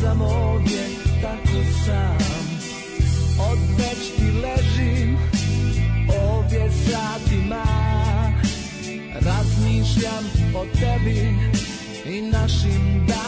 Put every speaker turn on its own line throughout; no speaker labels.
sam ovdje tako sam Odveć ti ležim ovdje satima Razmišljam o tebi i našim danima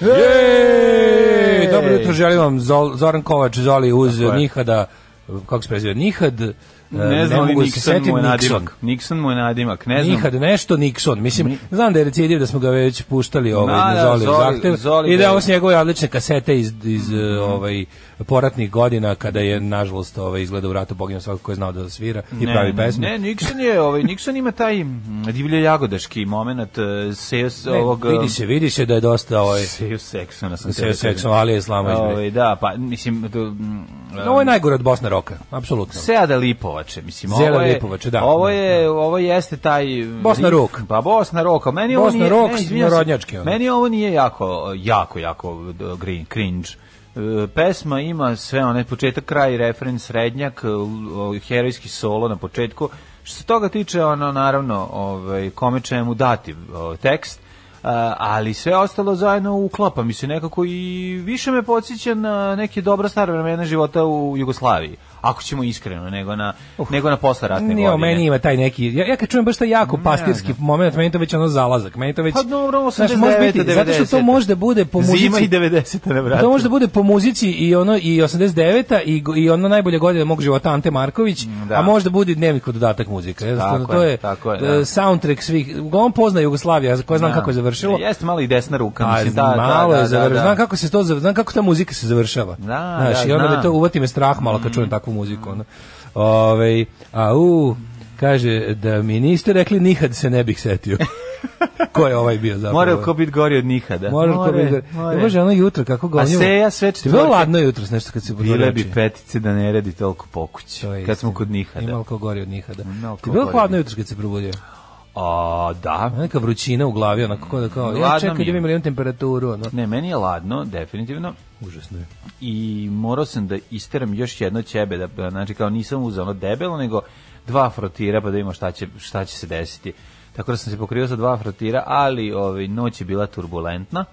Jej! Dobro jutro, želim vam Zoran Kovač, Zoli uz Nihada kako se preziva, Nihad, eh,
ne znam ne mogu se setim mu Nixon mu je nadimak,
ne znam. Nihad nešto Nixon, mislim, Ni... znam da je recidiv da smo ga već puštali ovaj, na, na da, Zoli, zahtev Zoli, i da je ovo s njegove odlične kasete iz, iz mm. ovaj, poratnih godina kada je nažalost ovaj izgleda u ratu poginuo svako ko je znao da svira i pravi
pesme. Ne, Nixon
je
ovaj Nixon ima taj mm, divlje jagodaški momenat eh, se ovog
vidi se vidi se da je dosta ovaj se seksualno sam se da seksualno ali je slama ovaj da pa mislim to, um, ovo je najgore od Bosne roka, apsolutno.
Seada Lipovače, mislim, Zela ovo je Lipovače, da. Ovo da, je da. ovo jeste taj
Bosna rok.
Pa Bosna roka, meni Bosna nije,
rok,
ne, narodnjački. Ono. Meni ovo nije jako jako jako green cringe e, pesma ima sve onaj početak, kraj, refren, srednjak, e, herojski solo na početku. Što se toga tiče, ono naravno, ovaj kome će mu dati o, tekst ali sve ostalo zajedno uklapa mi se nekako i više me podsjeća na neke dobra stara vremena života u Jugoslaviji ako ćemo iskreno, nego na uh, nego na posleratne nije,
godine. meni ima taj neki ja, ja kad čujem baš taj jako pastirski ja, moment, meni to već ono zalazak,
meni to već Pa dobro, 89, znaš, može biti, 90.
zato što to možda bude po muzici. Zima i
90 ne brate.
To može da bude po muzici i ono i 89 i i ono najbolje godine mog života Ante Marković, da. a možda bude dnevnik kod dodatak muzika. Ja, tako to je, je tako je, e, da. soundtrack svih, uglavnom pozna Jugoslavija, za koja znam da. kako je završilo.
Jeste malo i desna ruka,
pa, mislim da, malo da, da, da, da, znam kako se to, znam kako ta muzika se završava. Da, znaš, da, i onda me to uvati me strah malo kad čujem takvu muziku, ono. Ove, a u, kaže, da mi niste rekli nikad se ne bih setio. ko je ovaj bio zapravo?
Mora
ko
biti gori od nikada. Mora ko biti
gori. Ne može ono jutro kako ga. A se
ja sve što
bilo ladno jutro nešto kad
se
budilo.
Bile bi petice da ne radi toliko pokući. Kad smo kod nikada. Imao
ko gori od nikada. Ti bilo hladno jutro kad se probudio.
A, da.
Neka vrućina u glavi, onako kao da kao, ja čekam
da imam
temperaturu. Ono.
Ne, meni je ladno, definitivno.
Užasno je.
I morao sam da isteram još jedno ćebe, da, da znači kao nisam uzao ono debelo, nego dva frotira pa da vidimo šta će, šta će se desiti. Tako da sam se pokrio sa dva frotira, ali ovaj, noć je bila turbulentna.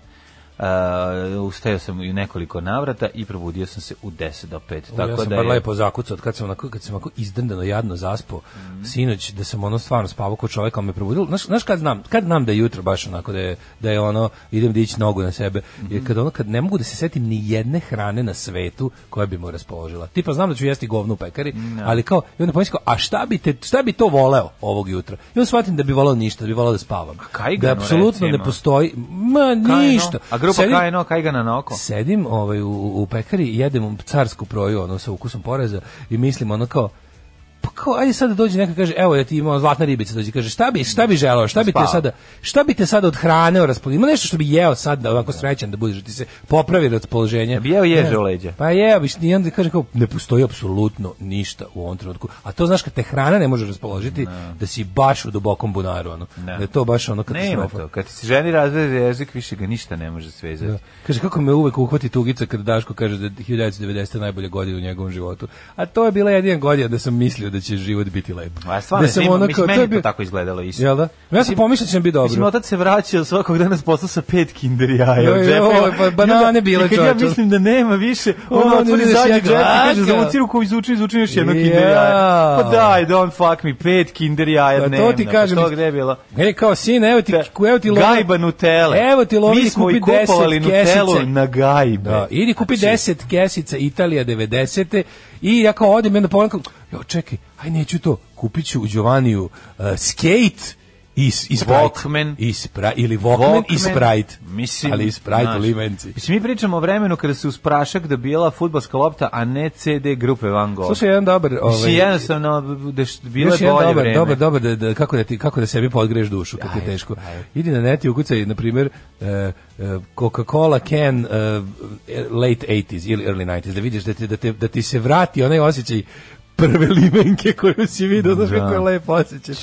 Uh, ustajao sam u nekoliko navrata i probudio sam se u 10 do 5. U, tako ja sam da bar je... lepo zakucao, kad sam onako, kad sam onako izdrndano jadno zaspao, mm. sinoć, da sam ono stvarno spavao kod čoveka, on me probudilo. Znaš, znaš kad znam, kad znam da je jutro baš onako, da je, da je ono, idem dići da nogu na sebe, mm -hmm. jer mhm. kad ono, kad ne mogu da se setim ni jedne hrane na svetu koja bi mu raspoložila. Tipa znam da ću jesti govnu u pekari, mm, ja. Da. ali kao, i onda pomislio, a šta bi, te, šta bi to voleo ovog jutra? I onda shvatim da bi voleo ništa, da bi voleo da spavam. A kaj ga, da apsolutno ne postoji,
ma ništa. Kajno? grupa sedim, KNO, kajgana na oko.
Sedim ovaj, u, u pekari i jedem carsku proju ono, sa ukusom poreza i mislim ono kao, pa kao ajde sad da dođe neka kaže evo ja ti imam zlatna ribica dođe kaže šta bi šta bi želeo šta bi te sada šta bi te sada od hrane od ima nešto što bi jeo sad da ovako srećan
da
budeš da ti se popravi od raspoloženja
bi jeo ježe
u
leđa
pa jeo bi i onda kaže kao ne postoji apsolutno ništa u ovom trenutku a to znaš kad te hrana ne može raspoložiti ne. da si baš u dubokom bunaru ono
ne.
da je to baš ono kad
katastrofa to kad ti se ženi razvede jezik više ga ništa ne može svezati da. kaže kako me uvek uhvati tugica kad Daško kaže da je 1990 najbolja godina u njegovom životu a to je bila jedina godina da sam mislio da će život biti lep.
A stvarno,
da sam
ono kao, meni bi... to tako izgledalo
isto. Jel da? Ja sam pomislio da će biti dobro. Mislim, otac
se vraćao svakog dana s posla sa pet kinder jaja jo, jo, jo,
pa, banane bile
čoče. ja mislim da nema više, ono otvori zadnji džep i kaže, za uciru koju izuči, izuči još jedno kinder jaja. Pa daj, don't fuck me, pet kinder jaja dnevno. Pa to ti pa kažem. To gde je bilo? E, kao
sin, evo ti, evo ti lovi. Gajba Nutele. Evo ti
lovi, kupi deset kesice. Mi smo i kupovali Nutelu na gajbe. Da,
idi kupi znači- deset kesica Italija 90. I ja kao odem, jedna pogledam, jo, čekaj, aj neću to, kupit ću u Giovaniju uh, eh, skate, I, i Walkman. I ili Walkman, Walkman, i Sprite. Mislim, ali i Sprite znaš, u limenci.
Mislim, mi pričamo o vremenu kada se uz prašak dobijala futbalska lopta, a ne CD grupe Van
Gogh. Slušaj, jedan dobar...
Ovaj, mislim, jednostavno, da bilo je bolje dobar, vreme. Dobar, dobar, da,
da, kako, da ti, kako da sebi podgreš dušu kad je teško. Aj. Idi na neti ukucaj, na primjer, uh, eh, eh, Coca-Cola can uh, late 80s ili early 90s, da vidiš da, te, da, te, da ti se vrati onaj osjećaj prve limenke koju si vidio, znaš da. kako je lepo osjećaj.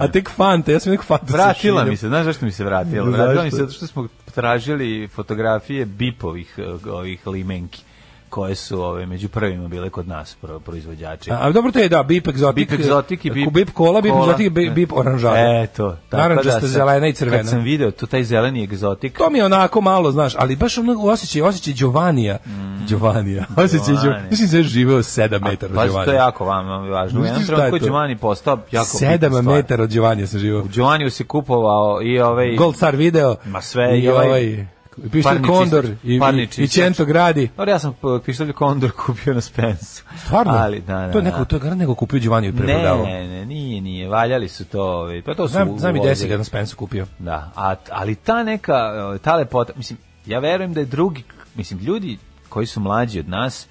A tek fanta, ja sam neku fantu
Vratila mi se, znaš zašto mi se vratila? Vratila mi se zato što smo tražili fotografije bipovih eh, ovih limenki koje su ove među prvima bile kod nas pro, proizvođači.
A, a dobro to je da Bip Exotic, Bip Exotic i eh, Bip, Bip Cola, Bip Exotic i Bip, Bip Oranžada. E
to, tako
da sam, zelena i crvena. Kad
sam video tu taj zeleni egzotik.
To mi je onako malo, znaš, ali baš ono osjećaj, osjećaj Giovanija. Mm. Giovanija. Osjećaj Giovanni. Mislim da je živeo 7 metara pa, od Giovanija. Pa
to je jako vam važno. Mislim da je Giovanni postao jako 7
metara od Giovanija sam živeo. Giovanni se
kupovao i ovaj Gold Star
video. Ma sve i, i ovaj, ovaj Pištolj Kondor i, i Čento gradi.
Dobro, ja sam eh, pištolj Kondor kupio na Spensu. Stvarno?
Ali, da, da, da, to je neko, to je neko kupio Giovanni i preprodavao.
Ne, ne, nije, nije, valjali su to. Ovaj, pa to su znam,
znam i desi ga na Spensu kupio.
Da, a, ali ta neka, eh, ta lepota, mislim, ja verujem da je drugi, mislim, ljudi koji su mlađi od nas,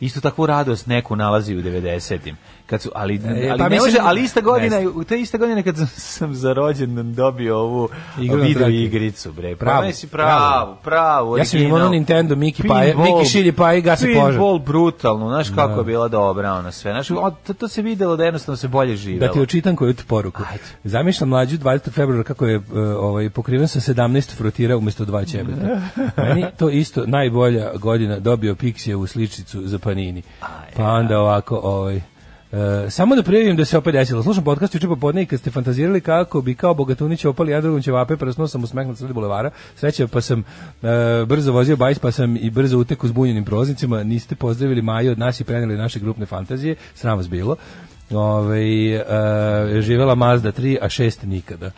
isto takvu radost neku nalazi u 90-im kad su ali e, ali pa ne može ali ista godina u te iste godine kad sam za rođendan dobio ovu Igru video igricu bre pa pravo si pravo
pravo ja sam imao Nintendo Miki pa Miki šilji pa i
gasi
požar pinball
brutalno znaš kako da. je bila dobra ona sve znaš to, to se videlo da jednostavno se bolje živelo
da ti očitam koju ti poruku zamišljam mlađu 20. februara kako je e, ovaj pokriven sa 17 frotira umesto dva ćebeta meni to isto najbolja godina dobio Pixie u sličicu za panini e, pa onda da. ovako ovaj E, samo da prijavim da se opet desilo. Slušam podcast juče popodne i kad ste fantazirali kako bi kao Bogatunić opali Jadrovom ćevape, prasnuo da sam usmehnut sred bulevara. Sreća pa sam e, brzo vozio bajs pa sam i brzo utekao zbunjenim proznicima. Niste pozdravili Maju od nas i preneli naše grupne fantazije. Sram vas bilo. Ove, e, živela Mazda 3, a 6 nikada.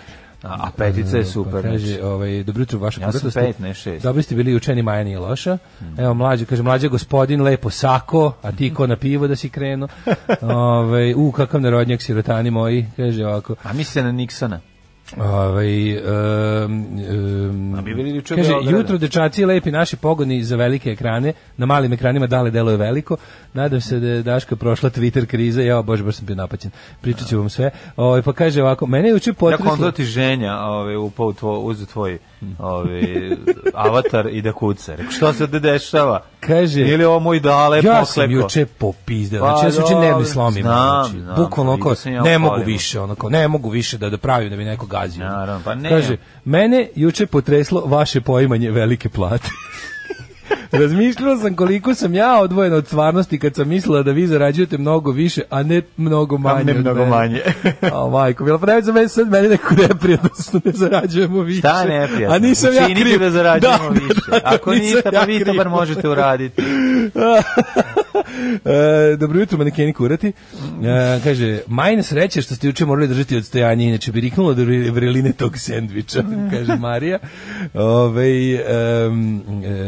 A petica je pa super.
Pa kaže, znači. ovaj, dobro jutro, vaša ja sam
pet, ne šest. Dobri ste
bili učeni, Maja nije loša. Hmm. Evo, mlađe, kaže, mlađe gospodin, lepo sako, a ti ko na pivo da si krenuo. ovaj, u, kakav narodnjak sirotani moji, kaže ovako.
A misli se na Niksona.
Ovaj
ehm ehm kaže,
jutro dečaci lepi naši pogoni za velike ekrane, na malim ekranima dale deluje veliko. Nadam se da je Daška prošla Twitter kriza, ja baš baš sam bio napaćen. Pričaću vam sve. Ovaj pa kaže ovako, mene juče juče potreslo.
Ja ženja, ovaj u pau uz tvoj ovaj avatar i da kuca. Rekao šta se da dešava? Kaže ili ovo moj dale ja pokleko.
Ja sam
juče
popizdeo. Znači ja pa sam juče nervni slomim. Znači, pa bukvalno oko ne mogu više, onako ne mogu više da da pravim da bi neko gazio. Naravno, pa ne. Kaže mene juče potreslo vaše poimanje velike plate. Razmišljala sam koliko sam ja odvojen od stvarnosti kad sam mislila da vi zarađujete mnogo više, a ne mnogo manje.
A ne mnogo manje. a
majko, bila pravi za mene sad meni neko neprijatno što da ne zarađujemo više.
Šta neprijatno? A nisam ja znači, kriv. da zarađujemo da, da više. Da, da, Ako niste, pa ja pa vi to bar možete uraditi.
e, dobro jutro, manekeni kurati. E, kaže, majne sreće što ste juče morali držati odstojanje, inače bi riknulo do vreline tog sendviča, kaže Marija. Ove, e,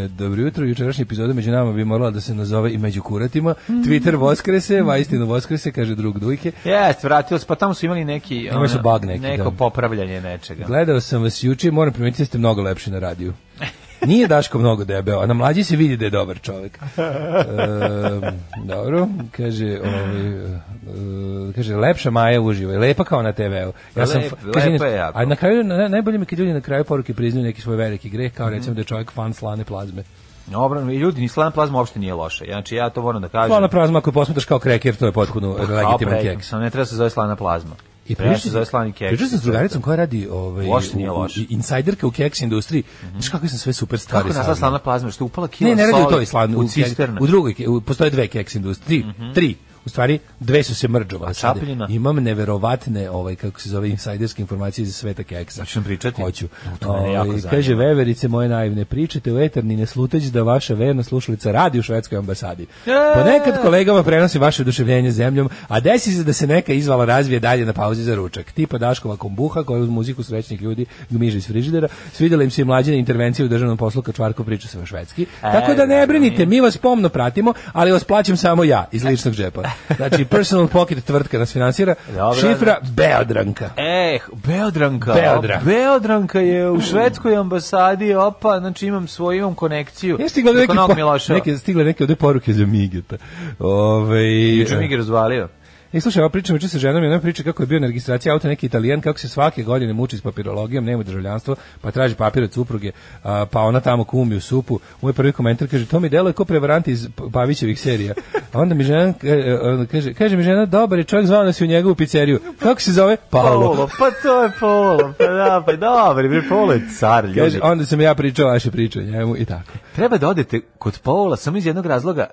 dobro jutro, jučerašnja epizoda među nama bi morala da se nazove i među kuratima. Twitter Voskrese, Vajstinu Voskrese, kaže drug Dujke.
Jeste, vratio se, pa tamo su imali neki, ono, su bug
neki
neko
da.
popravljanje nečega.
Gledao sam vas juče, moram primetiti da ste mnogo lepši na radiju. Nije Daško mnogo debeo, a na mlađi se vidi da je dobar čovjek. E, dobro, kaže, ovaj, e, kaže, lepša Maja uživa, je lepa kao na TV-u.
Ja sam, Lep, kaže, lepa je A
na kraju, na, najbolje mi kad ljudi na kraju poruke priznaju neki svoj veliki greh, kao mm. recimo da je čovjek fan slane plazme.
Obrano, ljudi, ni slana plazma uopšte nije Ja, Znači, ja to moram da kažem.
Slana plazma, ako je posmetaš kao kreker, to je potpuno pa, legitiman keks.
Ne treba da se zove slana plazma. I pričao sam, slani keks. Pričao sam s drugaricom
koja radi ovaj, loš, nije loš. U, insajderka u keks industriji. Mm -hmm. Znaš kako sam sve super stvari Kako slana
plazma, što
upala kilo Ne, ne radi
u toj slanu,
u, u,
u
drugoj, u, postoje dve keks industrije, tri, mm -hmm. tri u stvari dve su se mrđova. Imam neverovatne ovaj kako se zove insajderske informacije iz sveta keksa.
Hoćeš pričati?
Hoću. To o, jako ovaj, kaže veverice moje naivne pričate u eterni ne sluteći da vaša verna slušalica radi u švedskoj ambasadi. Ponekad kolegama prenosi vaše oduševljenje zemljom, a desi se da se neka izvala razvije dalje na pauzi za ručak. Tipa Daškova kombuha koja uz muziku srećnih ljudi gmiže iz frižidera. Svidela im se mlađa intervencija u državnom poslu kad Čvarko priča sve švedski. E, Tako da ne da, da, brinite, da. mi vas pomno pratimo, ali vas plaćam samo ja iz ličnog džepa. Znači, personal pocket tvrtka nas financira. Dobro, da, Šifra da. Beodranka.
Eh, Beodranka. Beodra. Beodranka je u švedskoj ambasadi, opa, znači imam svoju, imam konekciju. Ja
stigla neke, po, neke, stigle neke ovde poruke za Migeta.
Ove, ovaj,
Juče
Mige eh, razvalio.
Ne slušaj, ja pričam juče sa ženom i ona priča kako je bio na registraciji auta neki Italijan kako se svake godine muči s papirologijom, nema državljanstvo, pa traži papire od supruge, a, pa ona tamo kumi u supu. Moj prvi komentar kaže to mi deluje kao prevarant iz Pavićevih serija. A onda mi žena e, e, kaže, kaže mi žena dobar je čovjek zvao nas u njegovu pizzeriju. Kako se zove? Paolo.
Paolo pa to je Paolo. Pa da, pa dobar, bre Paolo je car. Ljudi. Kaže,
onda sam ja pričao vaše priče njemu i tako.
Treba da odete kod Paola samo iz jednog razloga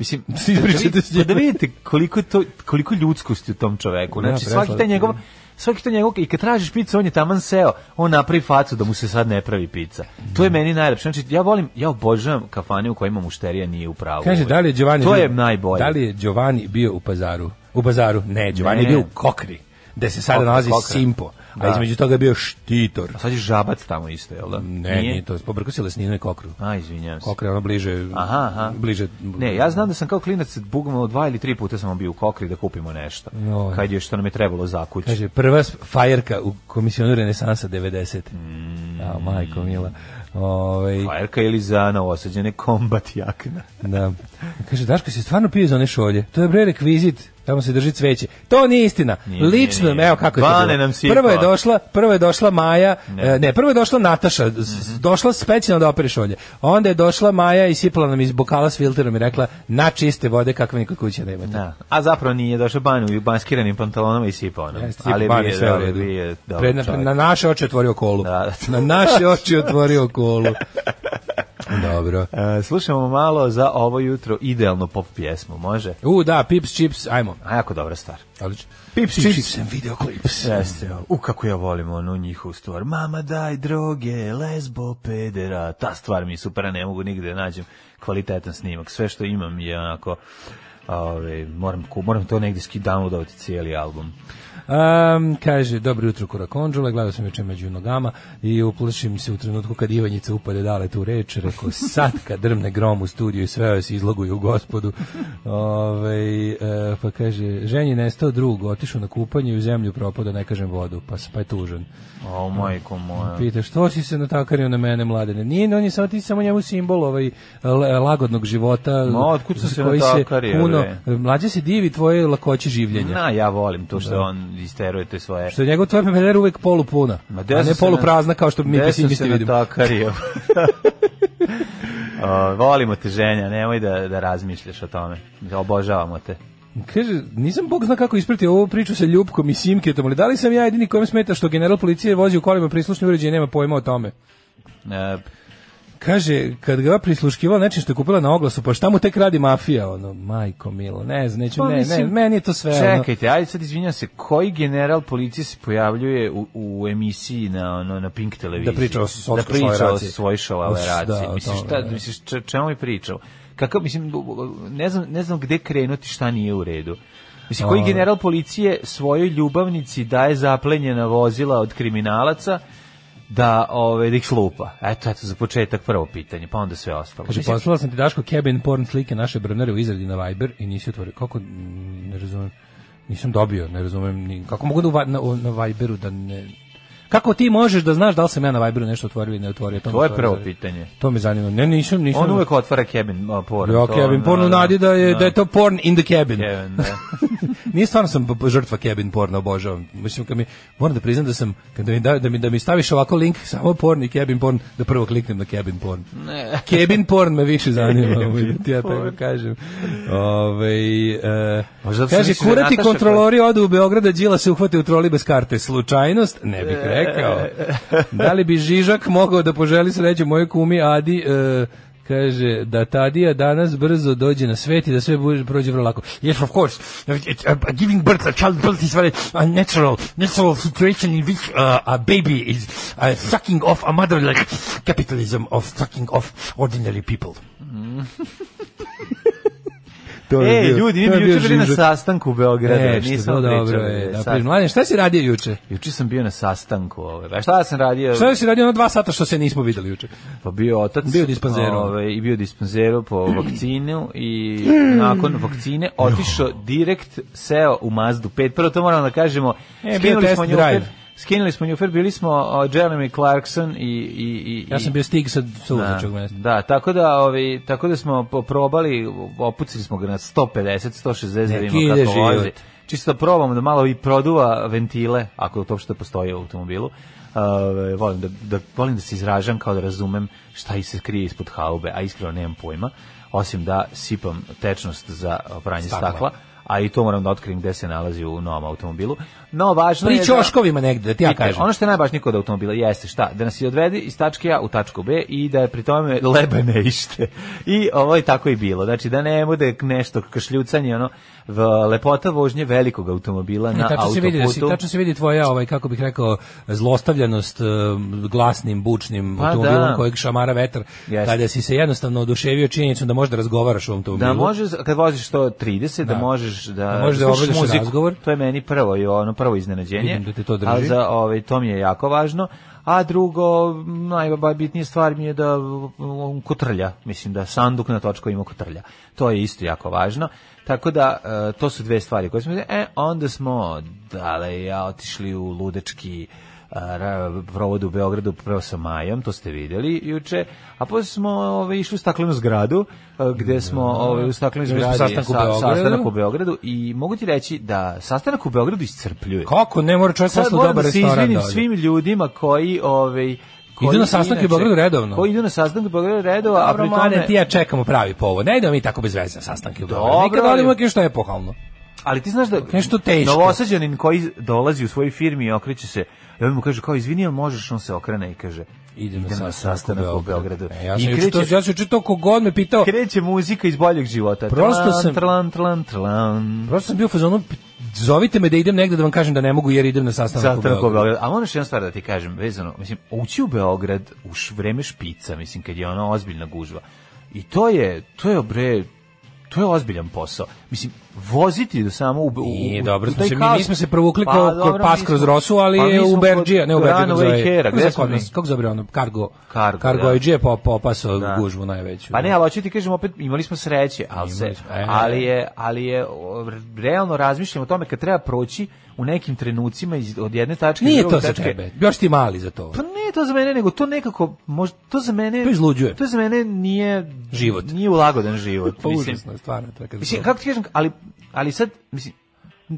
Mislim, da, da, da vidite koliko, to, koliko ljudskosti u tom čoveku. Znači, svaki taj njegov svaki to njegov i kad tražiš picu on je taman seo on napravi facu da mu se sad ne pravi pica to je da. meni najlepše znači ja volim ja obožavam kafane u kojima mušterija nije u pravu
kaže da li je
Giovanni to je najbolje
da
li je Giovanni
bio u pazaru u bazaru ne Giovanni ne. je bio u Kokri gde se sada nalazi Kokra. Simpo Da. A između toga je bio štitor. A
sad je žabac tamo isto, jel da?
Ne, nije, nije to, pobrko si lesninu i kokru. A,
izvinjam se. Kokra je ono
bliže,
aha, aha.
bliže...
Ne, ja znam da sam kao klinac bugmao dva ili tri puta sam bio u kokri da kupimo nešto. No. Kad je što nam je trebalo za
kuću. Kaže, prva fajerka u komisionu Renesansa 90. Mm. A, majko mila.
Ovaj Fajerka ili za novosađene kombat jakna.
da. Kaže Daško se stvarno pije za one šolje. To je bre rekvizit tamo se drži cveće. To nije istina. Nije, Lično, nije, nije. evo kako je to bilo.
Nam prvo je došla,
prvo je došla Maja, ne, e, ne prvo je došla Nataša, mm -hmm. došla specijalno da opere šolje. Onda je došla Maja i sipala nam iz bokala s filterom i rekla na čiste vode kakve nikad kuće da imate. Da.
A zapravo nije došla Banju u banskiranim pantalonama i sipao
nam. Jeste, Ali bani, sve u redu. na, naše oči otvorio kolu. Da, da. Na naše oči otvorio kolu.
Dobro. E, slušamo malo za ovo jutro idealno pop pjesmu, može?
U, da, Pips Chips, ajmo.
A jako
dobra
stvar. Odlično.
Pips, Pips Chips sam
video klips. Jeste, u kako ja volim onu njihovu stvar. Mama daj droge, lesbo pedera. Ta stvar mi je super, ne mogu nigde da nađem kvalitetan snimak. Sve što imam je onako Ove, moram, moram to negde skid downloadovati cijeli album.
Um, kaže, dobro jutro Kura Konđula, gledao sam juče među nogama i uplašim se u trenutku kad Ivanjica upade dale tu reč, rekao, sad kad drmne grom u studiju i sve se izloguju gospodu. Ove, e, pa kaže, ženji nestao drug, otišao na kupanje i u zemlju propada, ne kažem vodu, pa, pa je tužan.
O, oh, majko moja.
Pita, što si se natakario na mene, mladene? Nije, on je samo ti samo njemu simbol ovaj, lagodnog života.
Ma, otkud se koji se natakario? ono,
mlađe se divi tvoje lakoće življenja.
Na, ja volim to što da. on isteruje te svoje.
Što je
njegov
tvoj PMR uvek polupuna, a ne polu poluprazna kao što mi pesimisti vidimo. Desam
se na O, volimo te ženja, nemoj da, da razmišljaš o tome. Obožavamo te.
Kaže, nisam bog zna kako isprati ovu priču sa Ljubkom i Simketom, ali da li sam ja jedini kojem smeta što general policije vozi u kolima prislušne uređaje i nema pojma o tome? E, Kaže, kad ga prisluškivao nečim što je kupila na oglasu, pa šta mu tek radi mafija? Ono, majko milo, ne znam, neću, pa, ne, mislim, ne, meni je to sve.
Čekajte,
ono...
ajde sad izvinjam se, koji general policije se pojavljuje u, u emisiji na, ono, na Pink televiziji?
Da
priča
o da priča o svoj šalaleraciji.
Misliš, šta, ne. misliš, čemu je pričao? Kako, mislim, ne znam, ne znam gde krenuti šta nije u redu. Mislim, koji general policije svojoj ljubavnici daje zaplenjena vozila od kriminalaca, da, ove, ovaj, da ih slupa. Eto, eto, za početak prvo pitanje, pa onda sve ostalo. Kaže,
Mislim... poslala sam ti Daško kebin porn slike naše brnare u izradi na Viber i nisi otvorio. Kako, ne razumem. nisam dobio, ne razumem Ni, kako mogu da u, na, na Viberu da ne Kako ti možeš da znaš da li sam ja na Viberu nešto otvorio ili ne otvorio?
To, to je prvo zanima. pitanje.
To me zanima. Ne, nisam, nisam.
On uvek otvara cabin uh, porn. Ja,
cabin porn u nadi da je, no. Da. da je to porn in the cabin. cabin da. Nije stvarno sam žrtva cabin porna, obožavam. Mislim, kad mi, moram da priznam da sam, kad da mi, da, da, mi, da mi staviš ovako link, samo porn i cabin porn, da prvo kliknem na cabin porn. Ne. cabin porn me više zanima, ti ja tako kažem. Ove, ovaj, e, Možda kaže, da kurati kontrolori odu u Beograda, Đila se uhvate u troli bez karte. Slučajnost? Ne bih rekao rekao. Da li bi Žižak mogao da poželi sreću moje kumi Adi... E, kaže da Tadija danas brzo dođe na svet i da sve bude, prođe vrlo lako. Yes, of course. uh, giving birth, a child birth is very unnatural, uh, natural, natural situation in which uh, a baby is uh, sucking off a mother like capitalism of sucking off ordinary people. Mm.
to je e, bio, ljudi, mi bi juče bili na sastanku u Beogradu. E, nisam no, dobro
je. Dakle, mladen, šta si radio juče? Juče
sam bio na sastanku. Ovaj. A šta sam
radio? Šta si radio na dva sata što se nismo videli
juče? Pa bio otac. Bio dispanzeru. Ovaj, I bio dispanzeru po vakcinu i nakon vakcine otišao direkt seo u Mazdu 5. Prvo to moramo da kažemo.
E, bio test drive. Opet,
Skinuli smo Newfer, bili smo uh, Jeremy Clarkson i, i, i...
Ja sam bio stig sa suzačog da.
mesta. Da, tako da, ovi, tako da smo probali, opucili smo ga na 150, 160, da vidimo kako život. vozi. Čisto da probamo da malo i produva ventile, ako to uopšte postoji u automobilu. Uh, volim, da, da, volim da se izražam kao da razumem šta se krije ispod haube, a iskreno nemam pojma, osim da sipam tečnost za pranje stakla. stakla a i to moram da otkrijem gde se nalazi u novom automobilu. No, važno
Pri je čoškovima da, negde, da ti ja kažem.
Ono što je najvažnije kod automobila jeste šta? Da nas i odvede iz tačke A u tačku B i da je pri tome lebe ne ište. I ovo je tako i bilo. Znači, da ne bude nešto kašljucanje, ono, v, lepota vožnje velikog automobila ne, na tačno autoputu. Se vidi, da si,
tačno se vidi tvoja, ovaj, kako bih rekao, zlostavljenost eh, glasnim, bučnim pa, automobilom da. kojeg šamara vetar. Yes. Kada si se jednostavno oduševio činjenicom da možeš da razgovaraš o automobilu.
Da
možeš,
kad voziš 130, da, da
možeš da, da, možeš da muziku. Razgovor. To je meni prvo i ono
prvo iznenađenje. Vidim da te to drži. A za, ovaj, to mi je jako važno. A drugo, najbitnija stvar mi je da on um, kotrlja, mislim da sanduk na točku ima kotrlja. To je isto jako važno. Tako da, e, to su dve stvari koje smo... E, onda smo, dale, ja otišli u ludečki provodu u Beogradu prvo sa Majom, to ste videli juče, a posle smo ove, ovaj, išli u staklenu zgradu, gde smo
da. ove, ovaj, u staklenu zgradi sastanak
sa, sastanak u Beogradu i mogu ti reći da sastanak u Beogradu iscrpljuje.
Kako? Ne mora čovjek saslu dobar restoran. moram da
se da svim ljudima koji... Ove, ovaj,
Idu na sastanke u Beogradu redovno. Koji
idu na
sastanke
u Beogradu
redovno,
a pri
tome... ti ja čekamo pravi povod. Ne idemo mi tako bez veze na sastanke u Beogradu. Nikad da odimo što je epohalno.
Ali ti znaš da nešto
teško. Novosađanin
koji dolazi u svoj firmi i okreće se, i on mu kaže kao izvini, jel možeš, on se okrene i kaže idem, idem na sastanak u Beogradu.
E, ja sam kreće, ja sam to kogod me pitao.
Kreće muzika iz boljeg života. Prosto
sam tlan, tlan, tlan. Prosto sam bio fazonu zovite me da idem negde da vam kažem da ne mogu jer idem na sastanak
u
Beogradu.
Beograd.
A
ono što jedna stvar da ti kažem, vezano, mislim, ući u Beograd u vreme špica, mislim, kad je ona ozbiljna gužva. I to je, to je bre, to je ozbiljan posao. Mislim, voziti do da samo u,
u, Nije, dobro, smo se, mi, mi smo se provukli pa, kao dobro, pas kroz Rosu, ali pa, je u Berđija, ne u Berđija, kako zove, kako zove, kako zove ono, Cargo, Cargo, da. Cargo da. je po, popasao da. gužvu najveću.
Pa ne, da. ali hoću ti kažem, opet imali smo sreće, ali, se, e. ali, je, ali je, realno razmišljamo o tome kad treba proći u nekim trenucima iz, od jedne tačke
Nije
do
druge
Nije to za tebe.
Još ti mali za to. Pa
nije to za mene, nego to nekako možda to za mene
to izluđuje.
To za mene nije
život.
Nije
ulagodan
život,
pa
mislim, užasno, stvarno to Mislim, kako
ti
kažem, ali ali sad mislim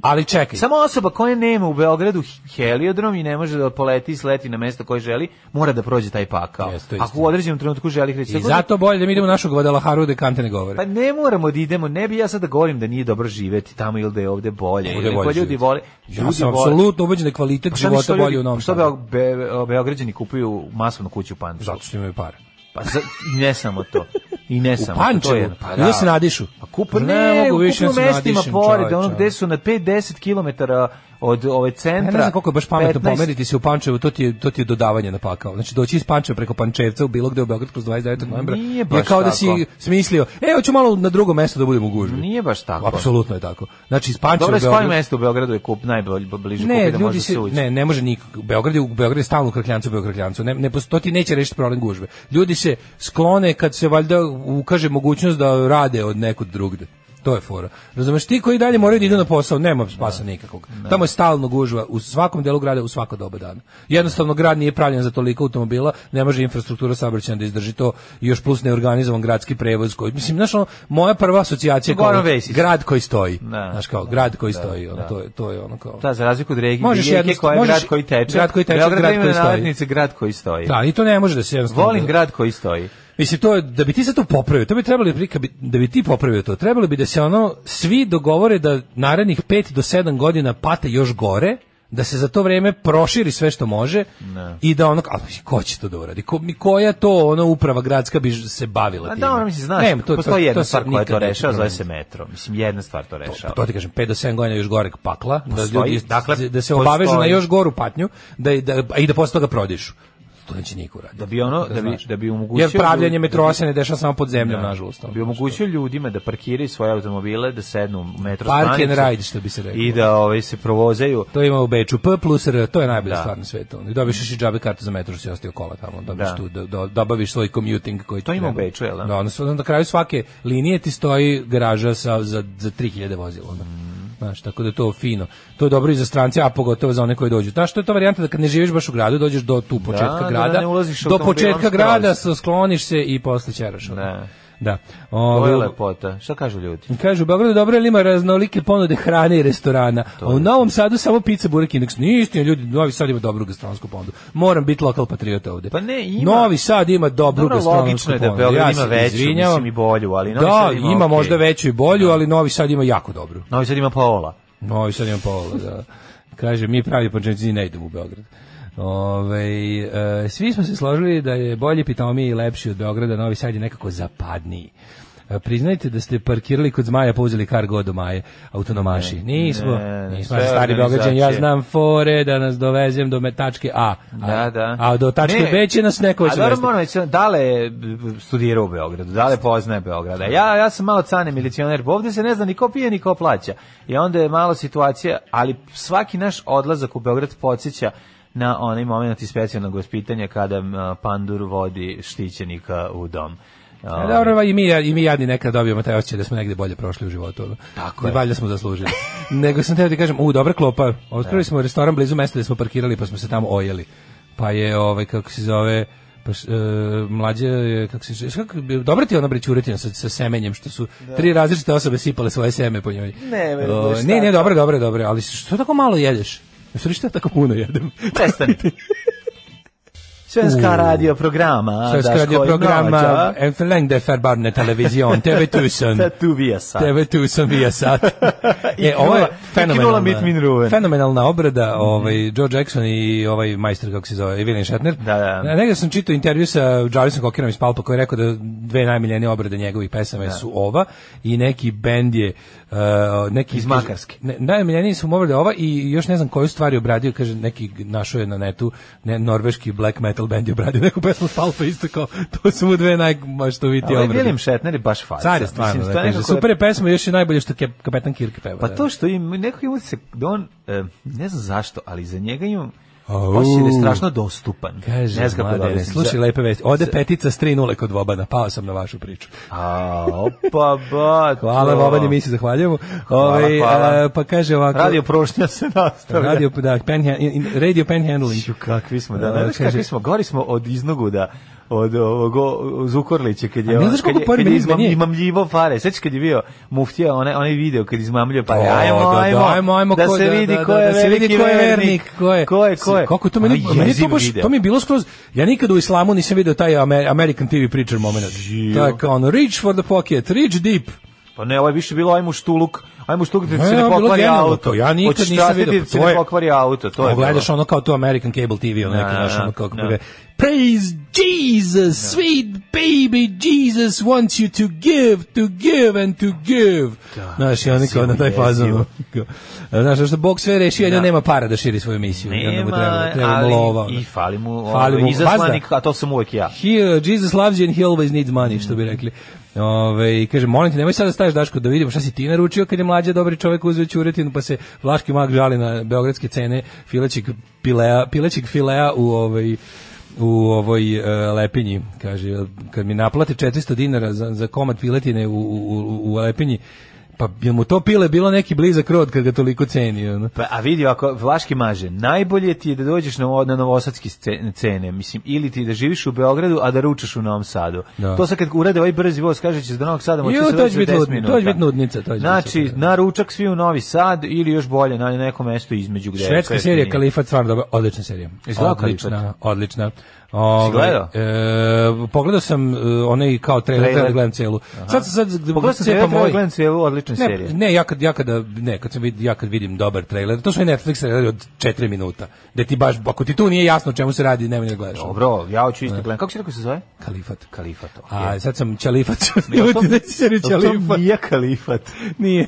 Ali čekaj.
Samo osoba koja nema u Beogradu heliodrom i ne može da poleti i sleti na mesto koje želi, mora da prođe taj pakao. Yes, Ako u određenom trenutku želi hreći. I
Tako da zato bolje da mi idemo našu Guadalajaru da kante ne govore.
Pa ne moramo da idemo, ne bi ja sad da govorim da nije dobro živeti tamo ili da je ovde bolje. Ovde bolje ljudi vole. Ljudi
ja sam apsolutno ubeđen da je kvalitet pa života bolje u Novom Sadu.
Be, Beograđani kupuju masovnu kuću u Pančevu?
Zato
što imaju
pare. Pa za,
ne samo to. I ne samo.
U je. Pa da, da. se nadišu.
A pa kupa, pa ne, ne mogu više da u mestima pored, ono gde su na 5-10 km od ove ovaj, centra. Ja ne
znam koliko je baš pametno 15... pomeriti se u Pančevo, to ti je, to ti je dodavanje na pakao. Znači doći iz Pančeva preko Pančevca u bilo gde u Beograd kroz 29. novembra. Nije baš je kao da tako. da si smislio, e, hoću malo na drugo mesto da budem u gužvi.
Nije baš tako. Apsolutno
je tako. Znači iz Pančeva Dobre, u
Beograd.
mesto
u Beogradu je kup najbolje bliže ne, kupi da može se ući.
Ne, ne može
nik
U
Beogradu,
u Beogradu je stalno u krakljancu, u krakljancu. Ne, ne to ti neće rešiti problem gužve. Ljudi se sklone kad se valjda ukaže mogućnost da rade od nekog drugde. To je fora. Razumeš ti koji dalje moraju da idu na posao, nema spasa da. nikakvog. Da. Tamo je stalno gužva u svakom delu grada u svako doba dana. Jednostavno grad nije pravljen za toliko automobila, ne može infrastruktura saobraćajna da izdrži to još plus neorganizovan gradski prevoz koji mislim znaš ono, moja prva asocijacija kao grad koji stoji.
Da.
Znaš kao grad koji stoji, ono, to je to je ono kao. Da,
za razliku od regije, možeš jedno koji je grad koji teče.
Grad koji teče, grad koji stoji. grad
koji stoji.
Da, i to ne može da se jednostavno. Volim
grad koji stoji.
Mislim, to da bi ti sad to popravio, to bi trebalo, da, da bi ti popravio to, trebalo bi da se ono, svi dogovore da narednih 5 do 7 godina pate još gore, da se za to vrijeme proširi sve što može ne. i da ono, ali ko će to da uradi? Ko, mi, koja to ona uprava gradska bi se bavila tim? A da,
ono mislim, znaš, ne, to, postoji to, jedna to stvar koja to rešava, zove se metro. Mislim, jedna stvar
to pa rešava. To, to ti kažem, 5 do 7 godina još goreg pakla, da postoji, da, ljudi, dakle, da se obavežu na još goru patnju da, da, i da posle toga prodišu to neće niko uraditi. Da bi ono
da, da bi da bi omogućio Jer
pravljenje metroa da se ne dešava samo pod zemljom da, nažalost. Da
bi omogućio ljudima da parkiraju svoje automobile, da sednu u metro Park stanicu. and ride
što bi se reklo.
I da
ovaj
se
provozaju. To ima
u Beču
P plus R, to je najbolja da. stvar na svetu. I dobiješ i džabe kartu za metro što si ostao kola tamo, dobiješ da. tu da, da, dobaviš svoj commuting koji
to ima u Beču, jel da?
Da,
na
kraju svake linije ti stoji garaža sa za za 3000 vozila. Mm. Znaš, tako da to fino. To je dobro i za strance, a pogotovo za one koji dođu. Znaš, to je to varijanta da kad ne živiš baš u gradu, dođeš do tu da, početka da,
da
grada, da,
da,
do početka grada, skloniš se i posle ćeraš.
Ne. Da. Ovo je ovaj, lepota. Šta kažu ljudi?
Kažu, u Beogradu dobro ili ima raznolike ponude hrane i restorana. To a u Novom Sadu samo pizza, burek, indeks. Nije istina, ljudi, Novi Sad ima dobru gastronomsku ponudu. Moram biti lokal patriota ovde. Pa ne,
ima...
Novi Sad ima dobru dobro, gastronomsku ponudu.
Logično je da Beograd ja ima veću, izvinjavam. mislim i bolju, ali
Novi da, Sad ima... ima okay. možda veću i bolju, da. ali Novi Sad ima jako dobru.
Novi Sad ima pola.
Novi Sad ima pola, da. Kaže, mi pravi početnici ne idemo u Beograd. Ove, e, svi smo se složili da je bolji pitomi i lepši od Beograda, Novi Sad je nekako zapadniji. E, priznajte da ste parkirali kod Zmaja, pouzeli kargo god do Maje, autonomaši. Ne, nismo, ne, nismo sve stari Beograđan, ja znam fore da nas dovezem do tačke A.
a da, da.
A do tačke ne, B će nas neko će vesti.
da je studira u Beogradu, da Dale poznaje Beograda. Ja, ja sam malo cane milicioner, ovde se ne zna ni ko pije, ni ko plaća. I onda je malo situacija, ali svaki naš odlazak u Beograd podsjeća na onaj moment iz specijalnog gospitanja kada pandur vodi štićenika u dom. Ja, e,
dobro, i mi, i mi jadni nekad dobijemo taj osjećaj da smo negde bolje prošli u životu. Tako je. Valjda smo zaslužili. Nego sam teo da ti kažem, u, dobra klopa. Otkrili da. smo restoran blizu mesta gde smo parkirali pa smo se tamo ojeli. Pa je, ovaj, kako se zove, pa e, mlađe kako se kako dobro ti ona brećuretina sa, sa semenjem što su da. tri različite osobe sipale svoje seme po njoj. Ne, ne, ne, ne, dobro, dobro, dobro, ali što tako malo jedeš? Jesi li šta tako puno jedem?
Prestani. svenska
radio programa.
Svenska radio programa
Enflang de Ferbarne Televizion, TV1000.
TV2 sat. TV2 via sat.
e, ovo je fenomenalna, fenomenalna obrada, mhm. ovaj, George Jackson i ovaj majster, kako se zove, Evelyn Shatner. Da, da. Negde sam čitao intervju sa Jarvisom Cockerom iz Palpa, koji je rekao da dve najmiljenije obrade njegovih pesama da. su ova i neki bend je
Uh, neki iz Makarske.
najmiljeniji su obrade ova i još ne znam koju stvari obradio, kaže neki našo je na netu ne, norveški black metal metal bend je obradio neku pesmu Palpa isto kao, to su mu dve
najmaštovitije obrade. Ali William Shatner je baš
faca. Car je stvarno, mislim, da, kaže, super je pesma, još je najbolje što Kapetan Kirk peva.
Pa da, to da. što im, neko ima se, da on, ne znam zašto, ali za njega imam, Osil je strašno dostupan. Kaže, ne
znam kako da Slušaj, lepe vesti. Ode petica s 3-0 kod Vobana. Pao sam na vašu priču.
A, opa, ba.
hvala, Vobanje, mi se zahvaljujemo. Hvala, Ove, ovaj, hvala.
A, pa kaže ovako... Radio prošnja se
nastavlja. Radio,
da, pen,
radio penhandling. Ču,
kakvi smo, da. Ne, kakvi smo, gori smo od iznogu, da od ovog Zukorlića kad je, znaš kad je,
kad je izmam,
imamljivo pare. Sećaš kad je bio muftija, onaj, onaj video kad izmamljio pare. Ajmo, da, ajmo, da, ajmo, ajmo, da, ko, se da, da, vidi ko je da, da, se vidi ko je vernik, ko
je.
Ko
je, ko je. Kako to meni, A, meni to baš, video. to mi je bilo skroz, ja nikada u islamu nisam video taj American TV preacher moment. Tako, ono, reach for the pocket, reach deep.
Pa ne, ovo je više bilo ajmo štuluk ajmo što da se ne pokvari auto.
Ja nikad nisam video da to. Ne
pokvari
auto, to je. Pogledaš ono kao to American Cable TV, ono neki da, naš da, ono kako bude. Praise Jesus, sweet baby Jesus wants you to give, to give and to give. Znaš, i oni kao na taj fazon. Znaš, što Bog sve reši, jedno nema para da širi svoju misiju. Nema, ali
i fali mu izaslanik, a to sam uvek ja. Uh,
Jesus loves you and he always needs money, što bi rekli. Ove, kaže, molim te, nemoj sad da staješ Daško da vidimo šta si ti naručio kad je mlađa dobri čovjek uzeo ćuretinu, pa se Vlaški mag žali na beogradske cene filećeg pilea, pilećeg filea u ovaj u ovoj uh, lepinji kaže kad mi naplate 400 dinara za, za komad piletine u, u, u, u lepinji Pa je mu to pile bilo neki blizak rod kad ga toliko ceni. Ono.
Pa, a vidi, ako Vlaški maže, najbolje ti je da dođeš na, na novosadski cene, mislim, ili ti da živiš u Beogradu, a da ručaš u Novom Sadu. Da. To sad kad urade ovaj brzi voz, kaže će da Novog Sada
moći se doći 10 minuta. To će biti nudnica. To
znači, biti. Da. na ručak svi u Novi Sad ili još bolje, na neko mesto između
gde. Švedska serija Kalifat, stvarno dobra, odlična serija.
Izgleda
odlična, odlična. Ovaj
e,
pogledao sam e, onaj kao trailer, trailer. trailer gledam celu. Aha. Sad
sad pa pogledao sam trailer, moj... gledam celu, odlična
ne, serija. Ne, ja kad ja kada ne, kad sam vid, ja kad vidim dobar trailer, to su i Netflix traileri od 4 minuta. Da ti baš ako ti tu nije jasno o čemu se radi, nemoj da gledaš.
Dobro, ja hoću isto da. gledam. Kako se rekao se zove?
Kalifat. Kalifat. Okay. A sad sam Čalifat.
Ljudi da se reče Čalifat. Nije Kalifat.
Nije.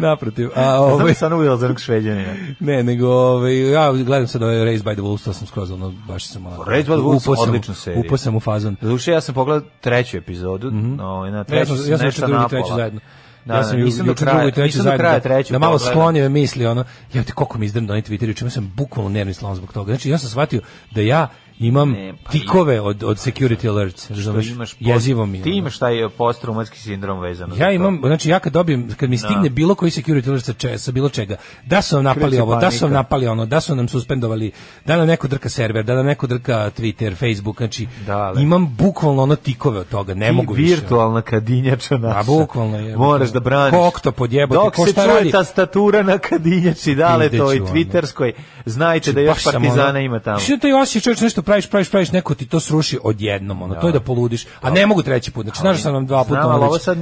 Naprotiv. A ovaj
sam uveo za šveđanina.
Ne, nego ovaj ja gledam sad ovaj Race by the Wolves, to sam skroz ono baš sam malo. Race
by the upao sam, upao sam
u fazon.
Duše, ja sam pogledao treću epizodu, mm -hmm. no, ovaj, na treću, ja sam,
ja sam nešto
drugi,
treću zajedno. Da, ja da, sam ju do kraja, i treću zajedno, kraja, treću, da, da malo sklonio misli ono. Ja ti koliko mi izdrem na Twitteru, čime sam bukvalno nervni slon zbog toga. Znači ja sam shvatio da ja imam pa tikove od, od security alerts, razumeš, imaš
post,
jezivo mi.
Ti imaš taj eh, postraumatski sindrom vezano.
Ja imam, znači ja kad dobijem, kad mi da. stigne no. bilo koji security alert sa, če, sa bilo čega, da su nam napali ovo, da su nam napali ono, da su nam suspendovali, da nam neko drka server, da nam neko drka Twitter, Facebook, znači Dale. imam bukvalno ono tikove od toga, ne ti mogu virtualna
više. virtualna kadinjača pa naša. A bukvalno je. Moraš da braniš. Kok to podjebote, Dok se
čuje radi?
ta statura na kadinjači, dale to i twitterskoj, znajte znači, da još partizana ono, ima tamo.
Što taj
osjećaj
nešto praviš, praviš, praviš, neko ti to sruši odjednom, ono, to je da, da poludiš. A ne mogu treći put, znači, znaš da sam nam dva puta, ono, ovo sad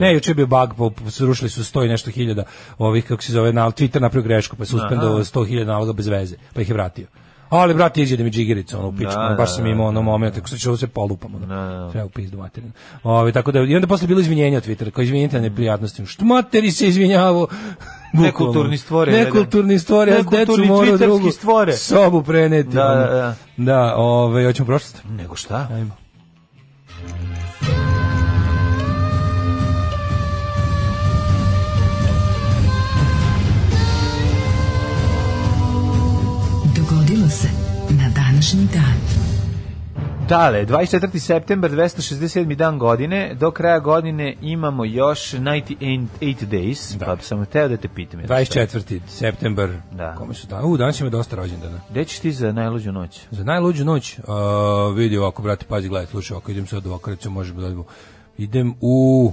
Ne,
juče
je bio bug, pa srušili su sto i nešto hiljada ovih, kako se zove, na Twitter napravio grešku, pa je suspendovao sto hiljada naloga bez veze, pa ih je vratio. Ali brate iđe da mi džigerica ono u pičku, da, baš da, sam imao ono moment, tako što se polupamo, da. da, Treba u pizdu materinu. Ovi, tako da i onda posle bilo izvinjenje od Twittera, kao izvinjenje na neprijatnostima. Što materi se izvinjavao
nekulturni stvore.
Da, da. Nekulturni stvore, ja decu moru drugu
stvore.
sobu preneti. Da, da, da. Da, hoćemo prošlost? Nego šta? Ajmo. Dogodilo se na današnji dan.
Dale, 24. september, 267. dan godine, do kraja godine imamo još 98 days, da. pa sam teo da te pitam.
24. september, da. kome su dan? U, danas ima dosta rođendana. Gde ćeš ti
za najluđu noć?
Za najluđu noć, uh, vidi ovako, brate, pazi, gledaj, slušaj, ako idem sad ovako, recimo, možemo da idemo. Idem u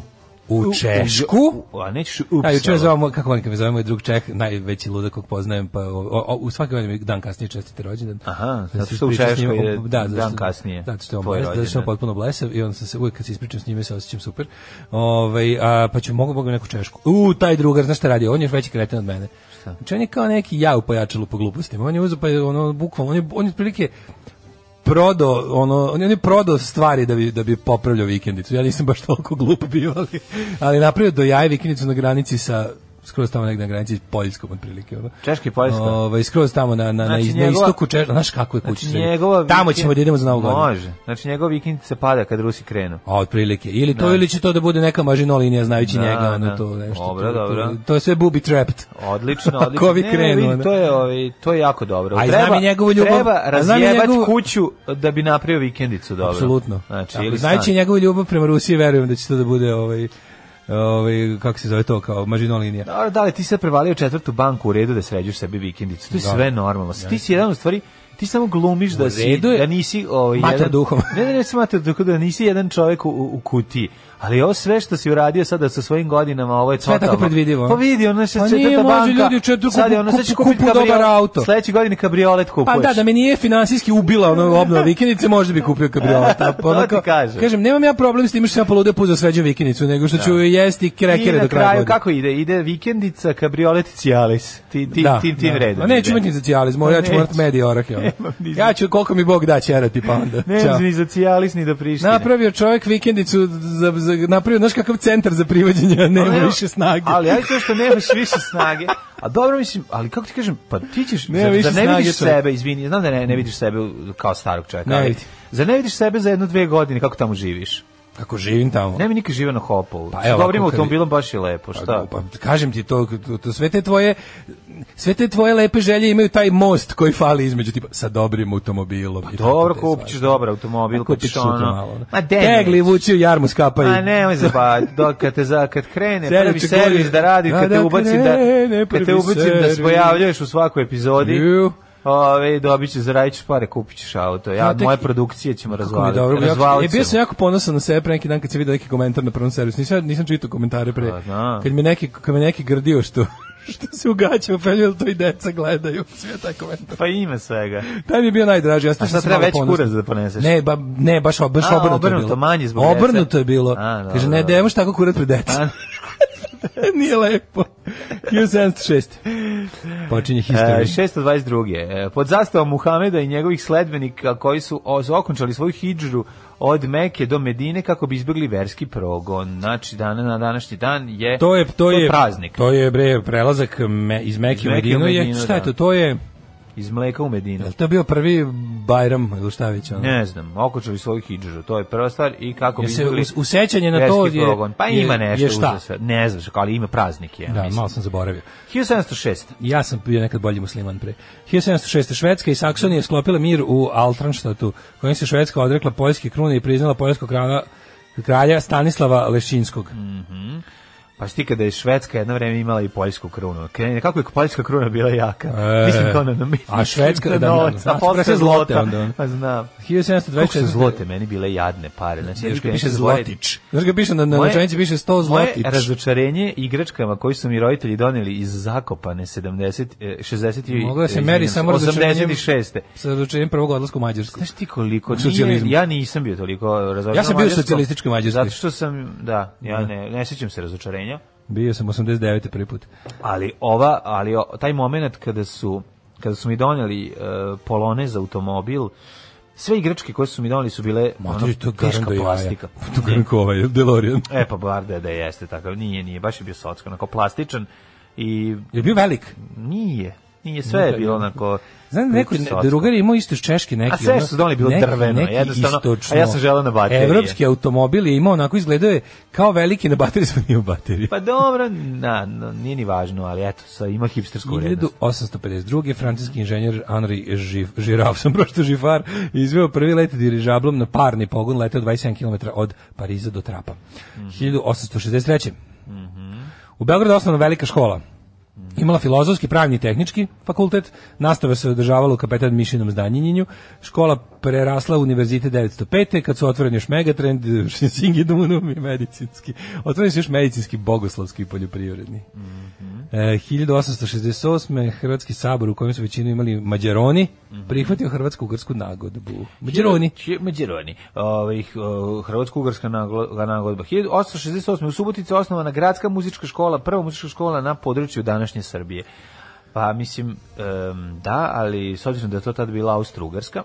u Češku. U,
a nećeš u A
juče zovemo kako on kaže zovemo moj drug Čeh, najveći ludak kog poznajem, pa o, o, u svaki godini dan kasnije čestite
rođendan. Aha, da zato što u Češkoj je da, dan
kasnije.
Zato što je on blest, zato što je potpuno blesav i on se uvek kad se ispričam s njime se osjećam super. Ovaj a pa ću mogu boga neku Češku. U taj drugar znaš šta radi, on je još veći kreten od mene. Znači on je kao neki ja u pojačalu po glupostima. On je uzeo pa ono bukvalno on je on je otprilike prodo, ono, on je prodao stvari da bi, da bi popravljao vikendicu. Ja nisam baš toliko glup bio, ali, ali napravio do jaje vikendicu na granici sa skroz tamo negde na granici s Poljskom otprilike ono. Češki Poljska. Ovaj skroz tamo na na znači, na istoku Češke, znaš kako je kuća. Znači, njegova tamo ćemo da idemo za Novu godinu. Može. Znači njegov vikend se pada kad Rusi krenu. A otprilike ili to da. ili će to da bude neka mažino linija znajući da, njega da. ono da. to nešto. Dobro, to, dobro. To, to je sve booby trapped. Odlično, odlično. Kovi krenu. Ne, vidi, to je ovaj to je jako dobro. A treba znam njegovu ljubav. Treba razjebati njegovu... kuću da bi napravio vikendicu dobro. Apsolutno. Znači, znači njegovu ljubav prema Rusiji verujem da će to da bude ovaj ovaj kako se zove to kao mažino linija. Da, da li ti se prevalio četvrtu banku u redu da sređuješ sebi vikendicu. To je da. sve normalno. Ti si jedan u stvari ti samo glumiš da si da nisi ovaj jedan duhom. Ne, ne, ne, smatra da nisi jedan čovjek u, u kutiji Ali ovo sve što si uradio sada sa svojim godinama, ovo je totalno. Sve tako predvidivo. Pa vidi, ono što se četvrta pa banka. ljudi u četvrtu sad je ono kupu dobar auto. Sledeće godine kabriolet kupuješ. Pa da, da me nije finansijski ubila ono obnova vikendice, možda bi kupio kabriolet. A pa onako, kažem. kažem, nemam ja problem s tim što sam polude puzo sveđam vikendicu, nego što da. ću da. jesti krekere do kraja. Kraju, kako ide? Ide vikendica, kabriolet i cijalis. Ti ti da, ti, tim da. redom. Neću imati za cijalis, moj pa ja ću morati medi orah. Ja ću koliko mi Bog da će ćerati pa onda. Ne, ni za cijalis ni da Prištine. Napravio čovjek vikendicu za za, napravio, znaš kakav centar za privođenje, nema ali, više snage. Ali ajde to što nemaš više snage, a dobro mislim, ali kako ti kažem, pa ti ćeš, nema zar, zar ne vidiš to... sebe, izvini, znam da ne, ne vidiš sebe kao starog čovjeka, ne ali, Za ne vidiš sebe za jedno dve godine kako tamo živiš? Ako živim tamo. Ne mi nikad živa na Hopovu. Pa, evo, dobrim automobilom baš je lepo, pa šta? Pa, pa kažem ti to, to, to, sve te tvoje sve te tvoje lepe želje imaju taj most koji fali između tipa sa dobrim automobilom. Pa, dobro, kupićeš dobar automobil, kupiš ono. Ma Tegli vuči u jarmu skapa i. A nemoj zabavati, dok kad te za kad krene prvi servis da radi, kad da, te da ubacim da kad te ubacim da se pojavljuješ u svakoj epizodi. Ove, dobit ćeš, zaradit ćeš pare, kupit ćeš auto. Ja, moje produkcije ćemo razvaliti. Dobro, razvalit ja, bio sam jako ponosan na sebe pre neki dan kad sam vidio neki komentar na prvom servisu. Nisam, nisam čitao komentare pre. A, kad, mi neki, kad me neki grdio što što se ugaća pa pelju, to i deca gledaju. Sve taj komentar. Pa ima svega. Taj mi je bio najdraži. Ja A šta treba već kurac da poneseš? Ne, ba, ne baš, baš A, obrnuto, obrnuto je bilo. Manje zbog obrnuto je bilo. A, Kaže, ne, dajemo šta tako kurac pred deca. Nije lepo. 1706. Počinje historija. E, 622. E, pod zastavom Muhameda i njegovih sledbenika koji su okončali svoju hidžru od Mekke do Medine kako bi izbjegli verski progon. Znači dan na današnji dan je to je to je, to je praznik. To je bre prelazak me, iz Mekke u Medinu, Medinu je šta je da. to? To je iz mleka u Medinu. Jel to bio prvi Bajram ili šta već Ne znam, okočili svoju hidžu, to je prva stvar i kako bi izgledali... U, usećanje na to je... Progon. Pa je, ima nešto je šta? Uzas, ne znaš, ali ima praznik je. Ja, da, mislim. malo sam zaboravio. 1706. Ja sam bio nekad bolji musliman pre. 1706. Švedska i Saksonija sklopila mir u Altranštatu, kojim se Švedska odrekla poljske krune i priznala poljskog kralja Stanislava Lešinskog. Mhm. Mm Pa što kada je Švedska jedno vreme imala i poljsku krunu. Kako je poljska kruna bila jaka. mislim kao na, na A Švedska da, da, da, da, zlote onda. Pa znam. 1726 zlote meni bile jadne pare. Znači, još ga piše zlotić. Znaš ga piše na, na načanici piše 100 zlotić. Moje razočarenje igračkama koji su mi roditelji doneli iz Zakopane 70, 60 i... Mogla se meri samo razočarenjem... 86. Sa razočarenjem prvog odlaska u Mađarsku. Znaš ti koliko... Nije, ja nisam bio toliko razočaran Ja sam bio socijalistički Mađarski. Zato što sam, da, ja ne, ne sjećam se razočarenja rođenja. Bio sam 89. prvi put. Ali ova, ali o, taj moment kada su kada su mi doneli uh, polone za automobil, sve igračke koje su mi doneli su bile Motor, ono, to teška da plastika. To kako ovaj DeLorean. E pa bar da, da jeste takav, nije, nije, baš je bio socko, onako plastičan. I... Je bio velik? Nije nije sve je bilo onako Znam, neko drugar je imao isto iz Češke neki. A sve su doli bilo neki, drveno, neki jednostavno, istočno, a ja sam želeo na baterije. Evropski automobil je imao onako izgledao je kao veliki na baterije, smo nije u Pa dobro, na, no, nije ni važno, ali eto, sa, ima hipstersku vrednost. 1852. francuski inženjer Henri Žif, Žirav, sam prošto Žifar, izveo prvi let dirižablom na parni pogon, letao 27 km od Pariza do Trapa. Mm -hmm. 1863. Mm -hmm. U Beogradu osnovna velika škola. Imala filozofski, pravni i tehnički fakultet, nastave se održavala u kapetan Mišinom zdanjenjenju, škola prerasla u univerzitet 905. kad su otvoreni još megatrend, Singidunum i medicinski. Otvoreni su još medicinski, bogoslovski i poljoprivredni. Mm -hmm. e, 1868. Hrvatski sabor u kojem su većinu imali Mađaroni, mm -hmm. prihvatio Hrvatsko-Ugarsku nagodbu. Mađaroni. Mađaroni. Ovaj, Hrvatsko-Ugarska nagodba. 1868. u Subotici osnovana gradska muzička škola, prva muzička škola na području današnje današnje Srbije. Pa mislim um, da, ali s obzirom da je to tad bila Austro-Ugarska,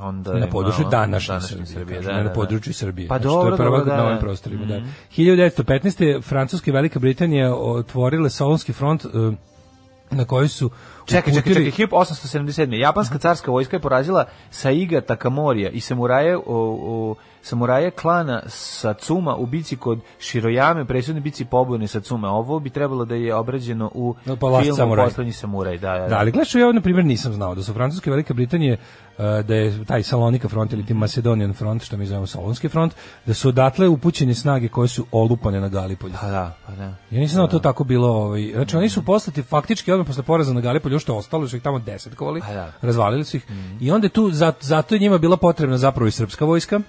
onda na području malo, današnje, današnje Srbije, Srbije da, da, da, da. na području Srbije. Pa znači, dobro, što je prva da. na ovim prostorima, mm da. 1915. Francuska i Velika Britanija otvorile Solonski front e, na koji su Čekaj, čekaj, čekaj, čekaj, 1877. Japanska
carska vojska je porazila Saiga Takamorija i samuraje u, u samuraje klana Sacuma u bici kod Širojame, presudni bici pobune Sacuma. Ovo bi trebalo da je obrađeno u da, filmu samuraj. Poslednji samuraj. Da, da, da. da ali gledaš, ja na primjer nisam znao da su Francuske Velika Britanije, da je taj Salonika front ili ti mhm. Macedonian front, što mi zovemo Salonski front, da su odatle upućene snage koje su olupane na Galipolju. Pa da, pa da. Ja nisam znao da, da to tako bilo. Ovaj. Znači, oni su poslati faktički odmah posle poraza na Galipolju, što je ostalo, su ih tamo desetkovali, pa da. razvalili su ih. Mm. I onda tu, zato je njima bila potrebna zapravo i srpska vojska,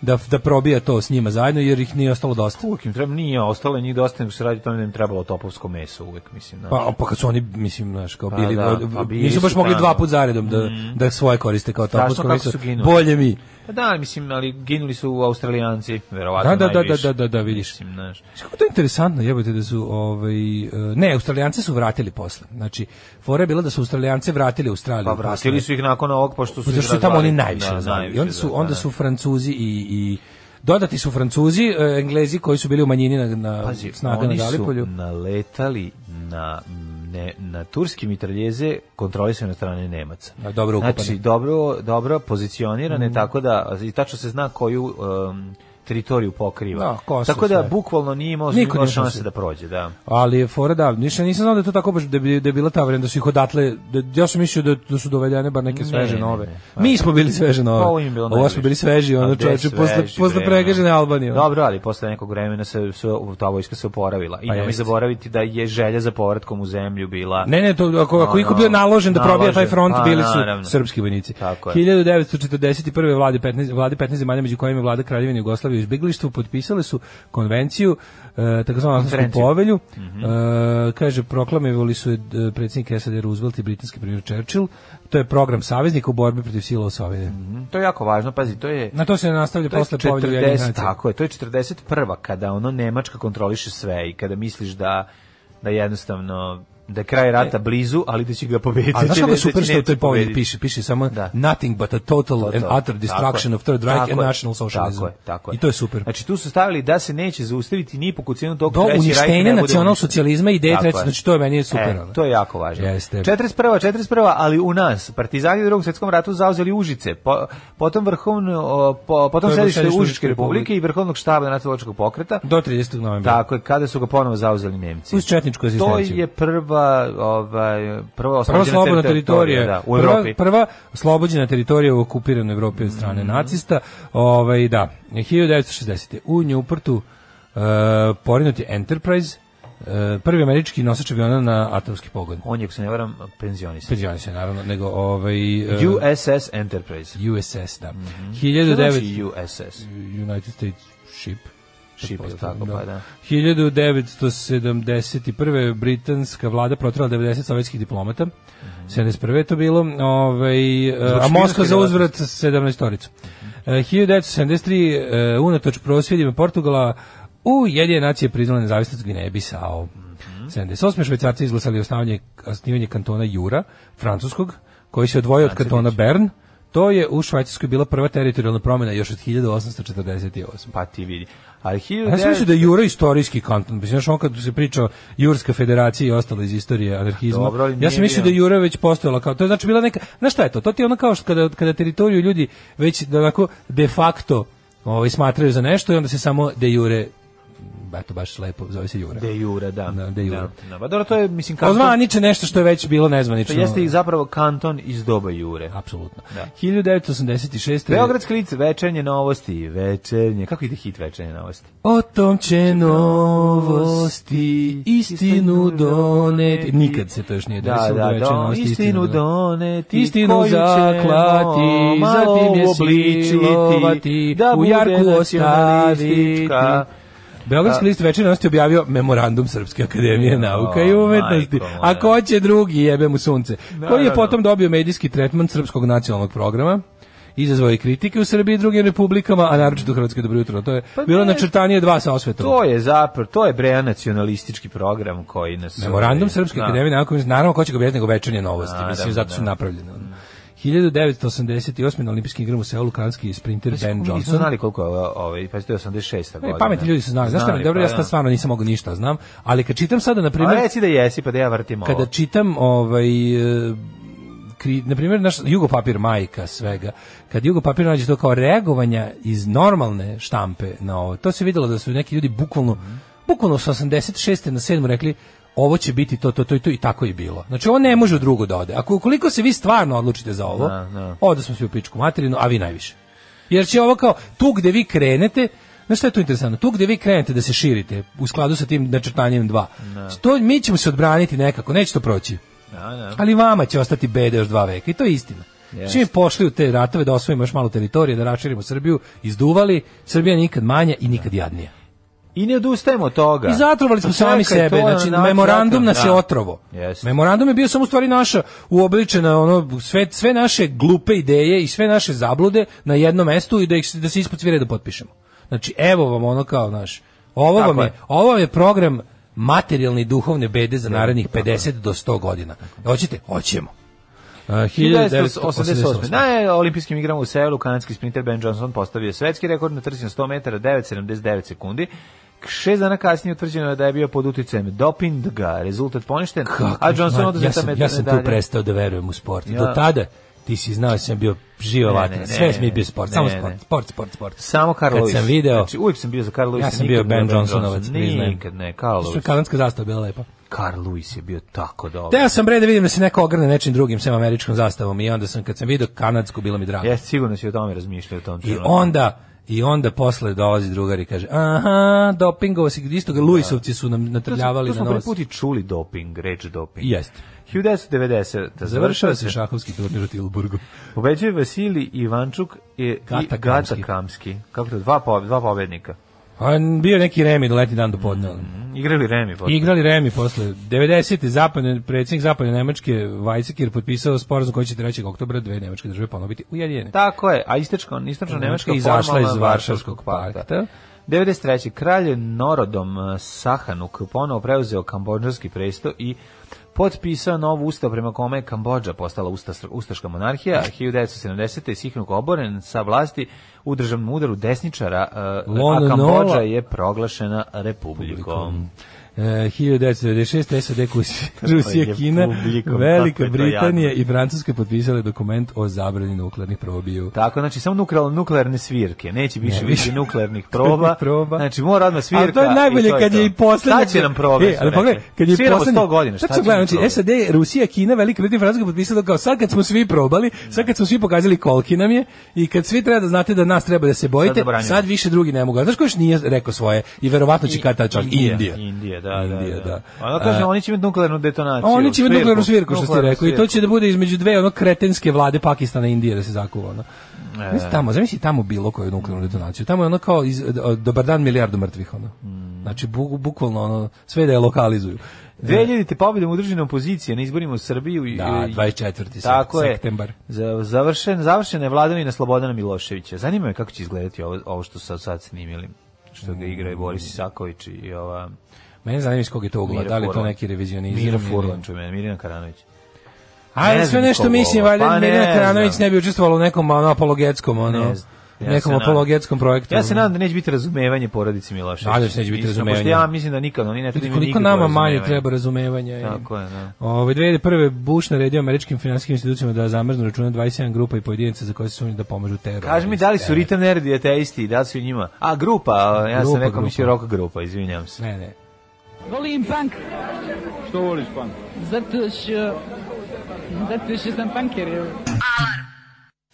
da, da probija to s njima zajedno jer ih nije ostalo dosta. Uvijek im treba, nije ostalo njih dosta nego se radi tome da im trebalo topovsko meso uvek mislim. Znači. Pa, pa kad su oni, mislim, znaš, kao pa bili, pa, da, pa bili nisu baš mogli dva put zaredom da, mm. da svoje koriste kao topovsko meso. Bolje mi. Pa da, mislim, ali ginuli su Australijanci, verovatno da, da, da, da najviše. Da, da, da, da, vidiš. Mislim, znaš. Kako to je interesantno, jebote da su ovaj e, ne, Australijance su vratili posle. Znači, fora je bila da su Australijance vratili u Australiju. Pa vratili posle. su ih nakon ovog pošto su su tamo oni najviše, da, najviše I onda su da, onda su Francuzi i i Dodati su Francuzi, e, Englezi koji su bili u manjini na, na Pazi, snaga na Galipolju. Su naletali na ne, na turski mitraljeze kontrolisane od strane Nemaca. A dobro ukupane. Znači, dobro, dobro pozicionirane, mm. tako da i tačno se zna koju... Um, teritoriju pokriva. Da, kosu, tako da sve. bukvalno nije imao niko šanse da prođe, da. Ali je fora da, ništa nisam znao da je to tako baš da bi da je bila ta vremena da su ih odatle da, ja sam mislio da, da su dovedene bar neke sveže ne, nove. Ne, ne. Mi smo bili sveže nove. Pa, ovo, bilo ovo smo bili sveži, ono čoveče posle posle pregažene Albanije. Dobro, ali posle nekog vremena se sve, ta vojska se oporavila. I pa nemoj zaboraviti da je želja za povratkom u zemlju bila. Ne, ne, to ako ako iko bio naložen da probija taj front, pa, bili su srpski vojnici. 1941. vlade 15 vlade 15 zemalja među kojima je vlada Kraljevine Jugoslavije u izbeglištvu potpisale su konvenciju e, takozvanu povelju. Mm -hmm. e, kaže proklamovali su je e, predsjednik SAD Roosevelt i britanski premijer Churchill. To je program saveznika u borbi protiv sila osovine. Mm -hmm. To je jako važno, pazi, to je Na to se nastavlja to posle povelje Tako je, to je 41. kada ono Nemačka kontroliše sve i kada misliš da da jednostavno da je kraj rata e. blizu, ali da će ga pobediti. A znaš kako super da što u toj povelji piše? Piše samo da. nothing but a total, total. and utter destruction of Third Reich and national socialism. Tako je, tako je. I to je super. Znači tu su stavili da se neće zaustaviti ni po kucinu tog Do uništenja nacional socijalizma i ideje treće, znači to je meni super. E, to je jako važno. Jeste. 41. 41. ali u nas, partizani u drugom svjetskom ratu zauzeli Užice, po, potom vrhovno, po, potom sedište Užičke republike i vrhovnog štaba nacionalnog pokreta. Do 30. novembra. Tako je, kada su ga ponovo zauzeli Njemci. Uz četničku asistenciju. To je prva prva ovaj prva oslobođena prva teritorija, da, u Evropi. Prva, prva oslobođena teritorija u okupiranoj Evropi od strane mm -hmm. nacista. Ovaj da, 1960. u Newportu uh, porinut je Enterprise eh, prvi američki nosač aviona na atomski pogon. On je, ako se ne varam, penzionista. Penzionista, naravno, nego ovaj... Eh, USS Enterprise. USS, da. Mm -hmm. 19... Što znači USS? United States Ship šip, je tako, da. pa da. 1971. britanska vlada protrala 90 sovjetskih diplomata. Mm -hmm. 71. je to bilo. Ovaj, a Moskva za uzvrat 17 toricu. Mm -hmm. uh, 1973. Uh, unatoč prosvjedima Portugala u jedine nacije priznala nezavisnost Gvineje Bisao. Mm -hmm. 78. švajcarci izglasali osnivanje, osnivanje kantona Jura, francuskog, koji se odvojio od kantona Bern. To je u Švajcarskoj bila prva teritorijalna promjena još od 1848. Pa ti vidi. Ali 1900... Ja sam mislio da je Jura istorijski kanton. Mislim, znaš, on kad se priča o Jurska federacija i ostalo iz istorije anarhizma, Dobro, ja sam mislio da je Jura već postojala kao... To je znači bila neka... Znaš šta je to? To ti je ono kao što kada, kada teritoriju ljudi već da onako de facto ovaj, smatraju za nešto i onda se samo de jure eto baš lepo zove se Jura. De Jura, da. Da, de Jura. Da, da. Dobro, to je mislim kanton. Zvanično nešto što je već bilo nezvanično. To jeste i zapravo kanton iz doba Jure. Apsolutno. Da. 1986. Beogradski lic večernje novosti, večernje. Kako ide hit večernje novosti? O tom će novosti istinu doneti. Nikad se to još nije da, desilo da, da, večernje da, novosti istinu doneti. Istinu zaklati, zatim je silovati, da u jarku ostavi. Beogradski da. list večernosti objavio memorandum Srpske akademije nauka i umetnosti. Ako hoće drugi, jebe mu sunce. Da, koji je da, potom dobio medijski tretman Srpskog nacionalnog programa izazvao i kritike u Srbiji i drugim republikama, a naročito Hrvatske dobro jutro. To je pa bilo načrtanje dva sa osvetom. To je zapravo, to je bre nacionalistički program koji nas... Memorandum Srpske akademije, naravno ko će ga objasniti nego večernje novosti, mislim, zato su napravljene. 1988. na olimpijskim igram u Seulu kanski sprinter pa, Ben Johnson. Nisu znali koliko je ovaj, pa je 86. godina. E, pametni ljudi su znali. Znaš šta, dobro, ja pa sad da. stvarno nisam mogao ništa da znam, ali kad čitam sada, na primjer... A reci da jesi, pa da ja vrtim ovo. Kada čitam ovaj, e, kri, na primjer naš jugopapir majka svega kad jugopapir papir nađe to kao reagovanja iz normalne štampe na ovo to se videlo da su neki ljudi bukvalno bukvalno sa 86. na 7. rekli ovo će biti to, to, to i to i tako je bilo. Znači on ne može drugo da ode. Ako ukoliko se vi stvarno odlučite za ovo, no, da, da. onda smo svi u pičku materinu, a vi najviše. Jer će ovo kao, tu gde vi krenete, Znaš šta je to interesantno? Tu gde vi krenete da se širite u skladu sa tim načrtanjem 2, no. Da. to, mi ćemo se odbraniti nekako, neće to proći. Ali vama će ostati bede još dva veka i to je istina. Yes. Čim pošli u te ratove da osvojimo još malo teritorije, da raširimo Srbiju, izduvali, Srbija nikad manja i nikad jadnija.
I ne odustajemo toga. I
zatrovali smo sami sebe. Znači, na, memorandum nas je da. otrovo. Yes. Memorandum je bio samo stvari naša uobličena, ono, sve, sve naše glupe ideje i sve naše zablude na jednom mestu i da, ih, da se ispod svire da potpišemo. Znači, evo vam ono kao, naš, ovo vam je, je, ovo je program materijalne i duhovne bede za narednih 50 do 100 godina. Hoćete? Hoćemo.
1988. E, na olimpijskim igrama u Seulu kanadski sprinter Ben Johnson postavio svetski rekord na trci na 100 metara 9,79 sekundi. Šest dana kasnije utvrđeno je da je bio pod uticajem dopinga, rezultat poništen, Kako?
a Johnson oduzeta medalja. Ja sam, ja sam tu prestao da verujem u sport. Ja. Do tada ti si znao da sam bio živa vatra. Sve mi je bio sport, ne, samo sport, sport, sport, sport.
Samo Karl Kad sam video... Znači, uvijek sam bio za Karl Lewis. Ja
sam
bio
Ben Johnsonovac, Johnson.
priznajem. Nikad ne,
Karl Lewis. kanadska zastava bila lepa.
Carl Lewis je bio tako dobar.
Teo sam bre da vidim da se neko ogrne nečim drugim sem američkom zastavom i onda sam kad sam video kanadsku bilo mi drago.
Jesi sigurno si o tome razmišljao o tom. I
onda I onda posle dolazi drugar i kaže: "Aha, dopingovo se isto ga Luisovci su nam natrljavali na
smo,
to smo na
puti čuli doping, reč doping.
Jeste. 1990. Završava se šahovski turnir u Tilburgu.
Pobeđuje Vasili Ivančuk i Gata Kamski. Kako to? Dva, po, dva pobednika.
A bio neki Remi da letnji dan do podne. Mm, mm,
igrali Remi
posle. Igrali Remi posle. 90. zapadne, predsjednik zapadne Nemačke Weizsäcker potpisao sporazum koji će 3. oktobra dve Nemačke države ponovno biti ujedinjene.
Tako je, a istočno, istočna Nemačka
izašla iz Varšavskog pakta. pakta.
93. kralj Norodom Sahanuk ponovo preuzeo kambodžanski presto i potpisao novu ustav prema kome je Kambodža postala usta, ustaška monarhija, 1970. je Sihnuk oboren sa vlasti u državnom udaru desničara, e, a Kambodža je proglašena republikom.
1996. SAD kusi Rusija, Kina, Velika Britanija i Francuska potpisale dokument o zabrani nuklearnih probiju.
Tako, znači samo nuklearne, nuklearne svirke, neće više ne, više nuklearnih proba. proba. Znači mora odmah svirka. A
to je najbolje kad je i poslednja. Šta će
nam probe? E, ali
pogledaj,
kad je poslednja 100 godina,
šta će? Gledam, znači SAD, Rusija, Kina, Velika Britanija i Francuska potpisale kao sad kad smo svi probali, sad kad smo svi pokazali koliki nam je i kad svi treba da znate da nas treba da se bojite, sad, sad više drugi ne mogu. Znaš ko još nije rekao svoje i verovatno će kad tačan Indija.
Indija, Da, da,
Indija,
da. da. Ono da kaže, oni će imati nuklearnu detonaciju.
Oni će imati nuklearnu svirku, što ste rekao. I to će da bude između dve ono kretenske vlade Pakistana i Indije da se zakuva. Ono. E. Mislim, tamo, zamisli tamo bilo koju nuklearnu detonaciju. Tamo je ono kao iz, dobar dan milijardu mrtvih. Ono. Mm. Znači, bu, bukvalno ono, sve da je lokalizuju.
2000. te e. pobjedom udružene opozicije na izborima u Srbiju. i
Da, 24. Tako septembar.
Je, završen, završena je vladavina Slobodana Miloševića. Zanima me kako će izgledati ovo, ovo što sad, sad snimili. Što ga igraju Boris Isaković i ova
Mene zanima iz kog je to ugla, da li to neki revizionizam.
Mira Furlan, čuj mene, Mirina Karanović.
Ali sve nešto mislim, valjda pa Mirina ne Karanović ne bi učestvovala u nekom ono, apologetskom, ono. Ne Ja nekom apologetskom projektu. Ja
se nadam da neće biti razumevanje porodici Milošević.
Nadam se da neće biti razumevanje. Pošto
ja mislim da nikad oni ne treba Koliko nama
manje treba razumevanja. Tako je, da. Ove 2001. Bush naredio američkim finansijskim institucijama da zamrznu račune 21 grupa i pojedinaca za koje se sumnja da pomažu teror.
Kaži mi da li su e. Rita Nerdi isti, da su njima? A grupa, ja grupa, sam rekao mi rock grupa, izvinjavam se. Ne, ne. Volim
punk. Što voliš punk? Zato što... Zato što sam punker, evo. Alarm!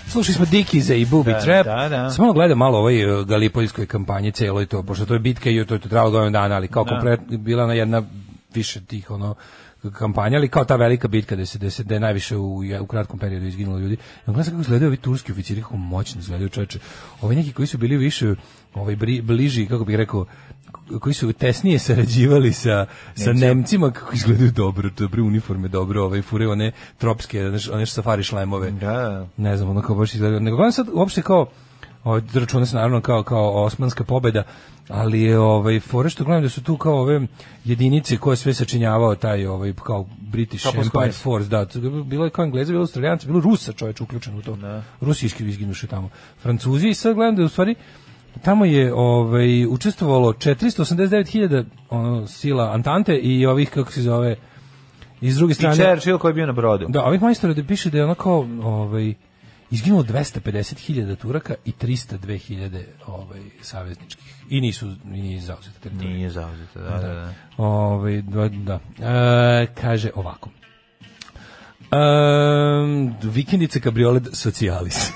Slušali smo Dikiza i Booby da, Trap. Da, da. Samo gledam malo ovoj e, galipoljskoj kampanji celoj to, pošto to je bitka i to je to trebalo godinu dana, ali kao da. kompletno bila na jedna više tih ono kampanja, ali kao ta velika bitka da se da se da je najviše u, u kratkom periodu izginulo ljudi. Ja gledam kako izgledaju ovi turski oficiri kako moćno izgledaju čoveče. Ovi neki koji su bili više ovaj bliži kako bih rekao koji su tesnije sarađivali sa Nemci. sa Nemcima kako izgledaju dobro, dobre uniforme, dobro, ovaj fure one tropske, znači one safari šlemove. Da. Ne znam, ono kao baš izgleda. Nego gledam sad uopšte kao ovaj računa se naravno kao kao osmanska pobeda, ali je ovaj fore što gledam da su tu kao ove jedinice koje sve sačinjavao taj ovaj kao British Top Empire Force, da, bilo je kao Engleza, bilo Australijanci, bilo Rusa, čovjek uključen u to. Da. Rusijski izginuši tamo. Francuzi i sad gledam da je u stvari Tamo je ovaj, učestvovalo 489.000 ono, sila Antante i ovih, kako se zove, iz druge strane... I
Churchill koji je bio na brodu.
Da, ovih majstora da piše da je onako ovaj, izginulo 250.000 Turaka i 302.000 ovaj, savezničkih. I nisu i nije zauzeta teritorija. Nije
zauzeta, da, da. da. da.
Ovaj, da, da. E, kaže ovako. Um, vikendice kabriolet socialis.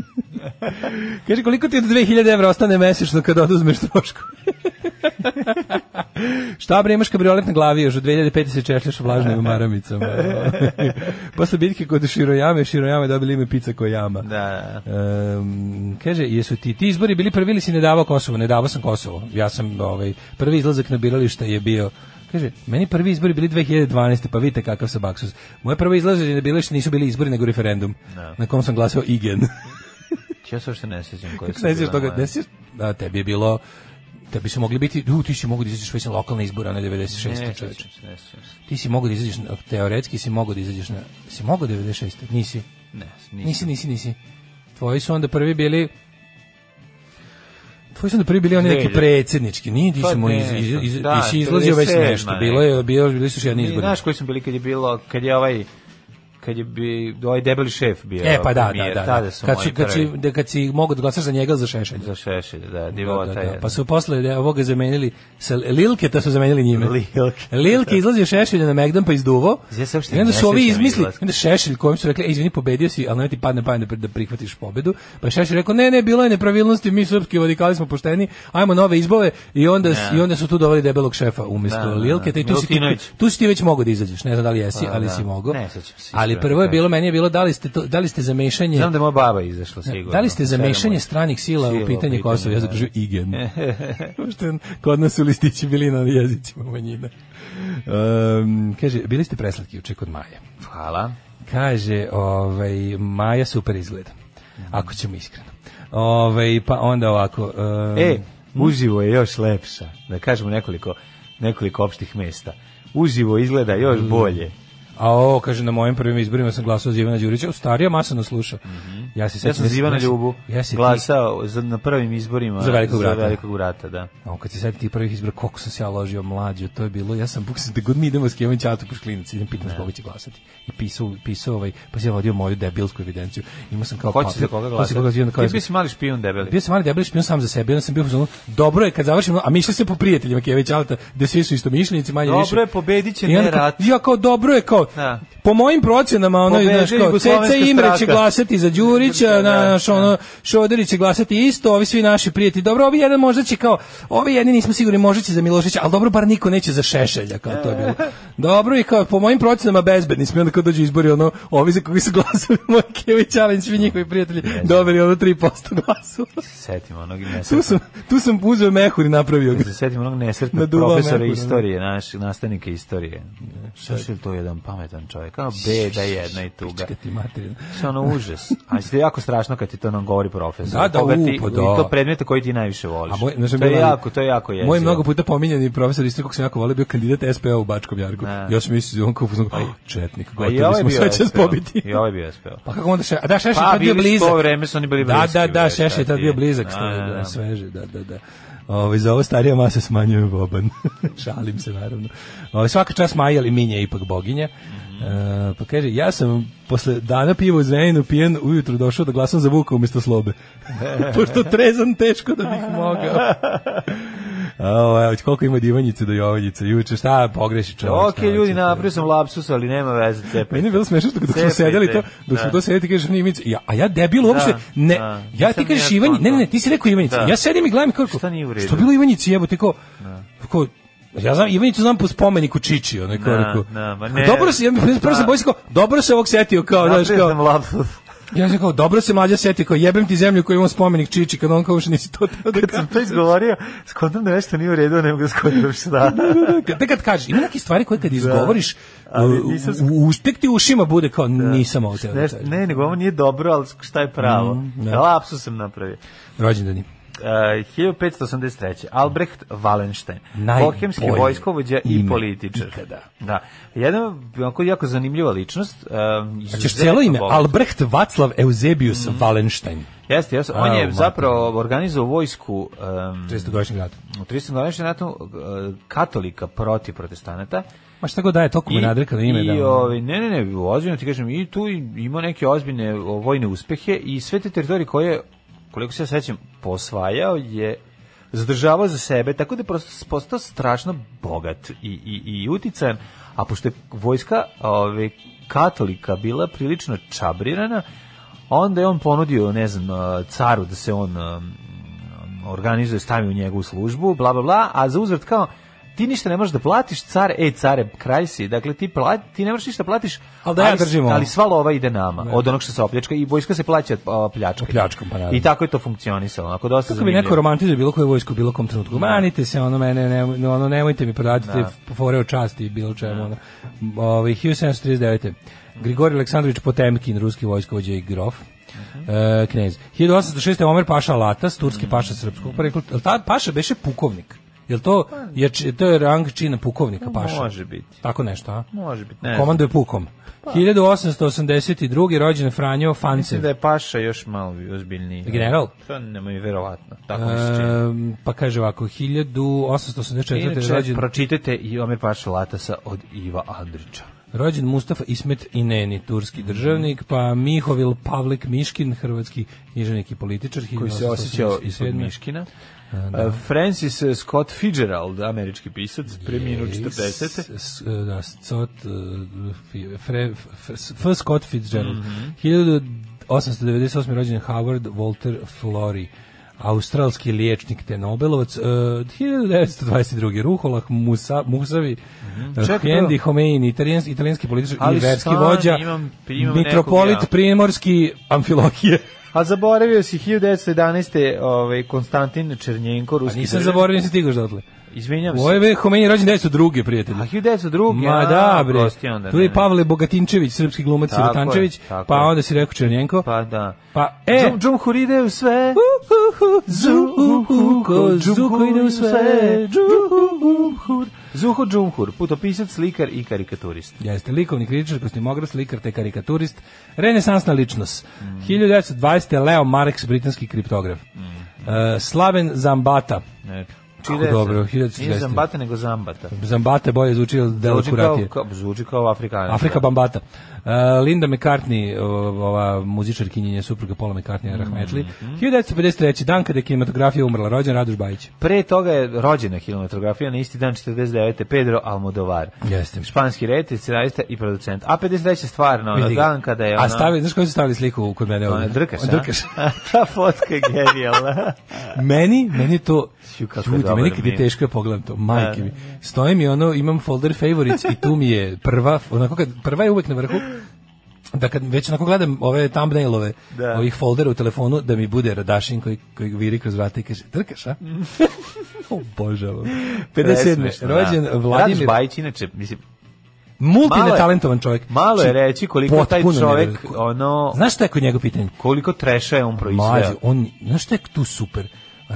Kaže, koliko ti od 2000 evra ostane mesečno kada oduzmeš trošku? Šta bre, imaš kabriolet na glavi još od 2005. se češljaš vlažnim maramicama. Posle bitke kod Širojame, Širojame dobili ime pizza ko jama. Da, da. Um, kaže, jesu ti, ti izbori bili prvi ili si ne davao Kosovo? Ne davao sam Kosovo. Ja sam ovaj, prvi izlazak na birališta je bio Kaže, meni prvi izbori bili 2012. Pa vidite kakav sam baksus. Moje prvo izlaženje na birališta nisu bili izbori, nego referendum. No. Na kom sam glasao igen.
Ja
se uopšte ne sjećam koje su. Ne sjećaš toga, ne sjećaš, da tebi je bilo da bi se mogli biti, u, ti si mogu da izađeš već na lokalne izbore na 96. Ne, čoveče. Ti si mogu da izađeš, teoretski si mogu da izađeš na, si mogu 96. Nisi? Ne, nisi. Nisi, nisi, nisi. Tvoji su onda prvi bili, Tvoji su onda prvi bili oni neki predsjednički, nije ti pa smo iz, iz, iz, da, izlazio već nešto, bilo je, bilo, bili su još jedni izbori.
Znaš koji su bili kad je bilo, kad je ovaj, kad je bi ovaj debeli šef bio.
E pa da, premijer, da, da. da. Su kad su kad si da kad si mogu da glasaš za njega za Šešelj.
Za Šešelj, da,
divota
da,
da, da. da. Pa su posle da, ovoga zamenili sa Lilke, to su zamenili njime. Lilke. Lilke izlazio Šešelj na Megdan pa izduvo.
I onda
su ovi izmislili, onda Šešelj kojim su rekli, izvini, pobedio si, ali ne ti padne pamet da, da prihvatiš pobedu. Pa Šešelj rekao, ne, ne, bilo je nepravilnosti, mi srpski radikali smo pošteni, ajmo nove izbore i onda i onda su tu doveli debelog šefa umesto da, Lilke, tu si ti već mogu da izađeš, ne znam da li jesi, pa ali si mogao. Ali ali prvo je da. bilo, meni je bilo da li ste, to, da li ste zamešanje...
Znam da je moja baba izašla da, sigurno. Da
li ste zamešanje stranih sila Silo, u pitanje Kosova? Ja zapražu da. Igen. Pošto kod nas su listići bili na jezicima manjina. Um, kaže, bili ste preslatki uče kod Maje. Hvala. Kaže, ovaj, Maja super izgleda. Ako ćemo iskreno. Ovaj, pa onda ovako...
Um, e, hm? uživo je još lepša. Da kažemo nekoliko, nekoliko opštih mesta. Uživo izgleda još mm. bolje.
A ovo, kaže, na mojim prvim izborima sam glasao za Ivana Đurića, starija masano sluša. Mm -hmm.
Ja se ja sam za da Ivana Ljubu ja si glasao za, na prvim izborima
za velikog, za vrata. velikog vrata.
da.
A kad se setim tih prvih izbora, koliko sam se ja ložio mlađo, to je bilo, ja sam, buk da god mi idemo s Kevom Ćatu po šklinici, idem pitam koga će glasati. I pisao, pisao ovaj, pa sam ja vodio moju debilsku evidenciju. Imao sam kao
Hoće papir. Pa koga glasati? Koga glasati kao, Ti bio si mali
špijun debeli. Bio sam mali debeli špijun sam za sebe, onda sam bio zonu, dobro je kad završimo, a mi išli se po prijateljima Kevića Alta, da svi su isto istomišljenici,
manje Dobro više. je, pobediće, ne rat.
Ja kao, dobro je, kao, da. po mojim procenama
ono je Ceca Imre će
glasati za Đurića, da. na što ono Šoderić će glasati isto, ovi svi naši prijatelji. Dobro, ovi jedan možda će kao ovi jedni nismo sigurni možda će za Milošića al dobro bar niko neće za Šešelja kao to je bilo. Dobro i kao po mojim procenama bezbedni smo onda kad dođu izbori ono ovi za koji su glasali Mojkević, Alenić, svi njihovi prijatelji, dobili ono 3%
glasova. Setim
onog Tu sam tu sam uzeo mehur i napravio ga.
Se setim onog nesretnog profesora mehur, da. istorije, naš nastavnika istorije. Da, Šešelj to jedan pa pametan čovjek, kao beda jedna i
tuga.
Pička ti materina. Što ono užas. A je jako strašno kad ti to nam govori profesor. Da, da, Koga ti, upo, da. I to predmete koji ti najviše voliš. A moj, znači, to, je bila, jako, to je jako jezivo.
Moj mnogo puta pominjeni profesor, isto kog sam jako volio, bio kandidat SPO u Bačkom Jarku. A. Još mi se on kao uzmano, četnik, pa gotovi ovaj smo sve čas pobiti.
I ovaj
bio
SPO.
Pa kako onda še, a da, Šeš je pa tad bio
blizak. Pa bili su oni bili da,
da, da, blizak. Da, da, da, Šeš je tad bio blizak, sve sveže, da, da, da. Ovaj za ovo starija masa smanjuje boban. Šalim se naravno. Ovaj svaka čas Maja, ali Minja ipak boginja. Mm pa kaže ja sam posle dana piva u Zrenjaninu pijen ujutru došao da glasam za Vuka umjesto Slobe. Pošto trezan teško da bih mogao. Ovaj koliko ima divanjice do Jovanjice. Juče šta pogreši čovjek.
Okej, okay, ljudi, napravio sam lapsus, ali nema veze,
cepaj. Meni je bilo smešno kad smo sedeli to, da. dok smo to sedeli, kažeš ni mi, ja, a ja debil uopšte da, ne. Da. Ja ti kažeš Ivanjić, ne, ne, ti si rekao Ivanjica. Ja sedim i gledam kako. Šta nije u redu? Što bilo Ivanjici, jebote, kao. Kako Ja znam, Ivanicu znam po spomeniku Čiči, onaj kao rekao. Dobro se, ja prvo sam bojio, dobro se ovog setio, kao,
znači kao. Lapsus.
Ja sam kao, dobro se mlađa seti, kao jebem ti zemlju koju imam spomenik Čiči, kad on kao što nisi to
teo da Kad sam to izgovorio, skontam da nešto nije u redu, ne mogu da skontam da šta. da,
da, da, da kad kažeš, ima neke stvari koje kad izgovoriš, ali nisam... u, tek ti ušima bude kao, nisam ovo teo
Ne, nego ovo nije dobro, ali šta je pravo. Mm, da. Lapsu sam napravio.
Rođendani.
1583. Eh, Albrecht Wallenstein, bohemski vojskovođa i političar. Ikada. Da. Jedna jako, jako zanimljiva ličnost.
Um, Ćeš cijelo ime, bogat. Albrecht Vaclav Eusebius mm. Wallenstein.
Jeste, jeste. On je zapravo organizovao vojsku um,
300
ratu. U 300 ratu katolika protiv protestanata.
Ma šta god daje, toliko mu nadrkano ime. I,
da... Ovi, ne, ne, ne, ozbiljno ti kažem, i tu ima neke ozbiljne vojne uspehe i sve te teritorije koje koliko se ja sećam, posvajao je zadržavao za sebe, tako da je prosto postao strašno bogat i, i, i uticajan, a pošto je vojska ove, katolika bila prilično čabrirana, onda je on ponudio, ne znam, caru da se on organizuje, stavi u njegovu službu, bla, bla, bla, a za uzvrat kao, ti ništa ne možeš da platiš, car, ej care, kralj si, dakle ti, plati, ti ne možeš ništa da platiš, ali, da ja držimo. ali sva lova ide nama, ne. od onog što se opljačka i vojska se plaća od pljačka.
Pljačkom, pa
naravno. I tako je to funkcionisalo, onako dosta Kako
zanimljivo. bi neko romantizuje bilo koju vojsku, bilo kom trenutku, manite se, ono mene, ne, ono, nemojte mi prodati da. fore o časti i bilo čemu, da. ono. Ovi, 1739. Grigorij Aleksandrović Potemkin, ruski vojskovođe i grof. Uh mhm. -huh. e, knez. 1806. Omer Paša Latas, turski mhm. paša srpskog porekla. Paša beše pukovnik. Jel to pa, je to je rang čina pukovnika no, paša?
Može biti.
Tako nešto, a?
Može biti.
Ne Komando pukom. Pa. 1882. rođen Franjo Fancev.
Mislim da je Paša još malo ozbiljniji.
General?
To nema mi verovatno. Tako
mi se pa kaže ovako,
1884. Inače, rođen... pročitajte i Omer Paša Latasa od Iva Andrića.
Rođen Mustafa Ismet Ineni, turski mhm. državnik, pa Mihovil Pavlik Miškin, hrvatski književnik i političar.
Koji se osjećao ispod Miškina. Da. E, Francis Scott Fitzgerald, američki pisac, preminuo 40. Da, Scott, Fre, F.
Scott Fitzgerald, mm -hmm. 1898. rođen Howard Walter Florey, australski liječnik te Nobelovac, uh, 1922. Ruholah Musa, Musavi, mm -hmm. Hendi Homeini, italijanski, italijanski političar i verski vođa, imam, imam mitropolit nekog, ja. primorski amfilohije.
A zaboravio si 1911. Ovaj, Konstantin Černjenko, ruski... A nisam
zaboravio, nisam stigoš dotle. Izvinjam se.
Ovo je
Homeini rođen 1902. prijatelj.
A 1902.
Ma da, bre. Onda, tu je Pavle Bogatinčević, srpski glumac Sirotančević, pa onda si rekao Černjenko.
Pa da.
Pa, e! Džum,
džum, huride u sve! Uh, Zuhu, zuhu, zuhu ide u sve. Zuhu, Zuho Džumhur, putopisac, slikar i karikaturist.
Jeste, likovni kritičar, kostimograf, slikar te karikaturist, renesansna ličnost. Mm. 1920. Leo Marx, britanski kriptograf. Mm. Uh, Slaven Zambata. Ne.
Čile dobro, 1960. Nije nego Zambata.
Zambate bolje zvuči od Dela Kuratije.
Kao, zvuči kao Afrikana.
Afrika da. Bambata. Uh, Linda McCartney, ova muzičarkinja je supruga Paula McCartney, mm. Rahmetli. 1953. dan kada je kinematografija umrla, rođen Radoš Bajić.
Pre toga je rođena kinematografija na isti dan 49. Pedro Almodovar. Jeste. Španski reditelj, scenarista i producent. A 53. stvarno, ona dan kada je ona... A
stavi, znaš koji su stavili sliku kod mene? Ona,
drkaš, a? Drkaš. Ta fotka
je
genijalna.
meni, meni to... Ću, kako dobar meni kad je teško ja da pogledam to, majke da. mi. Stoji mi ono, imam folder favorites i tu mi je prva, onako kad, prva je uvek na vrhu, da kad već onako gledam ove thumbnailove da. ovih foldera u telefonu, da mi bude Radašin koji, koji viri kroz vrata i kaže, trkaš, a? Obožavam. 57. Da. Rođen da. Vladimir... Radiš
Bajić, inače, mislim,
multinetalentovan čovjek. Malo
je znači, reći koliko taj čovjek ono
Znaš šta je kod njega pitanje?
Koliko treša je on proizveo? on,
znaš šta je tu super?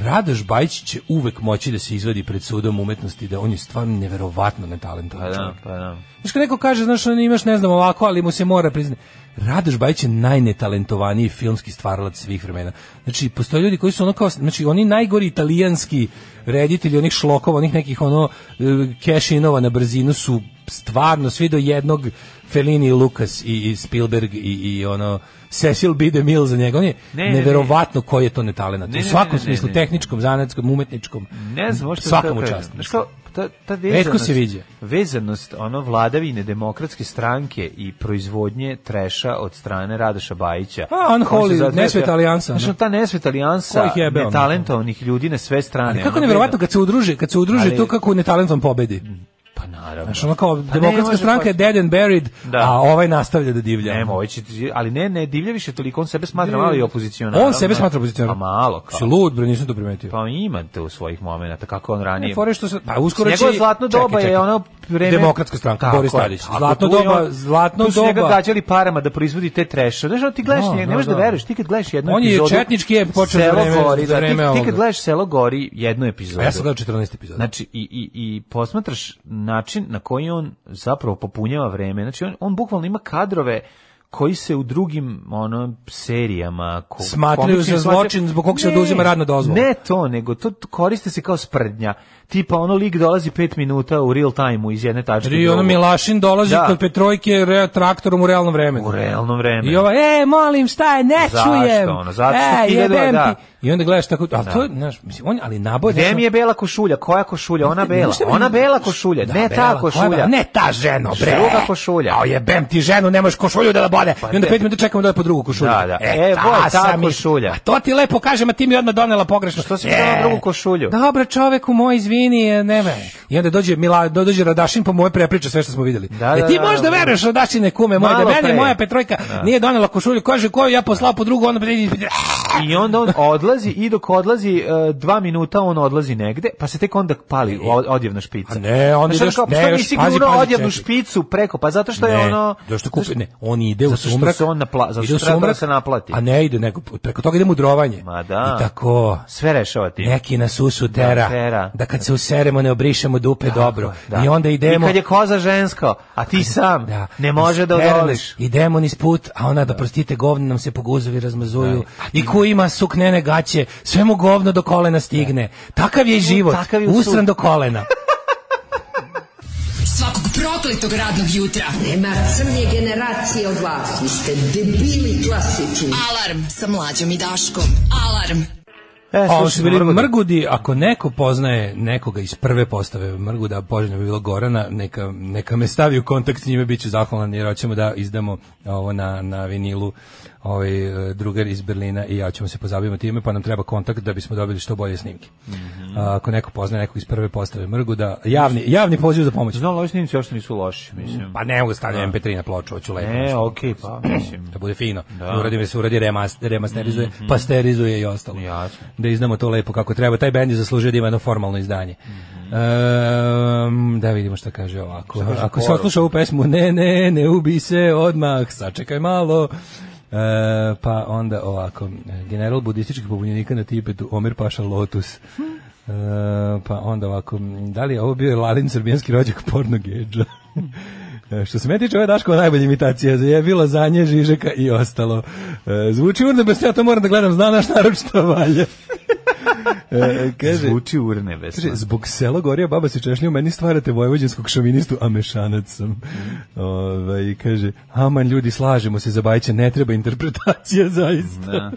Radoš Bajić će uvek moći da se izvadi pred sudom umetnosti, da on je stvarno neverovatno netalentovan pa, da, pa da, Znaš, neko kaže, znaš, on imaš, ne znam, ovako, ali mu se mora priznati. Radoš Bajić je najnetalentovaniji filmski stvaralac svih vremena. Znači, postoje ljudi koji su ono kao, znači, oni najgori italijanski reditelji, onih šlokova, onih nekih, ono, kešinova eh, na brzinu su stvarno svi do jednog Fellini, Lucas i, i Spielberg i, i ono, Cecil B. DeMille za njega. On je ne, neverovatno koji je to netalenat. U svakom smislu, tehničkom, zanatskom, umetničkom, ne znam, svakom učastnom.
Ta, ta vezanost, se viđa. Vezanost ono vladavine demokratske stranke i proizvodnje treša od strane Radoša Bajića.
A,
on
holi, nesvet alijansa.
Znači, ta nesvet alijansa netalentovanih ljudi na sve strane. Ali
kako neverovatno kad se udruže, kad se udruže ali, to kako netalentovan pobedi. Mm.
Pa naravno. Znaš,
ono kao,
pa
demokratska stranka pa... je dead and buried, da. a ovaj nastavlja da divlja.
Nemo, ovaj će, ali ne, ne divlja više toliko, on sebe smatra malo i opozicionarom.
On sebe smatra opozicionarom.
Pa malo. Kao.
Si lud, bre, nisam to primetio.
Pa imate u svojih momenata, kako on ranije. Ne,
fore što se, pa uskoro će... Njegovo
zlatno doba čekaj, čekaj. je ono
vreme... Demokratska stranka, tako,
Boris
Tadić. Zlatno doba, on, zlatno doba. Tu su njega
gađali parama da proizvodi te treše. Znaš, ti gledaš, no, ne, no, možeš da, da, veruješ, ti kad gledaš jednu epizodu...
On je četnički je počeo za vreme, gori,
da, vreme ti, ti kad gledaš Selo gori jednu epizodu.
ja sam gledao 14 epizoda.
Znači, i, i, i posmatraš na način na koji on zapravo popunjava vreme. Znači, on, on bukvalno ima kadrove koji se u drugim ono serijama
ko, smatraju za zločin zbog kog se oduzima radna dozvola.
Ne to, nego to koriste se kao sprdnja tipa ono lik dolazi 5 minuta u real time-u iz jedne tačke.
I ono Milašin dolazi da. kod Petrojke re, traktorom u realnom vremenu.
U realnom vremenu.
I ova, e, molim, šta je, ne Zašto čujem. Ono? Zašto e, jebem da. I onda gledaš tako, ali da. to, znaš, mislim, on, ali naboj...
Da Gde mi je bela košulja? Koja košulja? Ona bela. Ona bela košulja, da, ne bela, ta košulja.
ne ta ženo, bre.
Druga košulja. A
jebem ti ženu, nemaš košulju da da bode. Pa, I onda 5 minuta čekamo da je po drugu košulju. Da,
da. E, e boj, ta, ta košulja.
A to ti lepo kažem, a ti mi odmah donela pogrešno. Što si e. drugu košulju? Dobro, čoveku moj, izvini Salvini, ne me. I onda dođe, Mila, dođe Radašin po moje prepriče sve što smo videli. Da, e da, ti da, možda da, veruješ Radašine kume moje, da meni moja Petrojka nije donela košulju, kaže koju ja poslao po drugu, onda ah!
i onda on odlazi i dok odlazi e, dva minuta on odlazi negde, pa se tek onda pali e, odjevna špica. A
ne, on pa
ide
što pa ne, nisi
gurao odjevnu špicu preko, pa zato što ne, je ono
što kupi, ne, on ide u sumrak. Zato što
on napla, zato što treba da se naplati.
A ne ide nego preko toga ide mu drovanje. Ma da. I tako
sve rešava
ti. Neki na susu tera. Da, tera. da kad se useremo, ne obrišemo dupe Tako, dobro. Da. I onda idemo... I
kad je koza žensko, a ti sam, da. ne može da odoliš.
Idemo niz put, a ona da, da prostite govno nam se po guzovi razmazuju. Da. I ko ima suknene gaće, sve mu govno do kolena stigne. Takav je život, Takav je usran do kolena. Svakog prokletog radnog jutra. Nema crnje generacije od vas. Vi ste debili klasični. Alarm sa mlađom i daškom. Alarm. E, slušaj, su bili Mrgudi. Mrgudi, ako neko poznaje nekoga iz prve postave Mrguda, poželjno bi bilo Gorana, neka, neka me stavi u kontakt s njime, bit ću zahvalan jer hoćemo da izdamo ovo na, na vinilu ovaj e, drugar iz Berlina i ja ćemo se pozabaviti time, pa nam treba kontakt da bismo dobili što bolje snimke. Mm -hmm. A, ako neko poznaje nekog iz prve postave Mrgu da javni javni poziv za pomoć.
Znam, loše snimci još nisu loši, mislim.
Pa
ne
mogu da stavljati da. MP3 na ploču, hoću lepo.
E, ne, okej, okay, pa mislim.
Da bude fino. Da. da uradi se uradi remaster, remasterizuje, mm -hmm. pasterizuje i ostalo. Jasne. Da izdamo to lepo kako treba. Taj bend je zaslužio da ima jedno formalno izdanje. Mm -hmm. e, da vidimo šta kaže ovako. Šta kaže ako se ovu pesmu, ne, ne, ne ubi se odmah, sačekaj malo. E, pa onda ovako, general budističkih pobunjenika na Tibetu, Omer Paša Lotus. E, pa onda ovako, da li je ovo bio Lalin srbijanski rođak porno geđa? E, što se me tiče, ovo je Daškova najbolja imitacija. Je bilo zanje, Žižeka i ostalo. Uh, zvuči urne, bez ja to moram da gledam, zna naš naročito valje.
E, e, kaže, Zvuči urnebesno.
Kaže, zbog sela Gorija baba se češlja, meni stvarate vojvođanskog šovinistu, a mešanac sam. Mm. Ove, ovaj, kaže, aman ljudi, slažemo se za Bajića, ne treba interpretacija zaista. Da.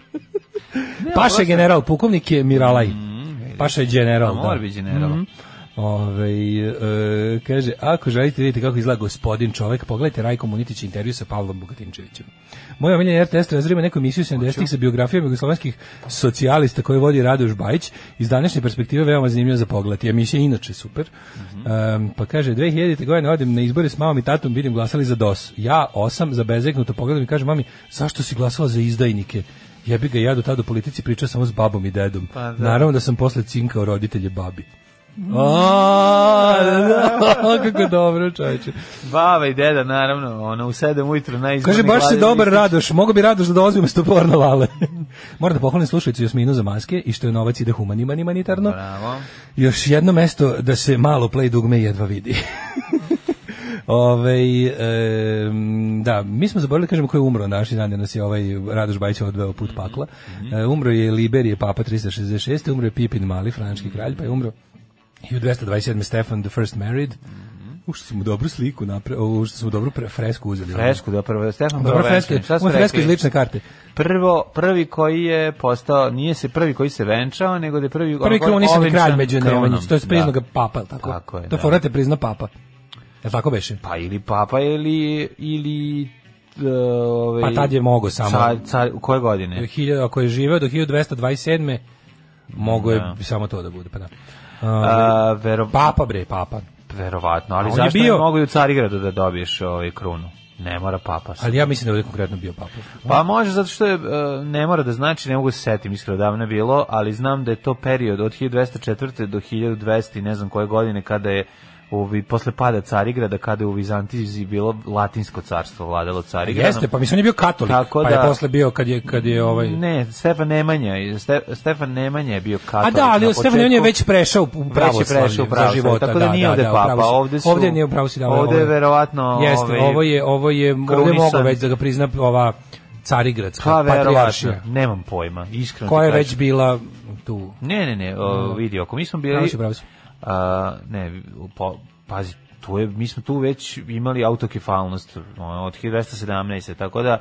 Paša je general, pukovnik je Miralaj. Mm, Paša je general.
Da, mora da. biti general. Mm -hmm.
Ove, ovaj, e, kaže, ako želite vidjeti kako izgleda gospodin čovek, pogledajte Rajko Munitić intervju sa Pavlom Bogatinčevićem. Moja omiljena RTS razrima neku emisiju 70-ih sa biografijom jugoslovenskih socijalista koje vodi Radoš Bajić. Iz današnje perspektive veoma zanimljivo za pogled. Emisija je inače super. Mm -hmm. e, pa kaže, 2000. godine odem na izbore s mamom i tatom, vidim glasali za DOS. Ja osam za bezeknuto pogledam i kažem, mami, zašto si glasala za izdajnike? Jebi ga, ja do tada u politici pričao samo s babom i dedom. Pa, da. Naravno da sam posle cinkao roditelje babi. A, da, kako dobro, čoveče.
Baba i deda, naravno, ono, u sedam ujutru najizborni.
Kaže, baš si dobar Radoš, mogu bi Radoš da dozvim sto porno lale. Moram da pohvalim slušajući Jasminu za maske i što je novac ide humanima, humanitarno.
Bravo.
Još jedno mesto da se malo play dugme jedva vidi. Ove, e, da, mi smo zaboravili da kažemo ko je umro naši dan, nas je ovaj Radoš Bajić odveo put pakla. Mhm. E, umro je Liberije Papa 366, umro je Pipin Mali, frančki kralj, pa je umro 1227. Stefan the First Married. Mm-hmm. U što smo dobru sliku napre, u smo dobru fresku uzeli.
Fresku da prvo Stefan
Dobro fresku, on freska iz lične karte.
Prvo prvi koji je postao, nije se prvi koji se venčao, nego da je prvi
prvi koji nisam kralj među Nemanjić, to je priznao da. papa, tako. tako je, to da. forate prizna papa. Je tako beše?
Pa ili papa ili ili e, ove,
ovaj, pa tad je mogo samo. Car, car,
u koje godine?
1000, ako je živeo do 1227. Mogo je da. samo to da bude, pa da.
A, vero...
Papa bre, papa.
Verovatno, ali zašto bio... ne mogu i u Carigradu da dobiješ ovaj krunu? Ne mora papa.
Ali ja mislim da je konkretno bio papa.
Pa može, zato što je, e, ne mora da znači, ne mogu se setim, iskreno davno bilo, ali znam da je to period od 1204. do 1200. ne znam koje godine kada je ovi, posle pada Carigrada, kada je u Vizantiji bilo latinsko carstvo vladalo Carigradom. Jeste,
pa mislim je bio katolik, Tako pa da, je posle bio kad je, kad je ovaj...
Ne, Stefan Nemanja, Ste, Stefan Nemanja je bio katolik.
A da, ali Stefan Nemanja je već prešao u pravoslavlje
prešao u za Tako da, da nije da, ovde da, papa, ovde su... Ovde nije u pravosti,
da,
ovde je verovatno...
Jeste, ovaj, ovo je, ovo je, ovde mogu već da ga prizna ova Carigradska pa,
patrijaršija. Nemam pojma,
iskreno. Koja je već bila tu?
Ne, ne, ne, o, da. vidi, ako mi smo bili... Pravosti, pravosti a, ne, po, pazi, tu je, mi smo tu već imali autokefalnost od 1217. Tako da,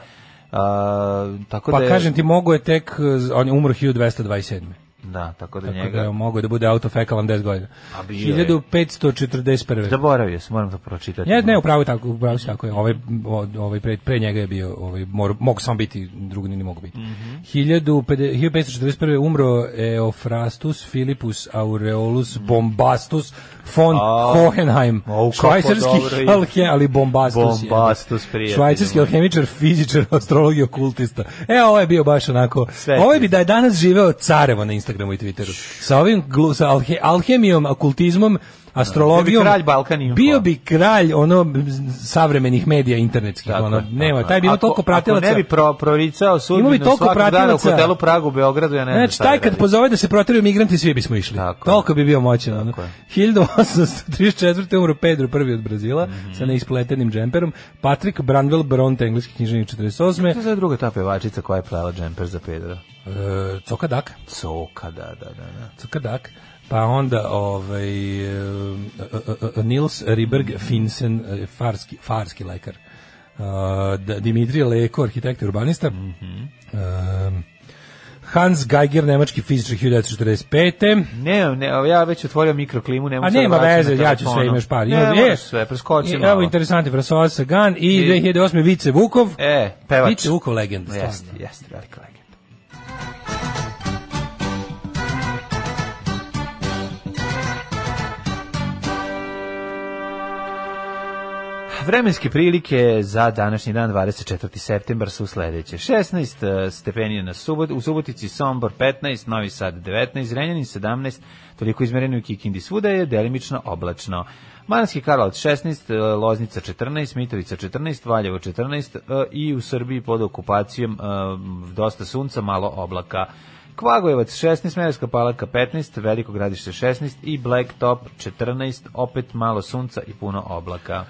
a, tako pa da je, kažem ti, mogo je tek, on je umro 1227.
Da, tako da tako njega... Tako da
mogu da bude autofekalan 10 godina. A bio 1541.
Zaboravio se, moram to pročitati.
Ja, ne, upravo tako, upravo tako je. Ovaj, ovaj pre, pre njega je bio, ovaj, mor, mogu sam biti, drugi ne mogu biti. Mm -hmm. 1541. umro Eofrastus Filipus Aureolus mhm. Bombastus von oh, Hohenheim, oh, švajcarski alke, ali bombastus.
Bombastus, prijatelj.
Švajcarski alhemičar, fizičar, astrolog i okultista. E, ovo je bio baš onako. Sve ovo bi da je danas živeo carevo na Instagramu i Twitteru. Sa ovim glu, sa alhe, alhemijom, okultizmom astrologijom. Bio bi kralj Balkaniju. Bio bi kralj ono savremenih medija internetskih, tako, ono. Nema, taj bi imao toliko pratilaca.
Ako ne bi pro, proricao sudbinu bi toliko
dana u hotelu
Pragu Beogradu, ja ne znam. Znači
taj kad pozove da se proteraju migranti, svi bismo išli. Tako, toliko bi bio moćan ono. 1834. umro Pedro prvi od Brazila mm -hmm. sa neispletenim džemperom, Patrick Branwell Bronte, engleski književnik 48.
Kako je druga ta pevačica koja je plela džemper za Pedro?
E, Coka Dak.
Coka, da, da, da. da.
Coka Dak. Pa onda ovaj eh, eh, eh, Nils Riberg Finsen farski farski lekar. Dimitrije Leko, arhitekta i urbanista. Mm -hmm. Hans Geiger, nemački fizičar 1945.
Ne,
ne,
ja već otvorio mikroklimu, ne mogu A nema da
veze, ja ću sve imaš par.
Ima, ne, e, sve, preskočimo. E, evo
interesantni François Sagan i, I 2008. Vice Vukov.
E, pevač. Vice
Vukov legenda.
Jeste, jeste, velika legenda. Vremenske prilike za današnji dan 24. septembar su sledeće. 16 e, stepeni na subot, u Subotici, Sombor 15, Novi Sad 19, Zrenjanin 17, toliko izmereno u Kikindi svuda je delimično oblačno. Manski Karlovac 16, e, Loznica 14, Mitrovica 14, Valjevo 14 e, i u Srbiji pod okupacijom dosta sunca, malo oblaka. Kvagojevac 16, Smederska palaka 15, Veliko gradište 16 i Blacktop 14, opet malo sunca i puno oblaka.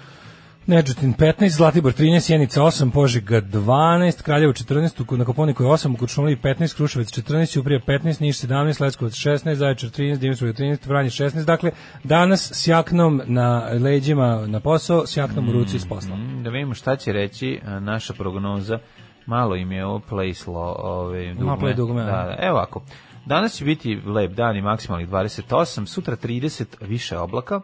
Nedžetin 15, Zlatibor 13, Sjenica 8, Požega 12, Kraljevo 14, na Koponiku 8, u 15, Kruševac 14, Uprije 15, Niš 17, Leskovac 16, Zaječar 13, Dimitrov 13, Vranje 16. Dakle, danas s jaknom na leđima na posao, s jaknom u ruci iz posla. Mm,
da vidimo šta će reći e, naša prognoza. Malo im je ovo plejslo ove, dugme. Malo dugme. Da. da, da. Evo ovako. Danas će biti lep dan i maksimalnih 28, sutra 30 više oblaka.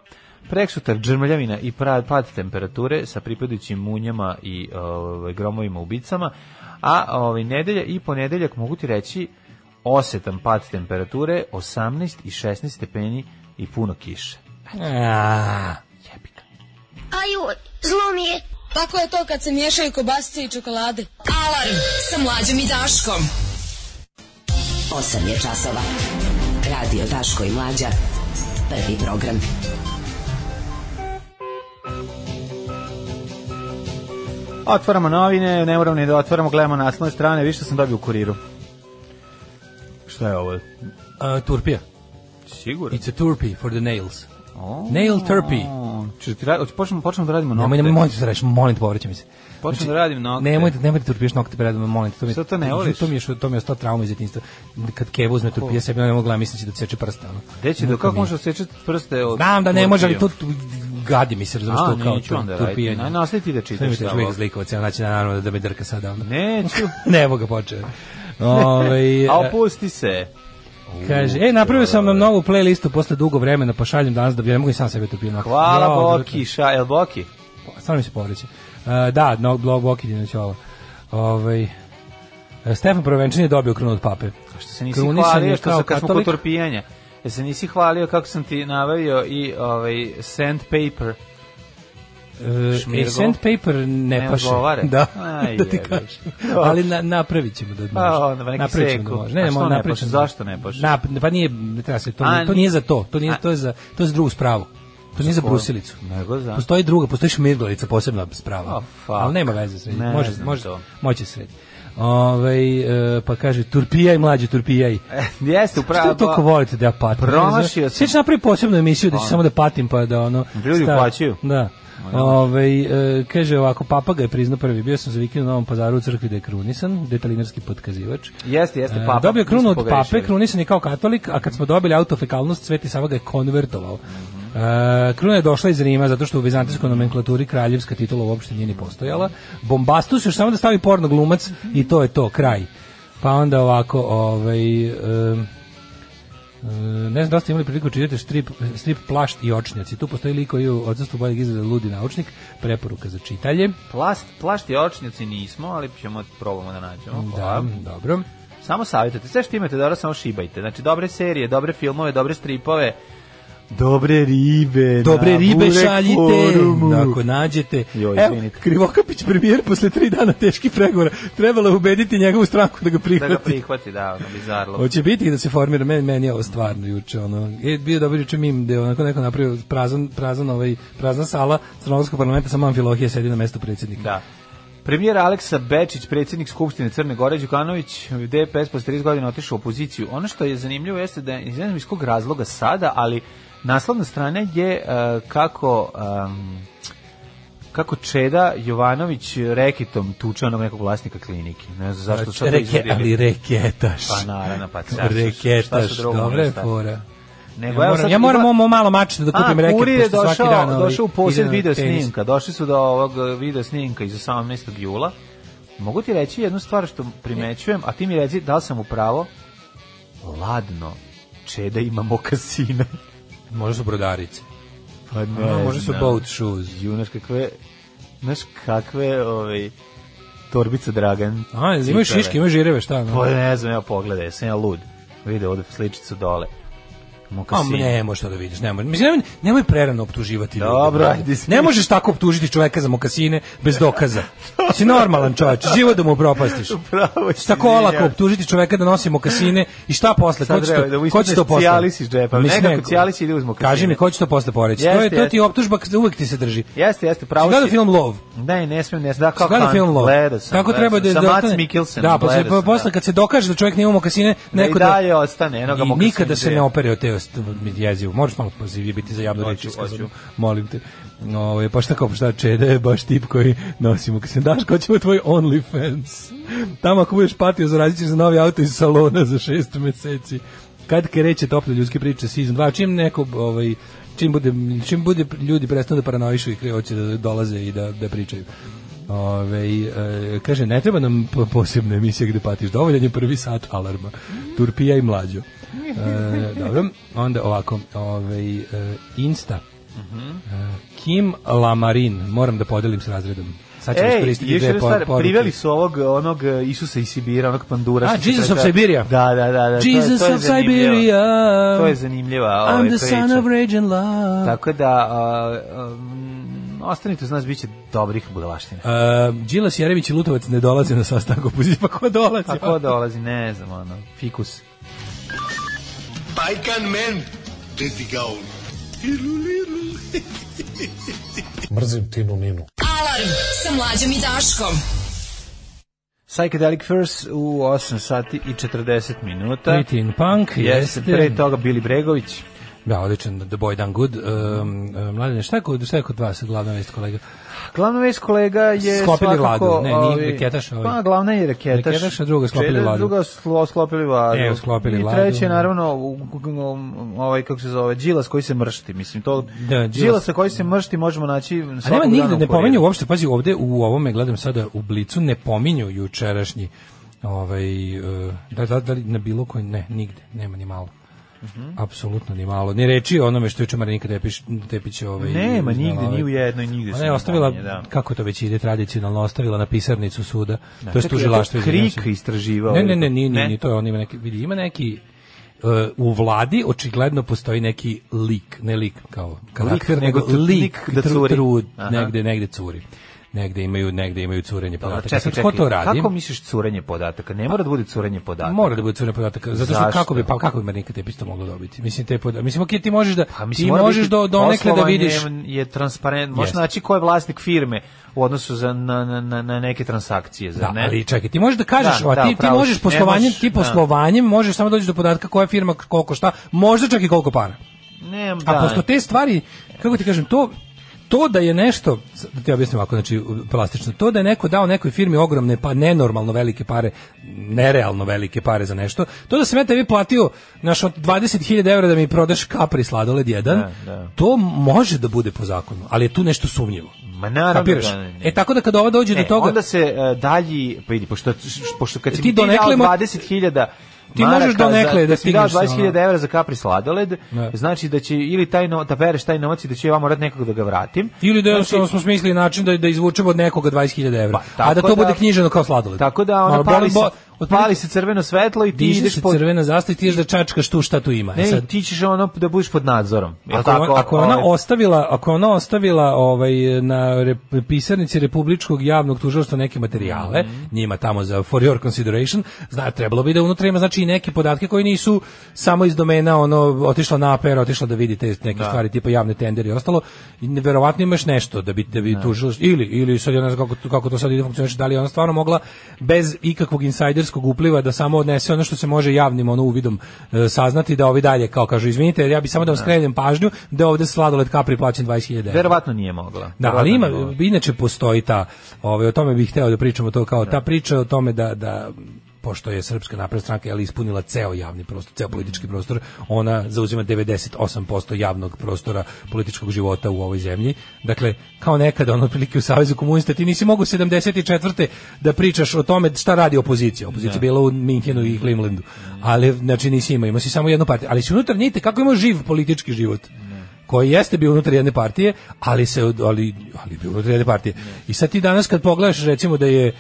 Preksutar džrmljavina i pad temperature sa pripadajućim munjama i ovaj, gromovima ubicama, a ovaj, nedelja i ponedeljak mogu ti reći osetan pad temperature, 18 i 16 stepeni i puno kiše.
Jebika. Aju, zlo mi je. Tako je to kad se miješaju kobasice i čokolade. Alarm sa mlađom i Daškom. 8 je časova. Radio Daško i Mlađa. Prvi program. Prvi program. Otvaramo novine, ne moramo ni da otvaramo, gledamo naslovne strane, više sam dobio u kuriru. Šta je ovo? A, turpija.
Sigurno.
It's a turpy for the nails. Oh. Nail turpy.
Počnemo, počnemo da radimo nokte. Nemoj,
nemoj, nemoj da radiš, molim te, povraćam se.
Počnem znači, da radim nokte.
Nemoj, nemoj da turpiš nokte pred mnom, molim te. To mi, Sada to ne voliš? To mi je, što, to mi je sto trauma iz djetinjstva. Kad Kevo uzme turpije, sebi, ne mogu gledati, misleći da, da seče prste. Ono. Deći,
do da- kako
može da
seče
prste? Od Znam da ne može, ali to gadi mi se, razumiješ to kao
tu, onda tu pijenje. Naj, nastaviti da
čitaš. Sve mi čovjek zlikovac, ja znači naravno da, da me drka sada. Onda.
Neću.
ne mogu ga počeo.
Ove, A e, opusti se.
Kaže, e, napravio sam vam novu playlistu posle dugo vremena, pa šaljem danas da bi, ne mogu i sam sebe to pio.
Hvala jo, Boki, ša, el Boki?
Stvarno mi se povreće. E, da, no, blog Boki Dinoćola. Ovaj, Stefan Provenčan je dobio krunu od pape. A
što se nisi hvalio, što se kad smo potorpijenje. Jer se nisi hvalio kako sam ti navavio i ovaj, sandpaper.
E, e sandpaper ne, ne paše. Da, Aj, da ti kažem. Ali na, napravit ćemo da pa, može. Pa, onda neki napravit ćemo da Ne, ne, ne, ne
paše? Da- Zašto ne
paše? Na, pa nije, ne treba se, to, A, to nije za to. To, nije, a, to, je za, to je za drugu spravu. To nije za brusilicu. Nego za... Postoji druga, postoji šmirgolica posebna sprava. Oh, ali nema veze sredi. Ne, može, može, može, može sredi. Ove, ovaj, pa kaže Turpija i mlađi Turpija e,
jeste upravo. Što
toliko da. volite da ja patim?
Promašio sam. Sve
napravi posebnu emisiju da ću samo da patim pa da ono.
Ljudi plaćaju.
Da. Ove, ovaj, kaže ovako, papa ga je priznao prvi. Bio sam za vikend na Novom pazaru u crkvi da je krunisan, detalinarski potkazivač.
Jeste, jeste, e, papa.
Dobio krunu od pape, krunisan je kao katolik, a kad smo dobili autofekalnost, Sveti Sava ga je konvertovao. Uh, kruna je došla iz Rima zato što u bizantijskoj nomenklaturi kraljevska titula uopšte nije ni postojala. Bombastus još samo da stavi porno glumac i to je to, kraj. Pa onda ovako, ovaj... Um, E, ne znam da ste imali priliku da čitati strip, strip Plašt i očnjaci. Tu postoji lik koji u odsustvu boljeg izgleda ludi naučnik, preporuka za čitalje.
Plast, plašt i očnjaci nismo, ali ćemo da probamo da nađemo.
Da, dobro.
Samo savjetujte, sve što imate dobro samo šibajte. Znači, dobre serije, dobre filmove, dobre stripove,
Dobre ribe. Dobre na ribe šaljite, ako nađete. Joj, Evo, Krivokapić premijer posle tri dana teških pregovora trebala ubediti njegovu stranku da ga prihvati.
Da ga prihvati, da,
ono bizarlo. Hoće biti da se formira, meni, meni je ovo stvarno juče,
ono,
je bio dobar juče mim, gde onako neko napravio prazan, prazan ovaj, prazna sala Crnogorskog parlamenta, samo Amfilohija sedi na mestu predsjednika.
Da. Premijer Aleksa Bečić, predsjednik Skupštine Crne Gore, Đukanović, DPS posle 30 godina otišao u opoziciju. Ono što je zanimljivo jeste da, ne znam iz kog razloga sada, ali Naslovna strana je uh, e, kako... Um, kako Čeda Jovanović reketom tuče onog nekog vlasnika klinike. Ne
znam zašto sad znači, Reke, ali reketaš.
Pa naravno, pa caš,
Reketaš, dobra je fora. Nego, ja, moram, sad, ja moram ima... malo mačiti da kupim
reket. Kurir je došao, svaki dan, ali, ovaj, došao u posjed video snimka. Došli su do ovog video snimka iz 18. jula. Mogu ti reći jednu stvar što primećujem, a ti mi reci da li sam u pravo? Ladno. Čeda ima mokasine.
Možda su brodarice. Pa ne, A, možda su boat shoes.
Junaš kakve, znaš kakve, ovaj, torbice Dragan.
A, imaju šiške, imaju žireve, šta? No?
Pa ne znam, ja pogledaj, sam ja lud. Vide ovde sličicu dole.
Mokasini. ne možeš to da vidiš, ne možeš. Mislim, nemoj, nemoj prerano optuživati
ljude. Dobro, ajde.
Ne možeš tako optužiti čoveka za mokasine bez dokaza. si normalan čovjek, živo da mu propastiš. Bravo. Si tako olako optužiti čoveka da nosi mokasine i šta posle? Da ko
će to, da ko će to posle? Cijalis iz džepa.
Mislim, Nekako cijalis ide uz mokasine. Kaži mi, ko će to posle poreći? Jeste, to je, to jeste. ti optužba, uvek ti se drži.
Jeste, jeste, pravo si.
Gledao film Lov.
Ne, ne smijem, ne smijem.
Da, kako gledao film Lov.
Kako treba
da... Sa Mats
Mikkelsen.
Da, posle, posle da. kad se dokaže da čovek čovjek nema mokasine, da, neko da... I dalje
ostane,
enoga mokasine. Nikada se ne opere od te jezivo, jezivo. Moraš malo pozivije biti za javno reći. Molim te. No, pa šta kao, šta čede je baš tip koji nosimo. Kad se daš, ko ćemo tvoj OnlyFans? Tamo ako budeš patio, zarazit ćeš za novi auto iz salona za šest meseci. Kad kreće tople ljudske priče season 2, čim neko ovaj, čim bude, čim bude ljudi prestanu da paranoišu i kreće da dolaze i da, da pričaju. Ove, e, kaže, ne treba nam posebna emisija gde patiš, dovoljan je prvi sat alarma. Turpija i mlađo. E, dobro, onda ovako, ove, e, Insta. E, Kim Lamarin, moram da podelim s razredom.
Sad ćemo iskoristiti dve poruke. Priveli su ovog, onog e, Isusa iz Sibira, onog pandura.
A, Jesus of Siberia.
Da, da, da. da
Jesus to,
to
of Siberia.
To je zanimljiva. I'm the son of rage and love. Tako da, uh, um, ostanite uz nas, bit će dobrih budalaština. Uh,
Đilas, Jeremić i Lutovac ne dolaze na sastanak opozicije, pa ko dolazi? Pa
ko dolazi, ne znam, ono,
fikus. Pajkan men, deti gaun.
Mrzim Tinu Ninu. Alarm sa mlađom i Daškom. Psychedelic First u 8 sati i 40 minuta.
Meeting Punk.
Jeste, pre toga Bili Bregović.
Da, odličan The Boy Done Good. Um, mhm. mladine, šta je kod, šta je kod vas glavna vest kolega?
Glavna vest kolega je sklopili svakako...
Vladu. Ne, nije reketaš.
Ovaj. Pa, glavna je reketaš.
Reketaš, a
druga sklopili Čeda, vladu. Druga slo, sklopili vladu. Evo, sklopili I vladu. I treće, naravno, ovaj, kako se zove, džilas koji se mršti. Mislim, to da, džilasa koji se mršti možemo naći A nema nigde,
ne pominju uopšte, pazi, ovde u ovome, gledam sada u Blicu, ne pominju jučerašnji ovaj, eh, da, da, da, na bilo koji, ne, nigde, nema ni malo. -hmm. Apsolutno ni malo. Ni reči o onome što juče Marinika Tepić, Tepić ovaj,
Nema
nigde,
ni u jednoj, nigde. Ona
je ostavila, da. kako to već ide tradicionalno, ostavila na pisarnicu suda. Da, to
je tužilaštvo. Krik
istraživao. Ne, ne, ne, ni, ni ni, to je on ima neki, vidi, ima neki, Uh, u vladi očigledno postoji neki lik, ne lik kao karakter, lik, nego, nego lik, lik da curi. Trud, negde, negde curi negde imaju negde imaju curenje podataka. Čekaj, čekaj,
ko to radi? Kako misliš curenje podataka? Ne mora da bude curenje podataka.
Mora da bude curenje podataka. Zato što Zašto? kako bi pa kako bi Marinka Tepić to mogla dobiti? Mislim te podatke. Mislim okej, ti možeš da pa, mislim, ti možeš do do da vidiš
je transparent. Možeš naći ko je vlasnik firme u odnosu za na, na, na neke transakcije, za
da, ne. Ali čekaj, ti možeš da kažeš, da, a da, ti da, ti možeš poslovanjem, ti poslovanjem možeš samo doći do podatka koja firma, koliko šta, možda čak i koliko para. Ne, da. A posto te stvari, kako ti kažem, to to da je nešto, da ti objasnim ovako, znači plastično, to da je neko dao nekoj firmi ogromne, pa nenormalno velike pare, nerealno velike pare za nešto, to da sam ja tebi platio naš od 20.000 eura da mi prodaš kapri sladoled jedan, da, da. to može da bude po zakonu, ali je tu nešto sumnjivo. Ma naravno da ne, ne. E tako da kada ovo dođe ne, do e, toga...
onda se uh, dalji, vidi, pa pošto, pošto kad si ti, ti dao 20.000
ti maraka možeš donekle da stigneš. Da, 20.000 evra za kapri sladoled,
ne. Da. znači da će ili taj no, da pereš taj novac i da će ja morati nekog da ga vratim.
Ili da
znači,
smo smislili način da da izvučemo od nekoga 20.000 evra, pa, a da to da, bude knjiženo kao sladoled.
Tako da ona Malo, pali, boli, Pali se crveno svetlo i ti ideš se pod... crvena
zastava i ti ideš da čačkaš tu šta tu ima. Ne,
Sad... ti ćeš ono da budeš pod nadzorom.
Ako, tako, ako ona ovaj... ostavila, ako ona ostavila ovaj na rep, pisarnici republičkog javnog tužilaštva neke materijale, mm -hmm. njima tamo za for your consideration, zna trebalo bi da unutra ima znači i neke podatke koji nisu samo iz domena ono otišla na APR, otišla da vidi te neke da. stvari tipa javne tendere i ostalo. I verovatno imaš nešto da bi da bi da. tužilaštvo ili ili sad ja ne znam kako kako to sad ide funkcioniše, da li ona stvarno mogla bez ikakvog insajder satelitskog upliva da samo odnese ono što se može javnim ono uvidom e, saznati da ovi dalje kao kažu izvinite ja bih samo da vam da. skrenem pažnju da je ovde sladoled kapri plaćen 20.000.
Verovatno nije mogla.
Da, ali ima inače postoji ta, ovaj o tome bih hteo da pričamo to kao da. ta priča o tome da da pošto je Srpska napredna stranka ali ispunila ceo javni prostor, ceo politički prostor, ona zauzima 98% javnog prostora političkog života u ovoj zemlji. Dakle, kao nekada ono prilike u Savezu komunista ti nisi mogu 74. da pričaš o tome šta radi opozicija. Opozicija da. bila u Minhenu i Klimlandu. Ali znači nisi imao, imao si samo jednu partiju, ali si unutar njite kako ima živ politički život koji jeste bio unutar jedne partije, ali se ali ali bio unutar jedne partije. I sad ti danas kad pogledaš recimo da je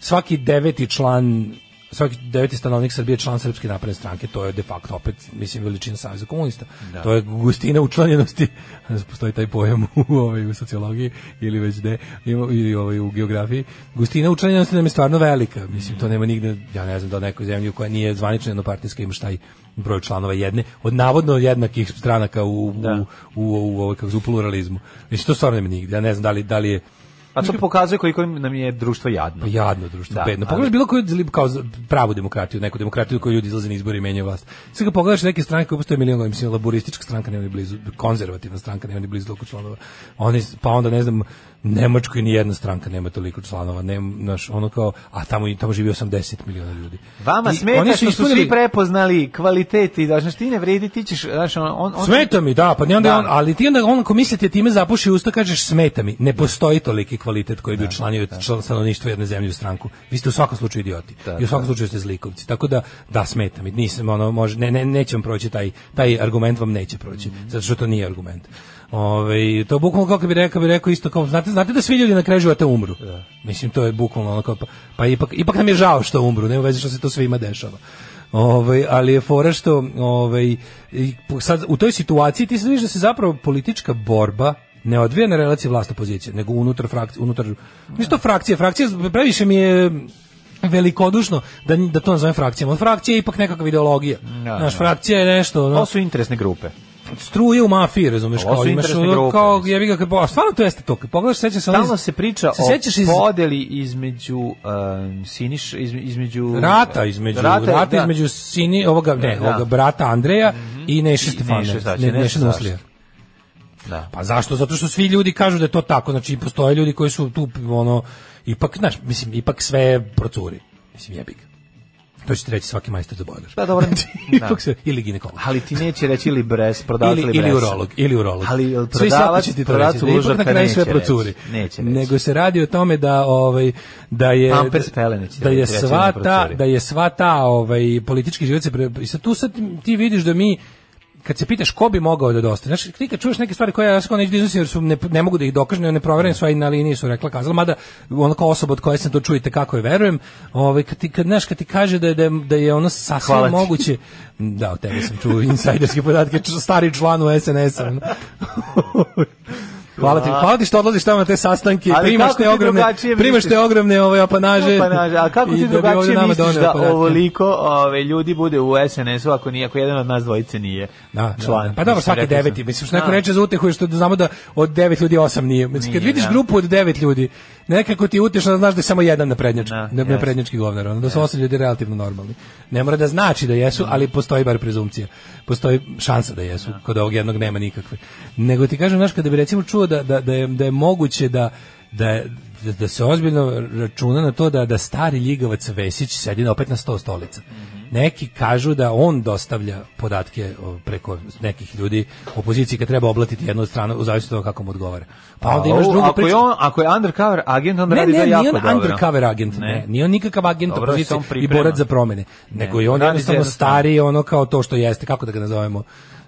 svaki deveti član svaki deveti stanovnik Srbije član Srpske napredne stranke, to je de facto opet, mislim, veličina Saveza komunista. Da. To je gustina učlanjenosti, postoji taj pojam u, ovaj, u sociologiji ili već de, ili ovaj, u geografiji. Gustina učlanjenosti nam je stvarno velika, mislim, to nema nigde, ja ne znam da nekoj zemlji koja nije zvanična jednopartijska imaš taj broj članova jedne, od navodno jednakih stranaka u, da. u, u, u, u, ovaj, kako u pluralizmu. Mislim, to stvarno nema nigde, ja ne znam da li, da li je
A to pokazuje koliko nam je društvo jadno. Pa
jadno društvo, da, bedno. Da. Pogledaj ali... bilo koju kao pravu demokratiju, neku demokratiju koju ljudi izlaze na izbore i menjaju vlast. Sve kad pogledaš neke stranke koje postoje milion mislim laboristička stranka nema ni blizu, konzervativna stranka nema ni blizu toliko članova. Oni pa onda ne znam Nemačkoj ni jedna stranka nema toliko članova, ne, naš, ono kao, a tamo i tamo živi 80 miliona ljudi.
Vama I smeta oni su što su svi prepoznali kvalitet i da znaš ti ne vredi, ti ćeš, znaš, on,
on, Smeta mi, da, pa
ne
onda da. on, ali ti onda on ako mislite da time zapuši usta, kažeš smeta mi, ne postoji toliki kvalitet koji bi da, učlanio da. stanovništvo jedne zemlje u stranku. Vi ste u svakom slučaju idioti. Da, I u svakom da. slučaju ste zlikovci. Tako da da smeta mi, nisam ono može ne ne nećem proći taj taj argument vam neće proći, mm -hmm. zato što to nije argument. Ove, to je bukvalno kako bi rekao, bi rekao isto kao, znate, znate da svi ljudi na kraju života umru. Da. Mislim, to je bukvalno ono kao, pa, pa ipak, ipak nam je žao što umru, nema veze što se to svima dešava. Ove, ali je fora što ove, sad, u toj situaciji ti se vidiš da se zapravo politička borba ne odvija na relaciji vlast opozicije, nego unutar frakcije, unutar, mislim to frakcija, frakcije previše mi je velikodušno da da to nazovem frakcijama. Od frakcije je ipak nekakva ideologija. No, Naš no. frakcija je nešto, no.
To su interesne grupe
struje u mafiji, razumeš, kao
imaš grupe, kao jebi
ga kao, stvarno to jeste to. Pogledaš,
seća
se Stalno
se priča se o iz... podeli između um, Siniš
između rata između rata, rata da. između Sini ovoga ne, da. ovoga brata Andreja mm -hmm. i Neše Stefanovića, ne, znači, ne, Neše, Neše da. Pa zašto? Zato što svi ljudi kažu da je to tako, znači postoje ljudi koji su tu ono ipak, znaš, mislim ipak sve procuri. Mislim jebi ga. To će ti reći svaki majstor za bojler. Pa
dobro. Da.
Ipak se, ili ginekolog.
Ali ti neće reći ili bres, prodavatelj ili,
bres.
Ili
urolog, ili urolog. Ali
prodavac, će ti to reći.
Ipak na kraju sve procuri. Neće reći. Nego se radi o tome da, ovaj, da je... Pampers pelenić. Da, da je
sva da
ta, da je sva ta ovaj, politički život se... Pre... I sad tu sad ti vidiš da mi kad se pitaš ko bi mogao da dostavi, znači ti kad čuješ neke stvari koje ja skoro neću da iznositi jer su ne, ne, mogu da ih dokažem, ne proverim su, i na liniji su rekla kazala, mada ona kao osoba od koje sam to čujete kako je verujem, ovaj kad ti kad znaš kad ti kaže da je, da je, da je ono sasvim moguće, da, od tebe sam čuo insajderske podatke, stari član u SNS-a. Hvala ti, da. hvala ti što odlaziš tamo na te sastanke, ali primaš te ogromne, primaš te ogromne ove ovaj,
apanaže. apanaže. A kako ti da drugačije misliš da ovoliko ove, ljudi bude u SNS-u ako nije, ako jedan od nas dvojice nije
da, da član? Da, pa dobro, svaki deveti, mislim što neko reče za utehu što znamo da od devet ljudi osam nije. Mislim, kad vidiš grupu od devet ljudi, nekako ti utešno da znaš da je samo jedan na prednjački, na, na prednjački govnar, da su osam ljudi relativno normalni. Ne mora da znači da jesu, ali postoji bar prezumcija. Postoji šansa da jesu, kod ovog jednog nema nikakve. Nego ti kažem, znaš, kada bi recimo čuo da, da, da, je, da je moguće da, da je, da se ozbiljno računa na to da da stari ljigavac Vesić sedi opet na sto stolica. Mhm. Neki kažu da on dostavlja podatke preko nekih ljudi opoziciji kad treba oblatiti jednu stranu u zavisnosti od kako mu odgovara.
Pa onda imaš pa, drugu ako priču. Je on, ako je undercover agent, onda
ne,
radi ne, da jako
dobro. Ne, nije on undercover agent, ne. Nije on nikakav agent dobro, opozicije i borac za promjene. Nego je on jednostavno stari ono kao to što jeste, kako da ga nazovemo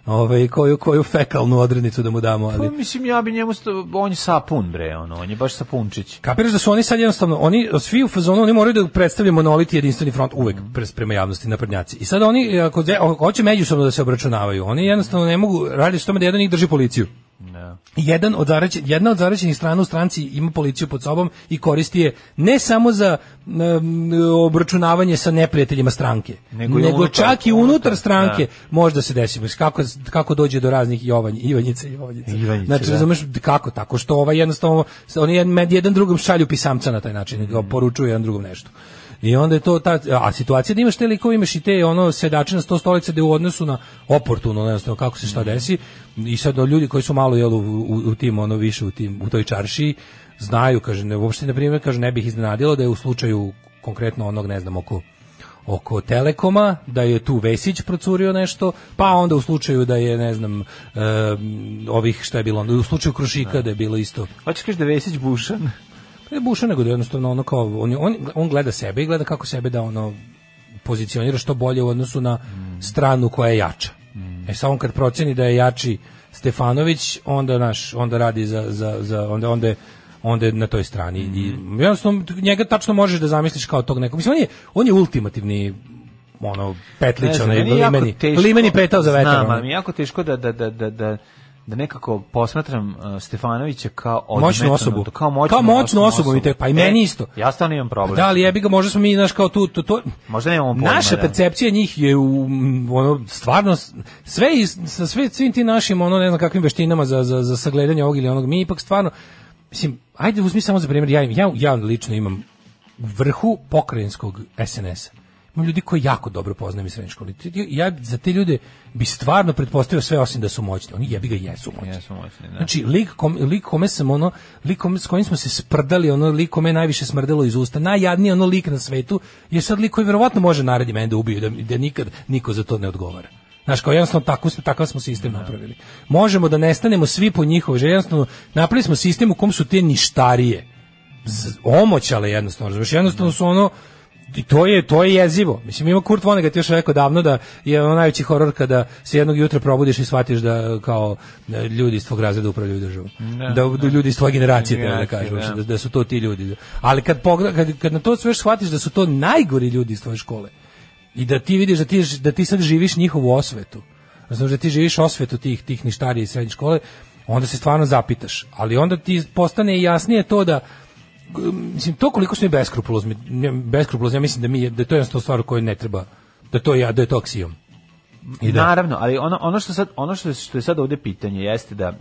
ovaj koju koju fekalnu odrednicu da mu damo, pa ali
pa, mislim ja bi njemu stav, on je sapun bre, ono, on je baš sapunčić.
Kapiraš da su oni sad jednostavno, oni svi u fazonu, oni moraju da predstavljaju monolit jedinstveni front uvek mm. prema javnosti na naprednjaci. I sad oni ako hoće međusobno da se obračunavaju, oni jednostavno ne mogu, radi što tome da jedan ih drži policiju. No. Da. Jedan od zareć, jedna od zaraćenih strana u stranci ima policiju pod sobom i koristi je ne samo za um, obračunavanje sa neprijateljima stranke, nego, nego unutar, čak i unutar stranke da. možda se desi. Kako, kako dođe do raznih Jovanj, Ivanjica i Jovanjica. Ivanjice, znači, da. razumeš kako tako? Što ovaj jednostavno, oni jedan, jedan drugom šalju pisamca na taj način, mm. poručuje jedan drugom nešto. I onda je to ta a situacija da imaš te likove imaš i te ono sedačina na 100 stolica da u odnosu na oportuno ne kako se šta mhm. desi i sad no, ljudi koji su malo jel u, u, u, tim ono više u tim u toj čaršiji znaju kaže ne uopšte na primer, kaže ne bih iznenadilo da je u slučaju konkretno onog ne znam oko oko Telekoma, da je tu Vesić procurio nešto, pa onda u slučaju da je, ne znam, e, ovih šta je bilo u slučaju Krušika da, da je bilo isto.
Hoćeš kaži da
je
Vesić bušan?
Ne buša nego da jednostavno ono kao on, on, on gleda sebe i gleda kako sebe da ono pozicionira što bolje u odnosu na stranu koja je jača. Mm. E sad on kad proceni da je jači Stefanović, onda naš onda radi za, za, za onda onda je, onda je na toj strani mm. i jednostavno njega tačno možeš da zamisliš kao tog nekog. Mislim on je on je ultimativni ono petlić, onaj limeni, limeni petao za vetar. Znam, ali
jako teško da da, da, da, da da nekako posmatram uh, Stefanovića kao odmetanu, moćnu
osobu,
da,
kao moćnu, kao moćnu osobu, osobu. Te, pa i e, meni isto.
Ja stvarno imam problem.
Da li jebi ga, možda smo mi znaš kao tu to to.
Možda nemamo pojma.
Naša da. percepcija njih je u ono stvarno sve sa sve svim tim našim ono ne znam kakvim veštinama za za za sagledanje ovog ili onog mi ipak stvarno mislim ajde uzmi samo za primer ja ja, ja lično imam vrhu pokrajinskog SNS-a Ima ljudi koji jako dobro poznaju srednju školu. Ja za te ljude bi stvarno pretpostavio sve osim da su moćni. Oni jebi ga
jesu moćni. Jesu
moćni da. Znači, lik, kom, lik kome sam ono, lik kome, s kojim smo se sprdali, ono lik kome najviše smrdelo iz usta, najjadniji ono lik na svetu, je sad lik koji verovatno može naredi mene da ubiju, da, da nikad niko za to ne odgovara. Znaš, kao jednostavno tako, takav smo sistem da. napravili. Možemo da nestanemo svi po njihovoj želji, jednostavno napravili smo sistem u kom su te ništarije omoćale jednostavno, razumiješ, jednostavno su ono, i to je to je jezivo. Mislim ima Kurt Vonnegut još rekao davno da je ono najveći horor kada se jednog jutra probudiš i shvatiš da kao da ljudi iz tvog razreda upravljaju državom. Da, da, da, ljudi iz tvoje generacije, generacije da, da da. da. su to ti ljudi. Ali kad pogled, kad, kad na to sve shvatiš da su to najgori ljudi iz tvoje škole i da ti vidiš da ti da ti sad živiš njihovu osvetu. Razumeš da ti živiš osvetu tih tih ništarija iz srednje škole, onda se stvarno zapitaš. Ali onda ti postane jasnije to da mislim to koliko smo mi beskrupulozni, beskrupulozni, ja mislim da mi da je to jednostavno stvar koju ne treba da to ja da je to I da.
Naravno, ali ono ono što sad ono što je, što je sad ovdje pitanje jeste da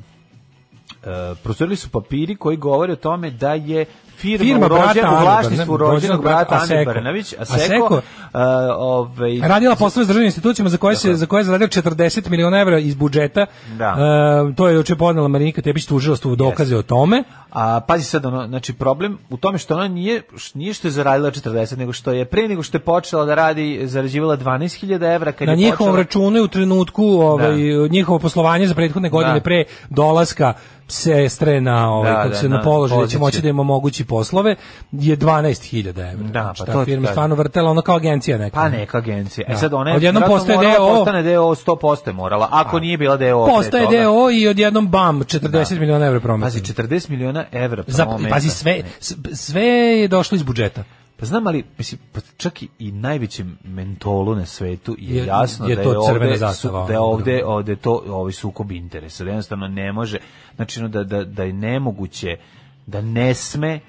Uh, prostorili su papiri koji govore o tome da je firma, firma brata u vlasništvu rođenog brata Ane Brnavić, a Seko, a,
e, ovaj, radila poslove s državnim institucijama za koje, se, za koje je zaradio 40 miliona evra iz budžeta. Da. E, to je juče podnela Marinika Tepić tužilaštvu dokaze yes. o tome.
A pazi sad, ono, znači problem u tome što ona nije, nije što je zaradila 40, nego što je pre nego što je počela da radi, zarađivala 12.000 evra. Kad
Na njihovom
počela...
računu je u trenutku da. ovaj, da. njihovo poslovanje za prethodne da. godine da. pre dolaska sestre na ovaj da, da, se na da, položaj da će moći da im omogući poslove je 12.000 €. Da, znači, pa znači, ta to firma stvarno vrtela ona kao agencija neka.
Pa neka agencija. E da. E sad ona
odjednom postaje DO,
postane DO 100% morala, ako A. nije bila DO.
Postaje DO i odjednom bam 40 da. miliona evra
prometa. Pazi 40 miliona evra prometa.
Pazi sve sve je došlo iz budžeta.
Pa znam, ali mislim, pa čak i najvećem mentolu na svetu je, je jasno je da, je ovde, zastava, da je ovde, da. ovde to ovaj sukob interesa. Da jednostavno ne može, znači no, da, da, da je nemoguće, da ne sme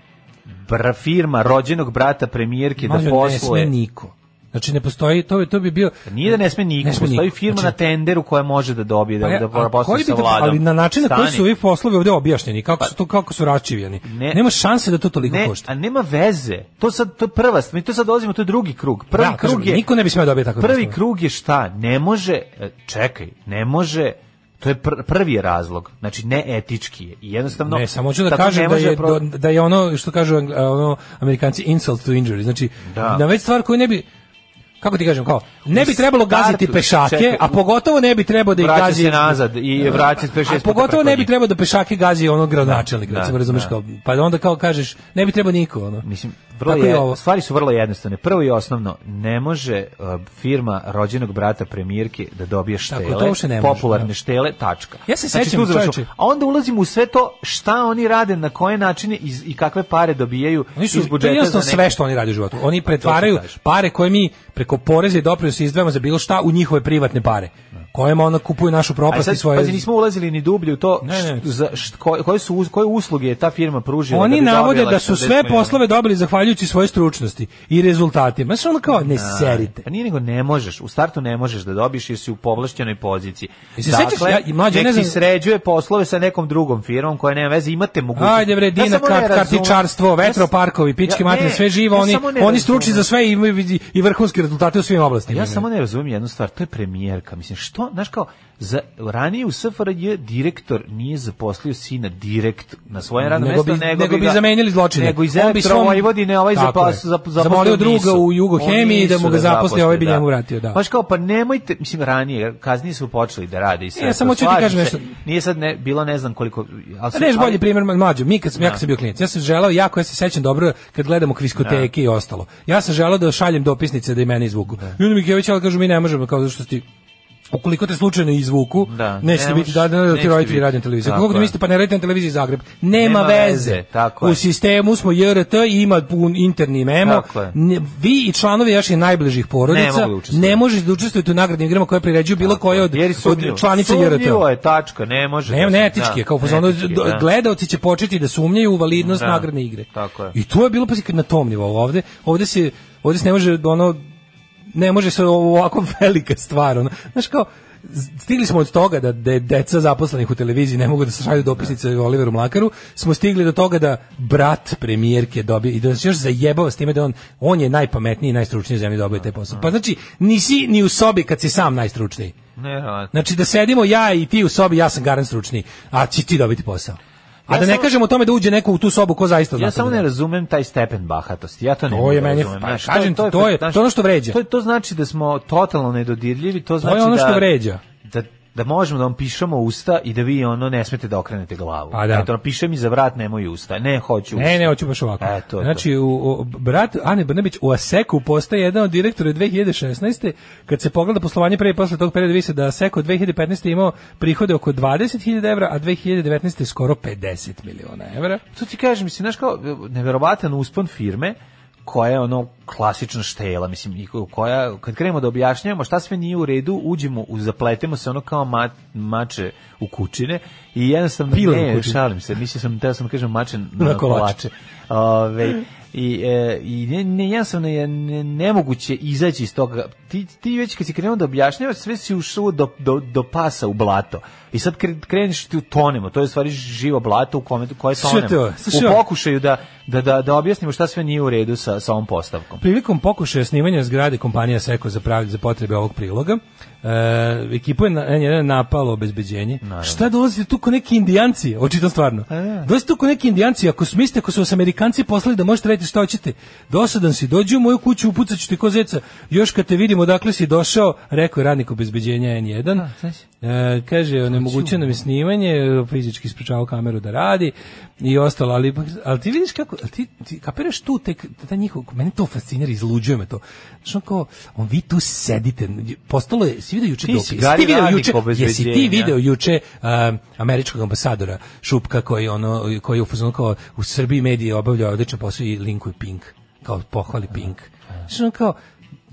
bra firma rođenog brata premijerke Mažu, da posluje. Ne
sme niko. Znači ne postoji, to bi to bi bio
pa Nije da ne sme niko, ne sme postoji niko. firma znači, na tenderu koja može da dobije da pa da a, bi sa vladom. Ali
na način na koji su ovi poslovi ovde objašnjeni, kako su to kako su račivjeni. Ne, nema šanse da to toliko ne,
košta. A nema veze. To sad to prva, mi to sad dolazimo to je drugi krug. Prvi
da,
krug
kažem, niko ne bi smeo da dobiti tako.
Prvi postoji. krug je šta? Ne može, e, čekaj, ne može to je pr prvi razlog. Znači neetički je. I jednostavno Ne,
samo hoću da kažem da je pro... da je ono što kažu ono Amerikanci insult to injury. Znači da. na već stvar koju ne bi kako ti kažem, kao, ne bi trebalo gaziti pešake, čekaj, a pogotovo ne bi trebalo da ih gazi... se
nazad i da. vraćati
pešake. A pogotovo ne bi trebalo da pešake gazi onog gradonačelnik, da, recimo, razumeš, da. kao, pa da onda kao kažeš, ne bi trebalo niko, ono. Mislim,
vrlo je, ovo. stvari su vrlo jednostavne. Prvo i osnovno, ne može uh, firma rođenog brata premijerke da dobije štele, Tako, može, popularne da. štele, tačka.
Ja se znači, sećam, znači,
A onda ulazimo u sve to šta oni rade, na koje načine iz, i kakve pare dobijaju oni su, iz budžeta.
Oni sve što oni rade u životu. Oni pa, pretvaraju pare koje mi preko ako poreze i doprinose izdvajamo za bilo šta u njihove privatne pare kojem ona kupuje našu propast i svoje.
Pazi, nismo ulazili ni dublje u to ne, ne. Št, za št, koje, koje su koje usluge je ta firma pružila.
Oni da navode da su sve poslove dobili zahvaljujući svojoj stručnosti i rezultatima. Sve ono kao ne da. serite. Pa nije
nego ne možeš, u startu ne možeš da dobiš jer si u povlaštenoj poziciji. E, se dakle, sećaš ja i mlađi ne znam sređuje poslove sa nekom drugom firmom koja nema veze, imate mogućnost.
Ajde bre, Dina, ja kart, kartičarstvo, vetroparkovi, pički ja, mater, sve živo, ja oni oni stručni za sve i i vrhunski rezultati u svim pa oblastima.
Ja samo ne razumem jednu stvar, to je premijerka, mislim što to, znaš kao, za, ranije u SFRJ direktor nije zaposlio sina direkt na svoje radno nego mesto, bi, nego,
nego bi, ga, zamenili zločine.
Nego iz Vojvodine ovaj zapas,
zap,
zaposlio
druga nisu. u Jugohemiji da mu ga zaposli, ovaj bi njemu da. vratio, da.
Baš kao, pa nemojte, mislim, ranije, kazni su počeli da rade i sve. E,
ja samo pa ću ti kažem nešto.
Nije sad ne, bilo ne znam koliko... Ali
su, Reš bolji primjer, mlađo, mi kad sam, ja kad da. sam bio klinic, ja sam želao, jako ja se sećam dobro kad gledamo kviskoteke da. i ostalo. Ja sam želao da šaljem dopisnice da i mene izvuku. Ljudi mi kažu, mi ne možemo, kao zašto ti ukoliko te slučajno izvuku, da, nećete biti da, da, da ti roditelji radio televiziju. Kako da mislite, pa ne radite na televiziji Zagreb. Nema, Nema veze. veze. Tako u sistemu smo JRT, i ima pun interni memo. Ne, vi i članovi vaših najbližih porodica ne, da ne možete da učestvujete u nagradnim igrama koje priređuju bilo koje od, od članica JRT. Sumnjivo je
tačka, ne može.
Ne, ne da etički je, kao fazonu, da. gledaoci će početi da sumnjaju u validnost nagradne igre. Tako je. I to je bilo pa na tom nivou ovde. Ovde se, ovde se ne može ono ne može se ovako velika stvar. Ono. Znaš kao, stigli smo od toga da de, da deca zaposlenih u televiziji ne mogu da se šalju dopisnice ne. Da. Oliveru Mlakaru, smo stigli do toga da brat premijerke dobije i da se još zajebava s time da on, on je najpametniji i najstručniji u zemlji da dobio taj posao. Pa znači, nisi ni u sobi kad si sam najstručniji. Ne, Znači da sedimo ja i ti u sobi, ja sam garan stručniji, a ti ti dobiti posao. A da ja da ne samo, kažem o tome da uđe neko u tu sobu ko zaista
zna. Ja samo da ne razumem taj stepen bahatosti. Ja to ne
to
je
da meni, razumem. Pa, kažem to,
je,
to je, to je ono što vređa. To, je,
to znači da smo totalno nedodirljivi,
to
znači
da... To je ono što
vređa. Da da možemo da vam pišemo usta i da vi ono ne smete da okrenete glavu. Pa da. Eto, piše mi za vrat, nemoj usta. Ne, hoću usta.
Ne, ne, hoću baš ovako. E,
to,
znači, to. U, u, brat Ane Brnabić u Aseku postaje jedan od direktora 2016. Kad se pogleda poslovanje pre i posle tog perioda, vi se da Aseko 2015. imao prihode oko 20.000 evra, a 2019. skoro 50 miliona evra. To
ti kažem, mislim, znaš kao, neverovatan uspon firme, koja je ono klasično štela, mislim, koja, kad krenemo da objašnjavamo šta sve nije u redu, uđemo, zapletemo se ono kao ma, mače u kućine i jednostavno, Pile ne, šalim se, mislim sam, teo sam da kažem mače na,
na kolače.
Ove, i, e, i ne, ne, jednostavno je ne, nemoguće izaći iz toga. Ti, ti već kad si krenuo da objašnjavaš, sve si ušao do, do, do pasa u blato. I sad kreneš ti tonemo, to je stvari živo blato u kome koje tonemo. U pokušaju da, da, da, da objasnimo šta sve nije u redu sa, sa ovom postavkom.
Prilikom pokušaja snimanja zgrade kompanija Seko za, pravi, za potrebe ovog priloga, e, ekipu je na, napalo obezbeđenje. Naravno. Šta dolazi tu ko neki indijanci? Očito stvarno. A, pa da. dolazi tu ko neki indijanci, ako smislite, ako su vas amerikanci poslali da možete raditi da šta hoćete, dosadan si, dođi u moju kuću, upucat ću ti ko zeca. Još kad te vidimo dakle si došao, rekao je radnik obezbeđenja N1. A, da, E, kaže, znači, onemogućeno nam je snimanje, fizički ispričavao kameru da radi i ostalo, ali, ali ti vidiš kako, ti, ti kapiraš tu, tek, ta njihov, mene to fascinira, izluđuje me to. Znaš, on kao, on, vi tu sedite, postalo je,
si vidio juče dopis, ti video
juče,
jesi
ti video juče um, američkog ambasadora Šupka koji, ono, koji je u kao, u Srbiji medije obavljao odličan posao i linkuje Pink, kao pohvali Pink. Znaš, on kao,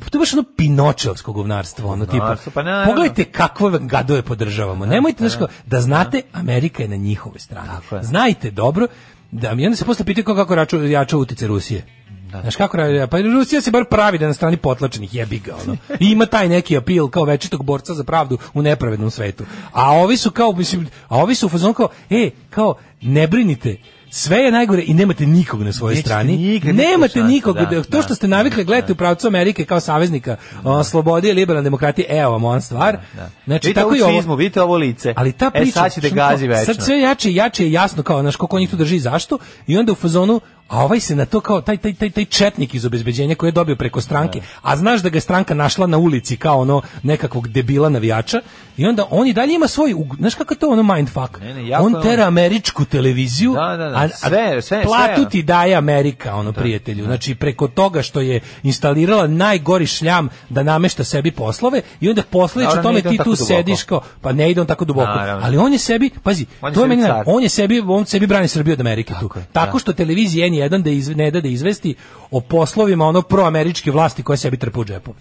Pa to je baš ono pinočevsko govnarstvo, ono tipa. Pa ne, pogledajte kakve gadove podržavamo. Nemojte nešto da znate Amerika je na njihovoj strani. Znajte dobro da mi onda se posle pitaju kako raču, jača utice Rusije. Da. Znaš kako radi? Pa Rusija se bar pravi da je na strani potlačenih jebi ga, ono. I ima taj neki apil kao večitog borca za pravdu u nepravednom svetu. A ovi su kao, mislim, a ovi su u fazonu kao, e, kao, ne brinite, sve je najgore i nemate nikog na svojoj strani. Nikog, nemate da, nikog. Da, to što da, ste navikli da, gledati u pravcu Amerike kao saveznika o, slobodi i liberalne demokratije, evo vam on stvar.
Znači, vidite tako i ovo. Čizmu, vidite ovo lice. Ali ta e, priča, e, sad ćete gazi večno. Sad
sve jače i jače je jasno kao, znaš, koliko njih tu drži i zašto. I onda u fazonu, a ovaj se na to kao taj taj taj taj četnik iz obezbeđenja koji je dobio preko stranke, da. a znaš da ga je stranka našla na ulici kao ono nekakvog debila navijača i onda on i dalje ima svoj, znaš kako to ono mindfuck. Ne, ne, on tera američku televiziju,
da, da, da. a, a sve, sve,
platu
sve,
ti daje Amerika, ono da, prijatelju. Da. Znači preko toga što je instalirala najgori šljam da namešta sebi poslove i onda posledeći tome ti tu sediš kao pa ne ide on tako duboko. Ali on je sebi, pazi, on to je meni, on je sebi, on sebi brani Srbiju od Amerike tu. Tako što televizija nijedan da iz, ne da da izvesti o poslovima ono proameričke vlasti koja sebi trpu u džepu.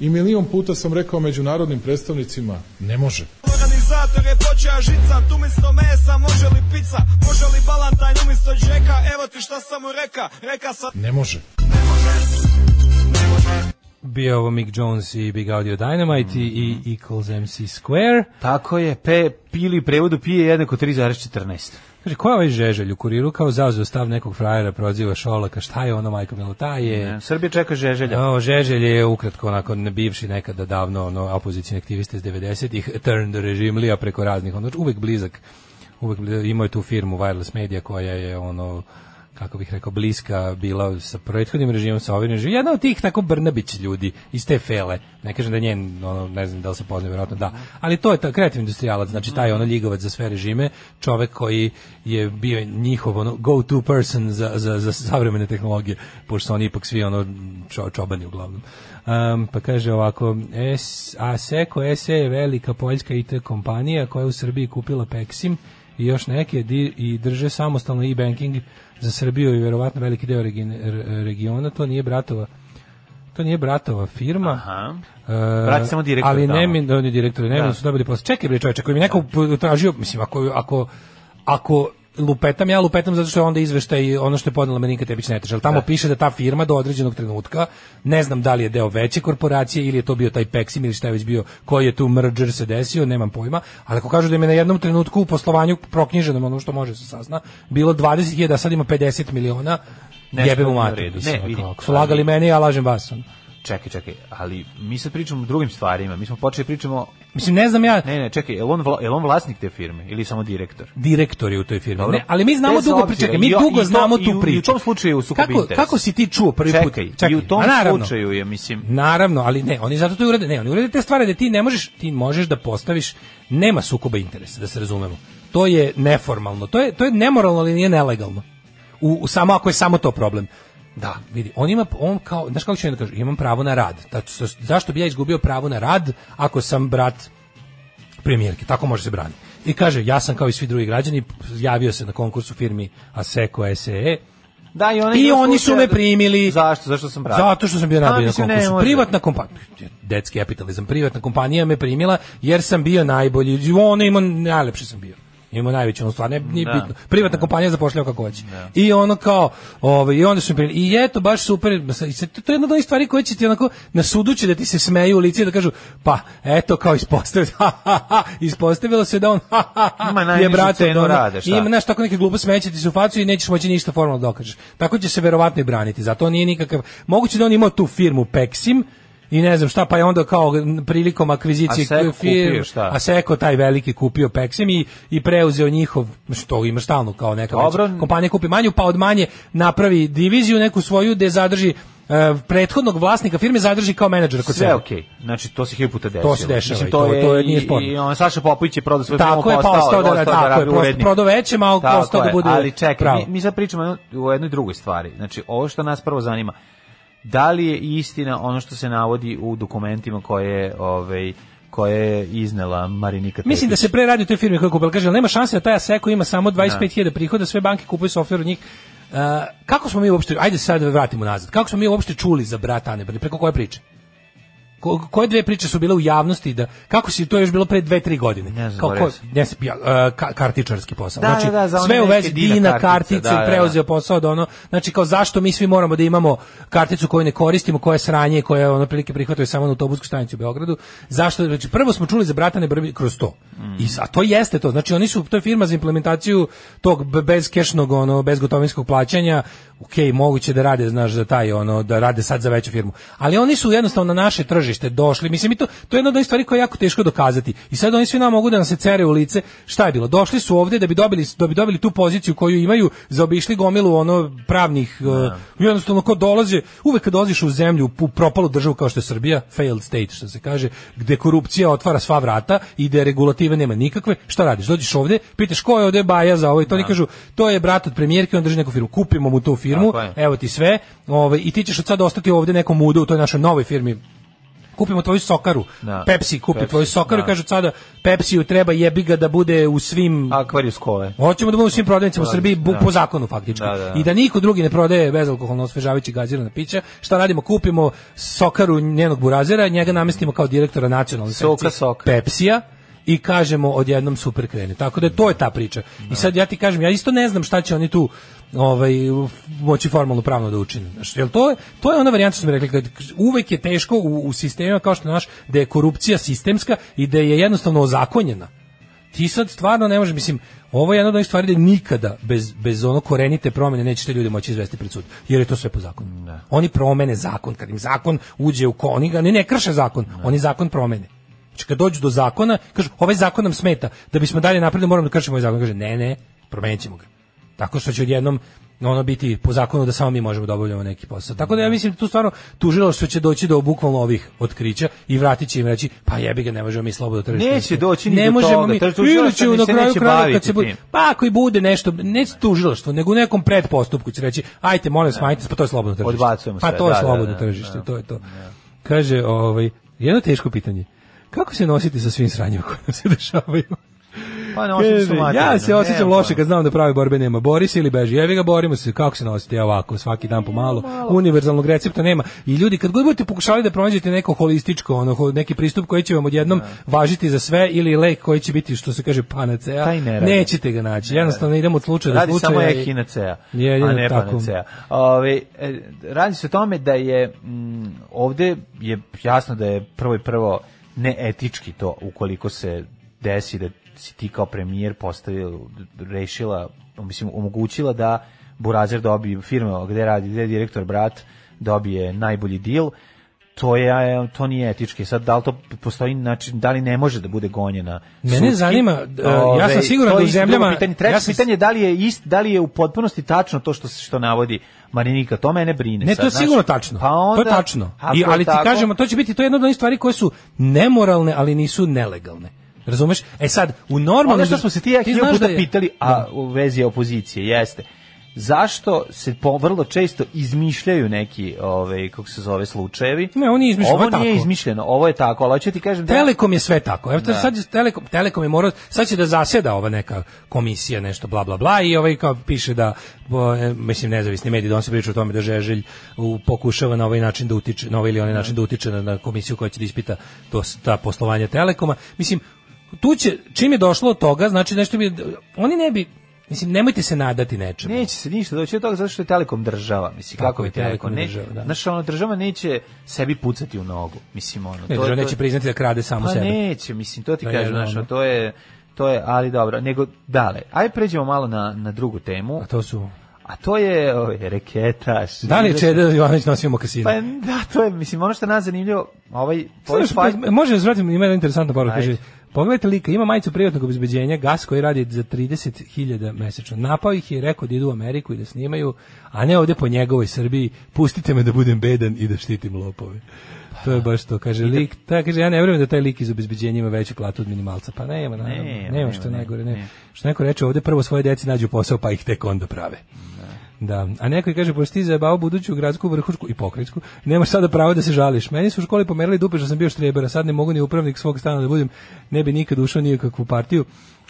I milion puta sam rekao međunarodnim predstavnicima, ne može. Organizator je počeo žica, tu mesto mesa, može li pizza, može li balantajn umisto džeka, evo ti šta sam mu reka, reka sa... Ne može. Ne
može. Bio ovo Mick Jones i Big Audio Dynamite mm. i Equals MC Square.
Tako je, pe, pili prevodu
pije
jednako 3,14.
Kaže, ko je ovaj žeželj u kuriru kao zauzeo stav nekog frajera, proziva Šolaka, šta je ono, majko Milo, taj je...
Ne, Srbija čeka
žeželja. O, žeželj je ukratko, onako, bivši nekada davno, ono, opozicijni aktivista iz 90-ih, turn režim lija preko raznih, ono, uvek blizak, uvek blizak, imao je tu firmu Wireless Media koja je, ono, kako bih rekao, bliska bila sa prethodnim režimom, sa ovim režimom. Jedna od tih tako Brnabić ljudi iz te fele. Ne kažem da njen, ono, ne znam da li se poznaje, vjerojatno da. Ali to je ta kreativni industrijalac, znači taj ono ljigovac za sve režime, čovek koji je bio njihov ono, go-to person za, za, za savremene tehnologije, pošto oni ipak svi ono čo, čobani uglavnom. Um, pa kaže ovako, S, ASECO SE je velika poljska IT kompanija koja je u Srbiji kupila Pexim i još neke di, i drže samostalno e-banking za Srbiju i verovatno veliki deo regiona, to nije bratova to nije bratova firma. Aha.
Brat e, samo direktor.
Ali ne mi da oni direktori, ne da. su dobili posao. Čekaj bre čoveče, koji mi neko tražio, mislim ako ako ako lupetam ja lupetam zato što je onda izveštaj ono što je podnela Marinika Tepić Netaš, ali tamo da. piše da ta firma do određenog trenutka, ne znam da li je deo veće korporacije ili je to bio taj Peksim ili šta je već bio, koji je tu merger se desio, nemam pojma, ali ako kažu da im je na jednom trenutku u poslovanju proknjiženom ono što može se sazna, bilo 20.000, a sad ima 50 miliona, Jebe mu mater. Ne, vidi. Slagali meni, ja lažem vas.
Čekaj, čekaj, ali mi se pričamo o drugim stvarima. Mi smo počeli pričamo
Mislim ne znam ja.
Ne, ne, čekaj, je on je on vlasnik te firme ili samo direktor?
Direktor je u toj firmi. Dobro. Ne, ali mi znamo dugo pričekaj, mi dugo i, znamo tu priču.
I u tom slučaju u sukobu
kako, kako si ti čuo prvi čekaj, put?
Čekaj, i u tom naravno, slučaju je, mislim.
Naravno, ali ne, oni zato to urede, ne, oni urede te stvari da ti ne možeš, ti možeš da postaviš nema sukoba interesa, da se razumemo. To je neformalno, to je to je nemoralno, ali nije nelegalno. U, u samo ako je samo to problem. Da, vidi, on ima on kao, znaš kako ću da kažem, imam pravo na rad. Da, zašto bi ja izgubio pravo na rad ako sam brat premijerke, tako može se brani. I kaže, ja sam kao i svi drugi građani, javio se na konkursu firmi Aseco SE, e.
da, i, ona
I oni su me primili.
Zašto? Zašto sam radio?
Zato što sam bio radio na konkursu. Privatna kompanija, detski kapitalizam, privatna kompanija me primila jer sam bio najbolji. Ono ima, najlepše sam bio. Ima najveće, ono stvarno da. nije da. bitno. Privatna da. kompanija zapošljava kako hoće. Da. I ono kao, ovaj i onda su mi i eto baš super, da to je jedna od onih stvari koje će ti onako na sudu će da ti se smeju u lice i da kažu, pa eto kao ispostavilo, ispostavilo se da on ha, ha, ha, je
brate, ono, rade,
šta? ima nešto tako neke glupo smeće ti se u facu i nećeš moći ništa formalno da dokažeš. Tako će se verovatno i braniti. Zato nije nikakav moguće da on imao tu firmu Peksim i ne znam šta, pa je onda kao prilikom akvizicije
a firm,
šta? a Seko taj veliki kupio Peksim i, i preuzeo njihov, što ima stalno kao neka Dobro. Već, kompanija kupi manju, pa od manje napravi diviziju neku svoju gde zadrži Uh, prethodnog vlasnika firme zadrži kao menadžera
kod sebe. Sve okej. Okay. Znači to se hiljadu puta desilo.
To se dešava. Mislim, to, je, to je nije sporno.
I, i on Saša Popović
je
prodao svoj
tako film, je, postao, pa postao da, da, tako da, da, da, da, da prodao veće, malo postao da bude. Ali čekaj, pravo.
mi, mi sad pričamo o jednoj drugoj stvari. Znači ovo što nas prvo zanima, da li je istina ono što se navodi u dokumentima koje ovaj koje je iznela Marinika
Tepić. Mislim da se pre radi u toj firmi koja kupila. Kaže, nema šanse da taj Aseko ima samo 25.000 da. prihoda, sve banke kupuju softver od njih. Uh, kako smo mi uopšte, ajde sad da vratimo nazad, kako smo mi uopšte čuli za brat Ane Brnabić, preko koje priče? koje dve priče su bile u javnosti da kako si to još bilo pre 2 3 godine. Ne
znam,
Kao
ko, jes,
ka, kartičarski posao. Da, znači da, da, sve u vezi Dina kartice da, da, da, preuzeo posao da ono znači kao zašto mi svi moramo da imamo karticu koju ne koristimo, koja je sranje, koja ono prilike prihvataju samo na autobusku stanicu u Beogradu. Zašto znači prvo smo čuli za bratane brbi kroz to. Mm. I a to jeste to. Znači oni su to je firma za implementaciju tog bezkešnog ono bezgotovinskog plaćanja. ok moguće da rade znaš za taj ono da rade sad za veću firmu. Ali oni su jednostavno na naše tržište tržište došli. Mislim i to to je jedna od stvari koja je jako teško dokazati. I sad oni svi nam mogu da nam se cere u lice. Šta je bilo? Došli su ovdje da bi dobili da bi dobili tu poziciju koju imaju, zaobišli gomilu ono pravnih no. Da. uh, jednostavno ko dolaze, uvek kad dolaziš u zemlju u propalu državu kao što je Srbija, failed state što se kaže, gdje korupcija otvara sva vrata i da regulative nema nikakve, šta radiš? Dođeš ovdje, pitaš ko je ovdje baja za ovo ovaj? i to oni no. Da. kažu, to je brat od premijerke, on drži neku firmu, kupimo mu tu firmu, evo ti sve, ovaj, i ti ćeš od sada ostati ovdje nekom mudu u toj našoj novoj firmi kupimo tvoju sokaru. Da. Pepsi kupi Pepsi, tvoju sokaru da. i kažu sada Pepsiju treba jebi ga da bude u svim
akvarijus kole.
Hoćemo da bude u svim prodavnicama u da, Srbiji bu, da. po zakonu faktički. Da, I da niko drugi ne prodaje bezalkoholno osvežavajući gazirana pića. Šta radimo? Kupimo sokaru njenog burazera, njega namestimo kao direktora nacionalne
soka, soka.
Pepsija i kažemo odjednom super krene. Tako da to je ta priča. I sad ja ti kažem, ja isto ne znam šta će oni tu ovaj moći formalno pravno da učine. Znači, jel to je to je ona varijanta što smo rekli kad uvek je teško u, u sistemima kao što naš da je korupcija sistemska i da je jednostavno ozakonjena. Ti sad stvarno ne možeš, mislim, ovo je jedna od onih stvari da nikada bez, bez ono korenite promene nećete ljudi moći izvesti pred sud, jer je to sve po zakonu. Ne. Oni promene zakon, kad im zakon uđe u koniga, ne, ne krše zakon, ne. oni zakon promene. Znači kad dođu do zakona, kažu, ovaj zakon nam smeta, da bismo dalje napredili moramo da kršimo ovaj zakon. Kaže, ne, ne, promenit ćemo ga. Tako što će odjednom ono biti po zakonu da samo mi možemo da obavljamo neki posao. Tako da ja mislim da tu stvarno tužilo što će doći do bukvalno ovih otkrića i vratit će im reći pa jebi ga ne možemo mi slobodno tržište.
Neće doći ni ne do možemo
toga. Mi, ili će na kraju kraja kad se bude, pa ako i bude nešto ne tužilaštvo nego u nekom predpostupku će reći ajte molim smanjite pa to je slobodno tržište. Odbacujemo
pa sve.
Pa to je da, da slobodno da, da, tržište, to je to. Kaže ovaj jedno teško pitanje. Kako se nositi sa svim sranjima koje se dešavaju?
Pa
ne osjećam Ja da. se osjećam ne, loše kad znam da pravi borbe nema. Bori se ili beži. Evi ga borimo se. Kako se nosite ja ovako svaki dan pomalo. Malo. Univerzalnog recepta nema. I ljudi kad god budete pokušali da pronađete neko holističko, ono neki pristup koji će vam odjednom ne. Da. važiti za sve ili lek koji će biti što se kaže panacea, ne nećete ga naći. Ne Jednostavno idemo od slučaja
radi
do
slučaja. Radi samo je a ne tako. panacea. Ove, e, radi se o tome da je m, mm, ovde je jasno da je prvo i prvo neetički to ukoliko se desi da si ti kao premijer postavila, rešila, mislim, omogućila da Burazer dobije firme gde radi, gde je direktor brat, dobije najbolji deal, to je to nije etički. Sad da li to postoji znači da li ne može da bude gonjena?
Mene sudski? zanima Ove, ja sam siguran da u zemljama pitanje, treće ja sam...
pitanje da li je ist da li je u potpunosti tačno to što što navodi Marinika, to mene brine.
Ne, sad, to je znaš, sigurno tačno. Pa onda, to je tačno. I, ali ti tako... kažemo, to će biti to je jedna od onih stvari koje su nemoralne, ali nisu nelegalne. Razumeš? E sad, u normalnom... Ono
što smo se ti ja puta da je... pitali, a da. u vezi opozicije, jeste zašto se po, vrlo često izmišljaju neki ovaj kako se zove slučajevi
ne oni izmišljaju ovo, ovo nije tako.
izmišljeno ovo je tako ali da ti kažem
da... Telekom je sve tako evo da. sad Telekom Telekom je morao sad će da zaseda ova neka komisija nešto bla bla bla i ovaj kao piše da bo, e, mislim nezavisni mediji da on se priča o tome da Žeželj u, pokušava na ovaj način da utiče na ovaj ili onaj da. način da utiče na, na komisiju koja će da ispita to ta poslovanje Telekoma mislim tu će, čim je došlo od toga, znači nešto bi, oni ne bi, Mislim, nemojte se nadati nečemu.
Neće se ništa doći od toga zato što je Telekom država. Mislim, Tako kako je Telekom ne, država, da. Znaš, ono, država neće sebi pucati u nogu. Mislim, ono, ne, to,
država to, neće priznati da krade samo
pa
sebe.
neće, mislim, to ti da kažem, znaš, to je, to je, ali dobro, nego, dale, aj pređemo malo na, na drugu temu.
A to su...
A to je ove, ovaj, reketaš.
Da li je Čeda Jovanović nosio
Pa da, to je, mislim, ono što nas zanimljivo, ovaj...
Sluš, ovaj pa, može, zvratim, da ima jedna interesantna poruka, kaže, Pogledajte lika, ima majicu privatnog obezbeđenja, gas koji radi za 30.000 mesečno. Napao ih je i rekao da idu u Ameriku i da snimaju, a ne ovde po njegovoj Srbiji. Pustite me da budem bedan i da štitim lopove. To je baš to, kaže lik. Ta, kaže, ja ne vjerujem da taj lik iz obezbeđenja ima veću platu od minimalca. Pa nema, naravno, nema, nema, nema što najgore. Ne. Što neko reče, ovde prvo svoje deci nađu posao, pa ih tek onda prave. Da. Da, a neko je kaže, pošto ti zajebao buduću gradsku vrhušku i pokrajsku, nemaš sada pravo da se žališ. Meni su u školi pomerali dupe što sam bio štreber, a sad ne mogu ni upravnik svog stana da budem, ne bi nikad ušao nikakvu partiju.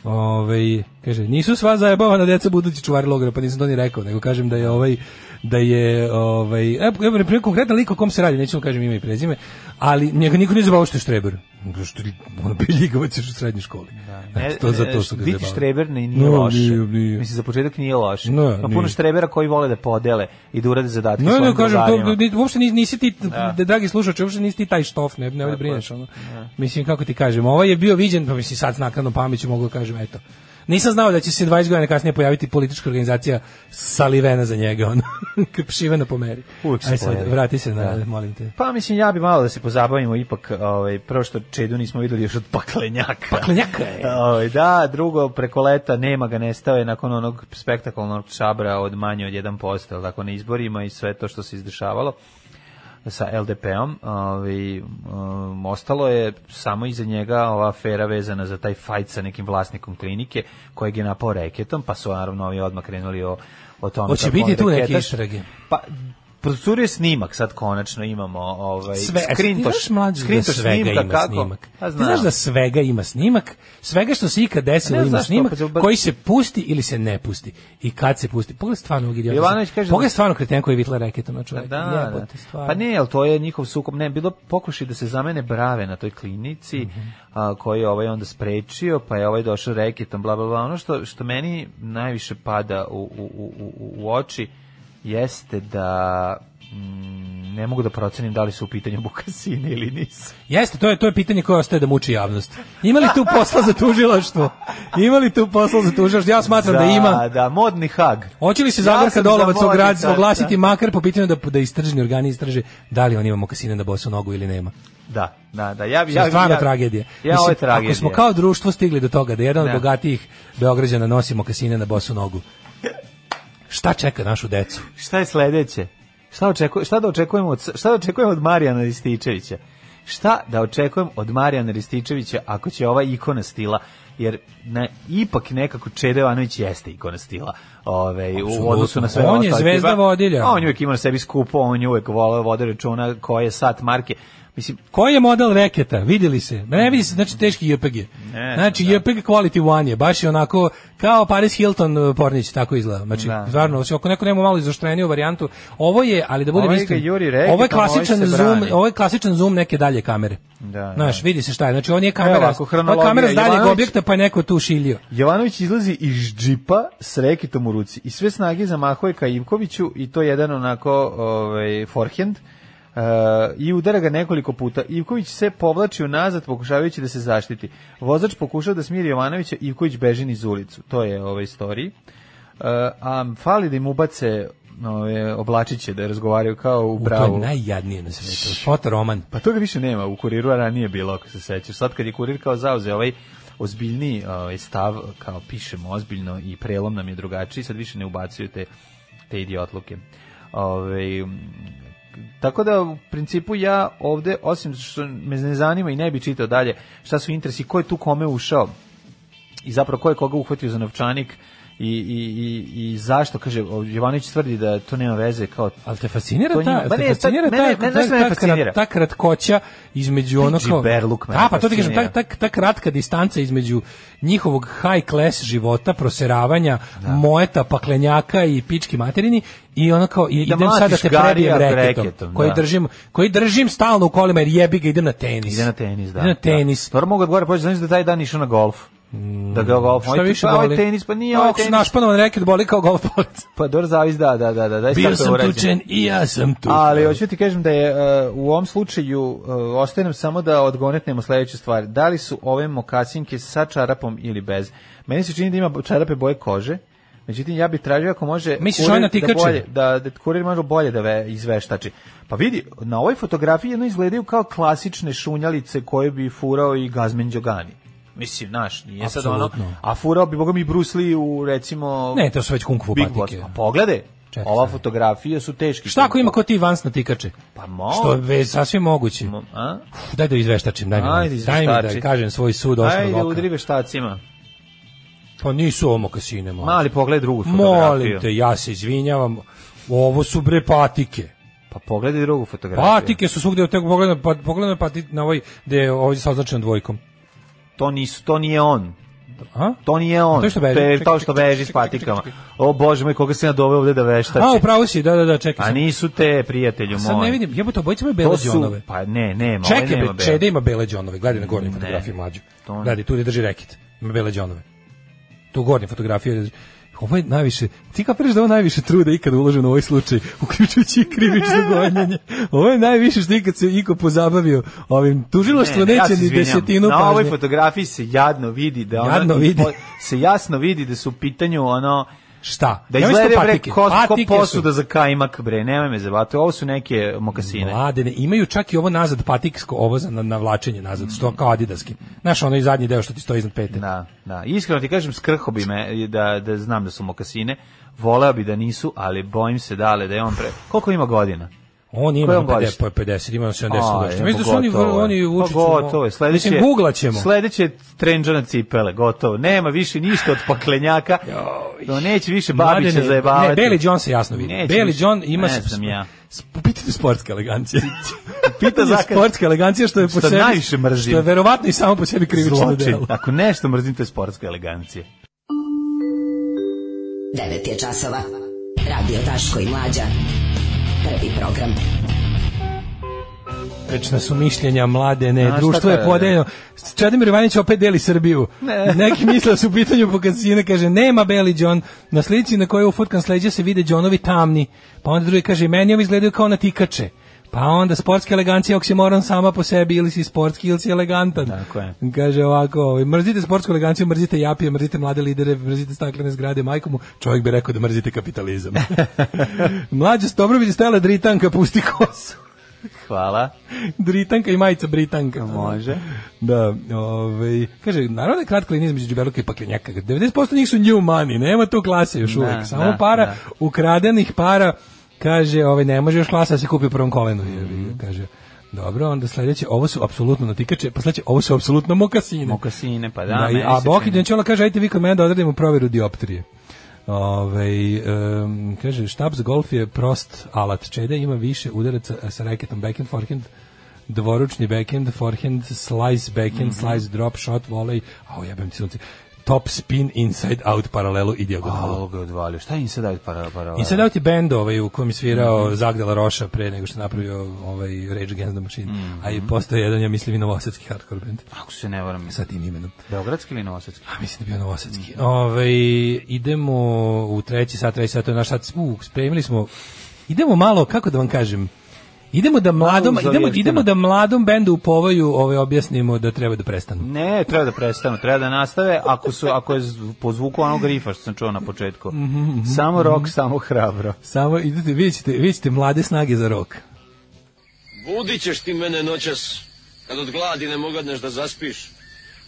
Ove, ovaj, kaže, nisu sva zajebavana deca budući čuvari logora, pa nisam to ni rekao, nego kažem da je ovaj da je ovaj evo evo konkretan lik o kom se radi, nećemo kažem ime i prezime, ali njega niko ne zabavlja što je Štreber. Što on biligavac u srednjoj školi. Da, ne, to za to što ga Biti Štreber ne,
nije no, loše. Nije, nije. Mislim za početak nije loše. No, Ima puno Štrebera koji vole da podele i da urade zadatke no, svojim kažem,
to, uopšte nisi, nisi ti, da. da dragi slušače, uopšte nisi ti taj štof, ne, ne, ne brineš. Ono. Da. Mislim, kako ti kažem, ovaj je bio viđen, pa mislim, sad s naknadnom pameću mogu da kažem, eto, Nisam znao da će se 20 godina kasnije pojaviti politička organizacija salivena za njega, ono, šivena po meri.
Uvijek se sad,
vrati se, na,
da.
molim te.
Pa mislim, ja bi malo da se pozabavimo ipak, ovaj, prvo što Čedu nismo videli još od paklenjaka.
Paklenjaka
je. Ovaj, da, drugo, preko leta nema ga, nestao je nakon onog spektakulnog čabra od manje od 1%, tako na izborima i sve to što se izdešavalo sa LDP-om, ovaj um, ostalo je samo iza njega ova afera vezana za taj fajt sa nekim vlasnikom klinike kojeg je napao reketom, pa su naravno ovi odmah krenuli o o tome. Hoće da
biti tu neke istrage. Pa procurio
snimak, sad konačno imamo ovaj Sve, skrintoš,
mlađe, skrintoš da svega snimka, ima kako? snimak. A, pa znam. Ti znaš da svega ima snimak, svega što se ikad desilo ima zašto, snimak, pa, da koji se pusti ili se ne pusti. I kad se pusti. Pogledaj stvarno ovog
idiota. Jovanović kaže
Pogledaj da- stvarno kreten koji vitla reketom na čoveka. Pa da, da,
da. Pa ne, al to je njihov sukob, ne, bilo pokušaj da se zamene brave na toj klinici, mm -hmm. a, koji je ovaj onda sprečio, pa je ovaj došao reketom, bla bla bla. Ono što što meni najviše pada u u u u u, u oči jeste da mm, ne mogu da procenim da li su u pitanju bukasine ili nisu. Jeste,
to je to je pitanje koje ostaje da muči javnost. Ima li tu posla za tužilaštvo? Ima li tu posla za tužilaštvo? Ja smatram da, da ima.
Da, modni hag.
Hoće li se Zagorka ja Dolovac za ograditi, oglasiti da. makar po pitanju da da istražni organi istraže da li on ima mokasine na bosu nogu ili nema?
Da, da, da. Ja bi ja,
stvarno ja, tragedija. Ja, Mislim, ovo je tragedija. Ako smo kao društvo stigli do toga da jedan od da. bogatijih Beograđana nosimo kasine na bosu nogu, šta čeka našu decu?
Šta je sledeće? Šta, očekujemo, šta da očekujemo od, šta da očekujemo od Marijana Rističevića? Šta da očekujem od Marijana Rističevića ako će ova ikona stila jer na, ipak nekako Čede Jovanović jeste ikona stila ove, ovaj, u odnosu na sve
on je zvezda vodilja
on uvek ima na sebi skupo on uvek uvijek volao vode računa koje sat marke
Mislim, koji je model reketa? Videli se. Ne vidi se, znači teški JPG. Ne, znači, da. JPG quality one je, baš je onako kao Paris Hilton e, Pornić, tako izgleda. Znači, da. stvarno, znači, ako neko nema malo izoštreniju varijantu, ovo je, ali da bude isto. Ovaj iskren, Juri reket, ovo je pa klasičan zoom, ovo je klasičan zoom neke dalje kamere. Da, da. Znaš, vidi se šta je. Znači, on je kamera, Evo, ovo kamera s daljeg Jovanović, objekta, pa je neko tu šilio.
Jovanović izlazi iz džipa s reketom u ruci i sve snage zamahuje ka Ivkoviću i to je jedan onako ovaj, forehand, Uh, i udara ga nekoliko puta. Ivković se povlači unazad pokušavajući da se zaštiti. Vozač pokušao da smiri Jovanovića, Ivković beži niz ulicu. To je ova istorija. Uh, a fali da im ubace ove oblačiće da razgovaraju kao u bravu. U
najjadnije na svetu. Foto roman.
Pa toga više nema u kuriru, a ranije bilo, ako se sećaš. Sad kad je kurir kao zauze ovaj ozbiljni ovaj stav, kao pišemo ozbiljno i prelom nam je drugačiji, sad više ne ubacuju te, te idiotluke. Ove, ovaj, tako da u principu ja ovde, osim što me ne zanima i ne bi čitao dalje šta su interesi, ko je tu kome ušao i zapravo ko je koga uhvatio za novčanik, i, i, i, i zašto, kaže, Jovanović tvrdi da to nema veze kao...
Ali te fascinira to ta, te pa fascinira ta, mene, ne, mene, ta, fascinira. ta, kratkoća između ono
kao... Berluk
mene da, pa to ti kažem, ta, ta, ta kratka distanca između njihovog high class života, proseravanja, da. moeta, paklenjaka i pički materini i ono kao i da idem sada te prebijem reketom, reketom koji da. držim koji držim stalno u kolima jer jebi ga idem na tenis.
Idem na tenis, da. Idem
na da. tenis.
Pa da. Mogu da gore pođe, da. da taj da. išao na golf da ga golf Šta više pa, tenis, pa nije ovaj tenis.
Našpanovan reket boli kao golf polic.
Pa dobro, zavis, da, da, da. da,
da Bio sam urađen. tučen i ja sam tu.
Ali hoću ti kažem da je uh, u ovom slučaju uh, ostaje nam samo da odgonetnemo sledeće stvari. Da li su ove mokasinke sa čarapom ili bez? Meni se čini da ima čarape boje kože. Međutim, ja bih tražio ako može
Misliš, kurir,
da, bolje, da, da kurir može bolje da ve, izveštači. Pa vidi, na ovoj fotografiji jedno izgledaju kao klasične šunjalice koje bi furao i Gazmen Đogani. Mislim, naš, nije Absolutno. sad ono. A furao bi, boga mi, Bruce Lee u, recimo...
Ne, to su već kung fu
patike. Pa pogledaj, Čekaj, Ova fotografija su teški.
Šta ako ima ko ti vans na tikače?
Pa mo. Što
je sasvim moguće. Mo, a? Uf, daj da izveštačim, daj mi. Ajde, daj mi da kažem svoj sud
osnovnog oka. Ajde,
oka.
udri veštacima.
Pa nisu ovo mokasine, mali.
Mali pogled drugu fotografiju. Molim te,
ja se izvinjavam. Ovo su bre patike.
Pa pogledaj drugu fotografiju.
Patike su svugde od tega pogledam, pa pogledam pa na ovaj gde je ovdje sa označenom dvojkom
to nisu, to nije on. A? To nije on. to što beži. to što beži s patikama. O bože moj, koga se ja doveo ovde da veštači.
A, upravo si, da, da, da, čekaj.
A nisu te, prijatelju moj.
Sad
ne
vidim, jebote, obojice imaju bele džonove.
Pa ne, nema,
ovaj čekaj,
ovaj
nema bele. Čekaj, ima bele džonove, gledaj na gornjoj fotografiji mlađu. Gledaj, tu gdje drži rekit, ima bele džonove. Tu gornja fotografija ovo je najviše, ti kapiraš da ovo najviše truda ikad uloženo u ovaj slučaj, uključujući i krivično gonjenje. Ovo je najviše što ikad se Iko pozabavio ovim. Tužilaštvo ne, ne, neće ja ni
desetinu Na ovoj fotografiji se jadno vidi da ono, jadno vidi. se jasno vidi da su u pitanju ono
Šta?
Da izgleda bre ko, ko posuda za kajmak bre, nemoj me zebati. Ovo su neke mokasine.
Mladene, imaju čak i ovo nazad patiksko, ovo za navlačenje nazad, mm. što kao adidaski. Znaš, ono i zadnji deo što ti stoji iznad pete.
Da, da. Iskreno ti kažem, skrho bi me da, da znam da su mokasine. Voleo bi da nisu, ali bojim se dale da je on pre. Koliko ima godina?
On ima 50, pa 50, ima 70 godišta. Mislim da su oni oni Vučiću.
Pa gotovo,
sledeće. Mislim
guglaćemo. Sledeće trendžana cipele, gotovo. Nema više ništa od paklenjaka. Jo, neće više babiće ne, zajebavati. Ne,
Beli John se jasno vidi. Beli John ima ne znam
ja.
Pitajte sportska elegancije. Pita za sportska elegancije što je po što sebi najviše mrzim. Što je verovatno i samo po sebi krivično delo.
Ako nešto mrzim to je sportska 9 je časova. Radio Taško
i Mlađa. Prvi program oprečna su mišljenja mlade, ne, A, društvo je da podeljeno. Čedomir Ivanić opet deli Srbiju. Ne. Neki misle da su u pitanju pokazine, kaže, nema Beli John, na slici na kojoj u futkan sleđa se vide Johnovi tamni, pa onda drugi kaže, meni ovi izgledaju kao na tikače. Pa onda sportska elegancija oksimoron sama po sebi ili si sportski ili si elegantan.
Tako je.
Kaže ovako, ovaj, mrzite sportsku eleganciju, mrzite japije, mrzite mlade lidere, mrzite staklene zgrade, majkomu, čovjek bi rekao da mrzite kapitalizam. Mlađe Stobrović stajala dritanka, pusti kosu.
Hvala.
Dritanka i majica Britanka.
Može.
Da, ovaj, kaže, naravno da je kratka linija između Džubeluka i Pakljenjaka. 90% njih su new money, nema tu klase još da, uvijek. Samo da, para, da. ukradenih para Kaže, ovaj, ne može još klasa da se kupi u prvom kolenu. Mm. Kaže, dobro, onda sledeće, ovo su apsolutno natikače, pa sledeće, ovo su apsolutno mokasine.
Mokasine, pa da.
da
a
Boki Denčola kaže, ajte vi kod mene da odradimo proveru dioptrije. Ove, ovaj, um, kaže, štab za golf je prost alat. Čede ima više udaraca sa reketom backhand, forehand, dvoručni backhand, forehand, slice backhand, mm -hmm. slice drop, shot, volley. A ojebem ti sunce. Top Spin, Inside Out, Paralelu i
Diagonalu. Ovo ga odvalio. Šta je Inside Out, Paralelu?
Inside Out je band ovaj, u kojem je svirao mm -hmm. Zagdala Roša pre nego što je napravio ovaj Rage Against the Machine. Mm -hmm. A i mhm. postao jedan, ja mislim, i novosadski hardcore band.
Ako se ne
varam. Sa tim
imenom. Beogradski ili novosadski?
A, mislim da bio novosadski. Mm -hmm. Ove, ovaj, idemo u treći sat, treći sat, to je naš sat. U, spremili smo. Idemo malo, kako da vam kažem, Idemo da mladom, idemo, idemo da mladom bendu u povoju ovaj, objasnimo da treba da prestanu.
Ne, treba da prestanu, treba da nastave, ako, su, ako je po zvuku onog grifa što sam čuo na početku. Mhm, mhm, mhm. Samo rok, samo hrabro.
Samo, idete, vidite, vidite mlade snage za rok. Budit ti mene noćas, kad od gladi ne mogadneš da zaspiš.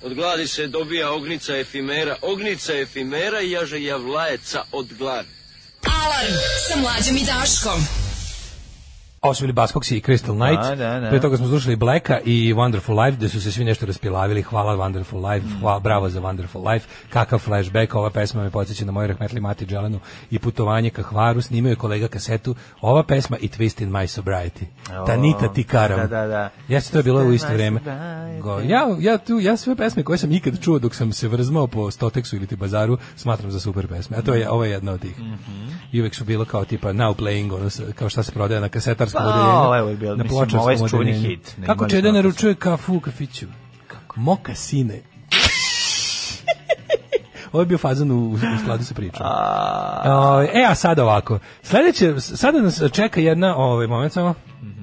Od gladi se dobija ognica efimera, ognica efimera i jaže javlajeca od gladi. Alarm sa mlađom i Daškom osvili Baskoksi i Crystal Night. Da, da, da. Pre toga smo slušali Blacka i Wonderful Life, gde su se svi nešto raspilavili. Hvala Wonderful Life, mm. hvala, bravo za Wonderful Life. Kakav flashback, ova pesma me podsjeća na moju rahmetli Mati Dželanu i putovanje ka Hvaru. Snimio je kolega kasetu. Ova pesma i Twist in My Sobriety. O, Tanita ti karam. Da, da, da. Jeste, to je bilo u isto vreme. Go. Ja, ja, tu, ja sve pesme koje sam ikad čuo dok sam se vrzmao po Stoteksu ili ti bazaru, smatram za super pesme. A to je, mm. ovo je jedna od tih. Mm -hmm. I uvek su bilo kao tipa now playing, ono, kao šta se prodaje na kasetar studentskog pa, odeljenja. Pa, evo je bilo, na mislim, ovo je čuvni hit. Kako Kako Čeda naručuje kafu u kafiću? Kako? Mokasine. Ovo je bio fazan u, u skladu sa pričom. A... Ovaj, e, a sada ovako. Sledeće, sada nas čeka jedna, ovaj, moment samo. Mm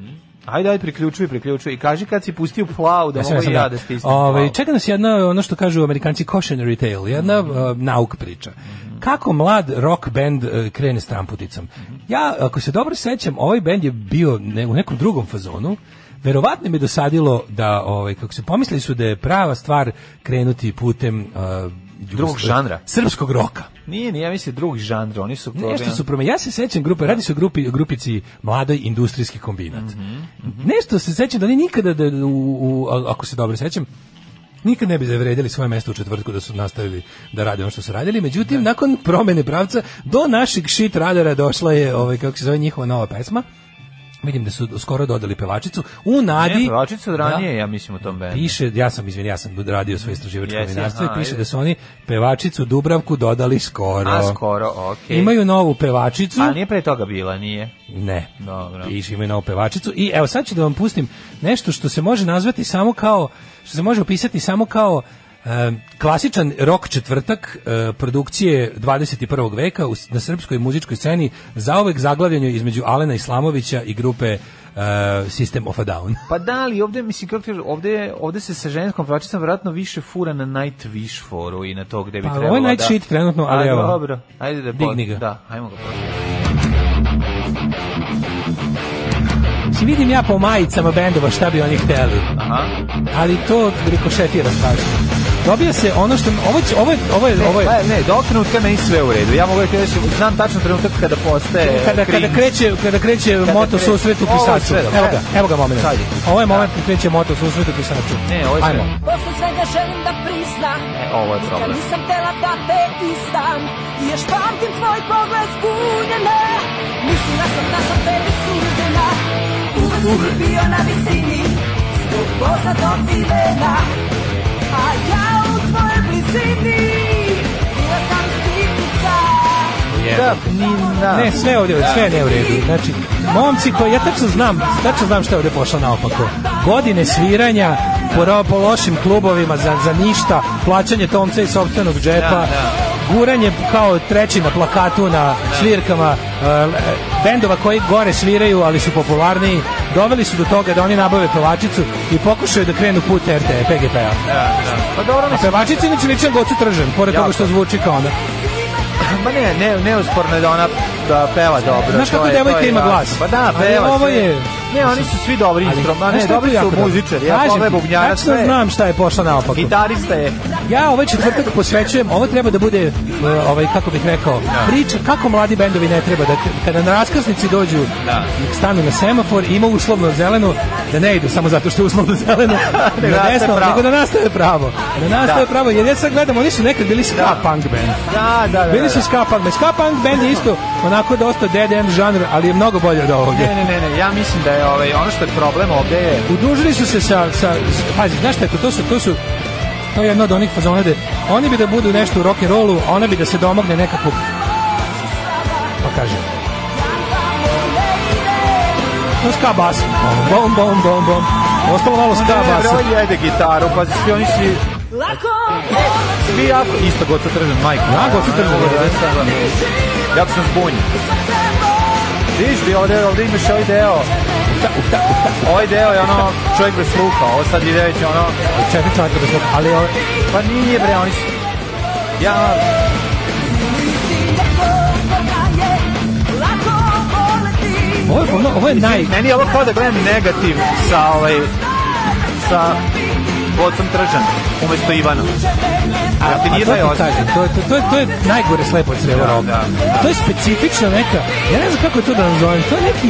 Ajde, ajde, priključuj, priključuj. I kaži kad si pustio plavu da e, ja, mogu i ja da stisnem
Ove, ovaj, Čeka nas jedna, ono što kažu amerikanci, cautionary tale, jedna mm -hmm. uh, nauk priča. Mm -hmm. Kako mlad rock band uh, krene s tramputicom? Mm -hmm. Ja, ako se dobro sećam, ovaj band je bio ne, u nekom drugom fazonu, Verovatno mi je dosadilo da, ovaj, kako se pomislili su da je prava stvar krenuti putem uh,
drugog žanra.
Srpskog roka.
Nije, nije, ja mislim drugog žanra,
oni su program... Nešto su prema, ja se sećam grupe, radi se o grupi, grupici Mladoj industrijski kombinat. Mm -hmm, mm -hmm. Nešto se sećam da oni nikada, da, u, u, ako se dobro sećam, nikad ne bi zavredili svoje mesto u četvrtku da su nastavili da rade ono što su radili. Međutim, da. nakon promene pravca do naših shit radara došla je, ovaj, kako se zove, njihova nova pesma vidim da su skoro dodali pevačicu u nadi
ne, pevačicu da ranije da, ja mislim u tom bendu
piše ja sam izvin ja sam radio svoje istraživačko yes, novinarstvo i piše da su oni pevačicu Dubravku dodali skoro
a skoro okej okay.
imaju novu pevačicu
a nije pre toga bila nije
ne dobro piše imaju novu pevačicu i evo sad ću da vam pustim nešto što se može nazvati samo kao što se može opisati samo kao klasičan rok četvrtak e, produkcije 21. veka u, na srpskoj muzičkoj sceni zaovek zaglavljanju između Alena Islamovića i grupe Uh, System of a Down.
pa da, ali ovdje, mislim, kako ti ovdje, ovdje se sa ženskom pročicom verovatno više fura na Night Wish foru i na to gde bi pa, trebalo da... Pa ovo Night
Shit trenutno, ali evo. Dobro,
ajde da...
Digni
Da,
ajmo ga Si vidim ja po majicama bendova šta bi oni hteli. Aha. Ali to rikošetira strašno dobija se ono što ovo će, ovo je, ovo je, ovo je.
Ne, pa, ne,
do
trenutka meni sve u redu. Ja mogu da znam tačno trenutak kada postaje
kada kada kreće, kada kreće kada moto kre... susret u pisaču. Evo ga, evo ga momenat Sajde. Ovo je da. moment kada kreće moto susret u pisaču. Ne,
ovo je Ajmo. Posle svega želim da priznam. E, ovo je problem. Nisam tela da te istam. I još pamtim tvoj pogled zbunjena. Mislila sam da sam tebi suđena.
Uvek si bio na visini. Zbog poza do divena. A ja tvojoj blizini Bila sam stiknica Da, ni, da. Ne, sve ovdje, da. sve ne u redu. Znači, momci koji, ja tačno znam, tačno znam što je ovdje pošlo naopako. Godine sviranja, po, po lošim klubovima za, za ništa, plaćanje tomca iz sobstvenog džepa, da, da guranje kao treći na plakatu na svirkama e, bendova koji gore sviraju, ali su popularniji, doveli su do toga da oni nabave pevačicu i pokušaju da krenu put RT, PGP-a. Da, da. Pa dobro, A pevačica inače liče Gocu Tržan, pored toga što zvuči kao ona.
Ma ne, ne, neosporno je da ona da peva dobro. Znaš
kako devojka ima glas?
Pa da, peva. Ali ovo je... Ne, oni su svi dobri instrumenti. Ne, dobri su muzičari. Ja to
bubnjarac. Tačno znam šta je pošlo naopako.
Gitarista je.
Ja ovaj četvrtak posvećujem, ovo treba da bude e, ovaj kako bih rekao, da. priča kako mladi bendovi ne treba da kada na raskrsnici dođu, da. stanu na semafor, ima uslovno zeleno, da ne idu samo zato što je uslovno zeleno, da na desno, nego da nastave da pravo. Da, da. nastave pravo, jer ja sad gledam, oni su nekad bili ska da. punk band.
Da, da, da.
Bili su ska punk band. Ska punk band je isto onako dosta dead end žanr, ali je mnogo bolje od ovoga. Ne,
ne, ne, ne, ja mislim da je je ovaj, ono što je problem ovde je...
Udužili su se sa... sa pazi, znaš šta je to? To su, to su to je jedno od onih fazona gde oni bi da budu nešto u rock'n'rollu, ona bi da se domogne nekakvog pa kaže to ska bas bom bom bom bom ostalo malo ska bas onda
je jede gitaru pa svi oni svi
svi jako isto god sa tržan majku ja god sa tržan
Ja sam zbunjen Viš bi ovde, ovde imaš ovaj deo Ovaj deo je ono,
čovjek bez sluha, ovo
sad ide već ono...
Četiri čovjeka bez sluha, ali ovo...
Pa nije bre, oni su... Ja...
Ovo je, ono,
ovo
je naj...
Meni je ovo kao da gledam negativ sa ovaj... sa Bocom Tržan, umesto Ivanom.
A, ja ti taj kažem, to, to, to, to je najgore slepo crevo da, da, da. To je specifična neka, ja ne znam kako je to da nazovem, to je neki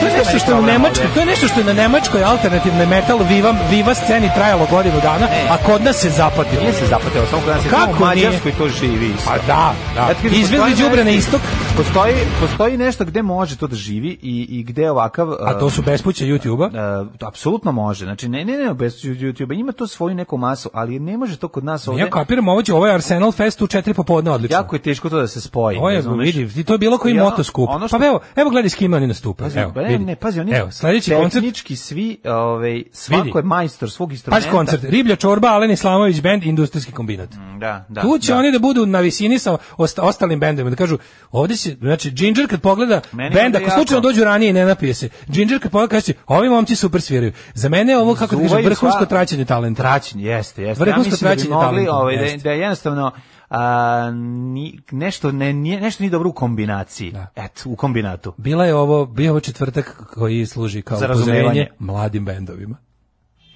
to je nešto što je u Nemačkoj, to je nešto što je na nemačkoj alternativni metal viva viva sceni trajalo godinu dana, e. a kod nas se zapatilo.
Nije se zapatilo, samo kod nas je to u Mađarskoj to živi.
Pa da, da. Izvezli đubre na istok,
postoji, postoji nešto gde može to da živi i, i gde ovakav...
A to su um, bespuće YouTube-a?
Uh, apsolutno može. Znači, ne, ne, ne, bespuće YouTube-a. Ima to svoju neku masu, ali ne može to kod nas ovde...
Ja kapiram, ovo će ovaj Arsenal Fest u četiri popodne odlično.
Jako je teško to da se spoji. Ovo
je, vidi, to je bilo koji ja, motoskup. Ono pa što... Pa evo, evo gledaj s kime oni nastupaju. Pazi, evo, pa ne, ne, pazi, oni evo, sledeći tehnički
svi, ovaj, svako
vidi.
je majstor svog instrumenta. Pazi
koncert, Riblja čorba, Alen Islamović band, industrijski kombinat.
Mm, da, da.
Tu će da. oni da budu na visini sa ostalim bendovima, da kažu, ovdje će se, znači, znači Ginger kad pogleda meni band, ako slučajno dođu ranije i ne napije se, Ginger kad pogleda kaže, ovi momci super sviraju. Za mene je ovo, kako kaže da kažem, vrhunsko traćenje
talenta. Traćenje, jeste, jeste. Vrhunsko ja traćenje da bi mogli, talenta. Ovaj, da, da jednostavno, a, ni, nešto ne nije nešto nije dobro u kombinaciji. Da. Et, u kombinatu.
Bila je ovo bio ovo četvrtak koji služi kao upozorenje mladim bendovima.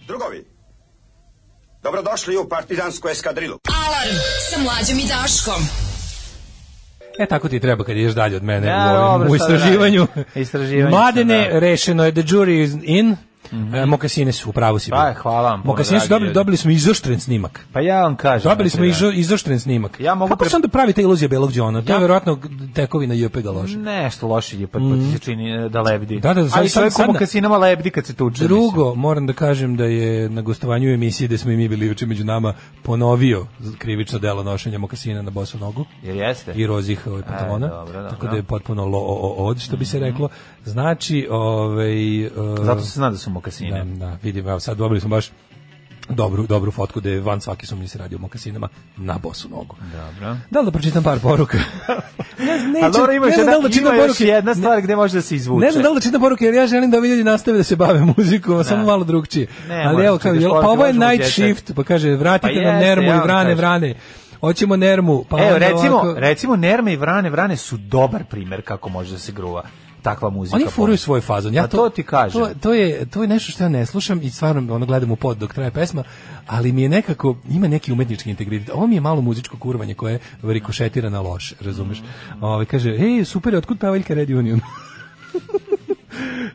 Drugovi. Dobrodošli u partizansku eskadrilu. Alarm sa mlađim i Daškom. E tako ti treba kad ideš dalje od mene ja, da, u, ovim, dobro, u da istraživanju. istraživanju Madene, da rešeno je, the jury is in. -hmm. e, mokasine su, upravo si. Pa,
hvala vam.
Mokasine su dobili, dobili smo izoštren snimak.
Pa ja vam kažem.
Dobili znači smo da. izo, izoštren snimak. Ja mogu Kako pre... sam da pravi ta iluzija belog džona? To je verovatno tekovina JP ga lože.
Nešto loše je, pa mm. -hmm. se čini e, da lebdi.
Da, da,
da. Ali
čovjek u
mokasinama lebdi kad se tuče.
Drugo, mislim. moram da kažem da je na gostovanju emisije da smo i mi bili juče među nama ponovio krivično delo nošenja mokasina na bosu nogu.
Jer jeste.
I rozih ovaj pantalona. E, dobro, dobro. Tako da je potpuno lo, o, o, od, što bi se mhm. reklo. Znači, ovaj... Uh,
Zato se zna da su mokasine.
Da, da, vidim, evo sad dobili smo baš dobru, dobru fotku da je van svaki su mi se radi o mokasinama na bosu nogu.
Dobro.
Da li da pročitam par poruka?
ne neće, Alora, imaš ne znam da li da čitam poruke. jedna stvar ne, gde može da se izvuče.
Ne znam da li da čitam poruke, jer ja želim da ljudi nastave da se bave muzikom, ne. samo da. malo drugčije. Ali evo, kao, pa ovo je night shift, pa kaže, vratite pa nam nermu i vrane, vrane hoćemo Nermu. Pa Evo,
recimo, ovako... recimo Nerme i Vrane, Vrane su dobar primer kako može da se gruva takva muzika.
Oni furaju svoj fazon. Ja pa to, to ti kažem. To, to, je, to je nešto što ja ne slušam i stvarno ono gledam u pod dok traje pesma, ali mi je nekako, ima neki umetnički integritet. Ovo mi je malo muzičko kurvanje koje rikošetira na loš, razumeš? Mm. Ove, ovaj, kaže, ej, super, otkud pevaljka Red Union?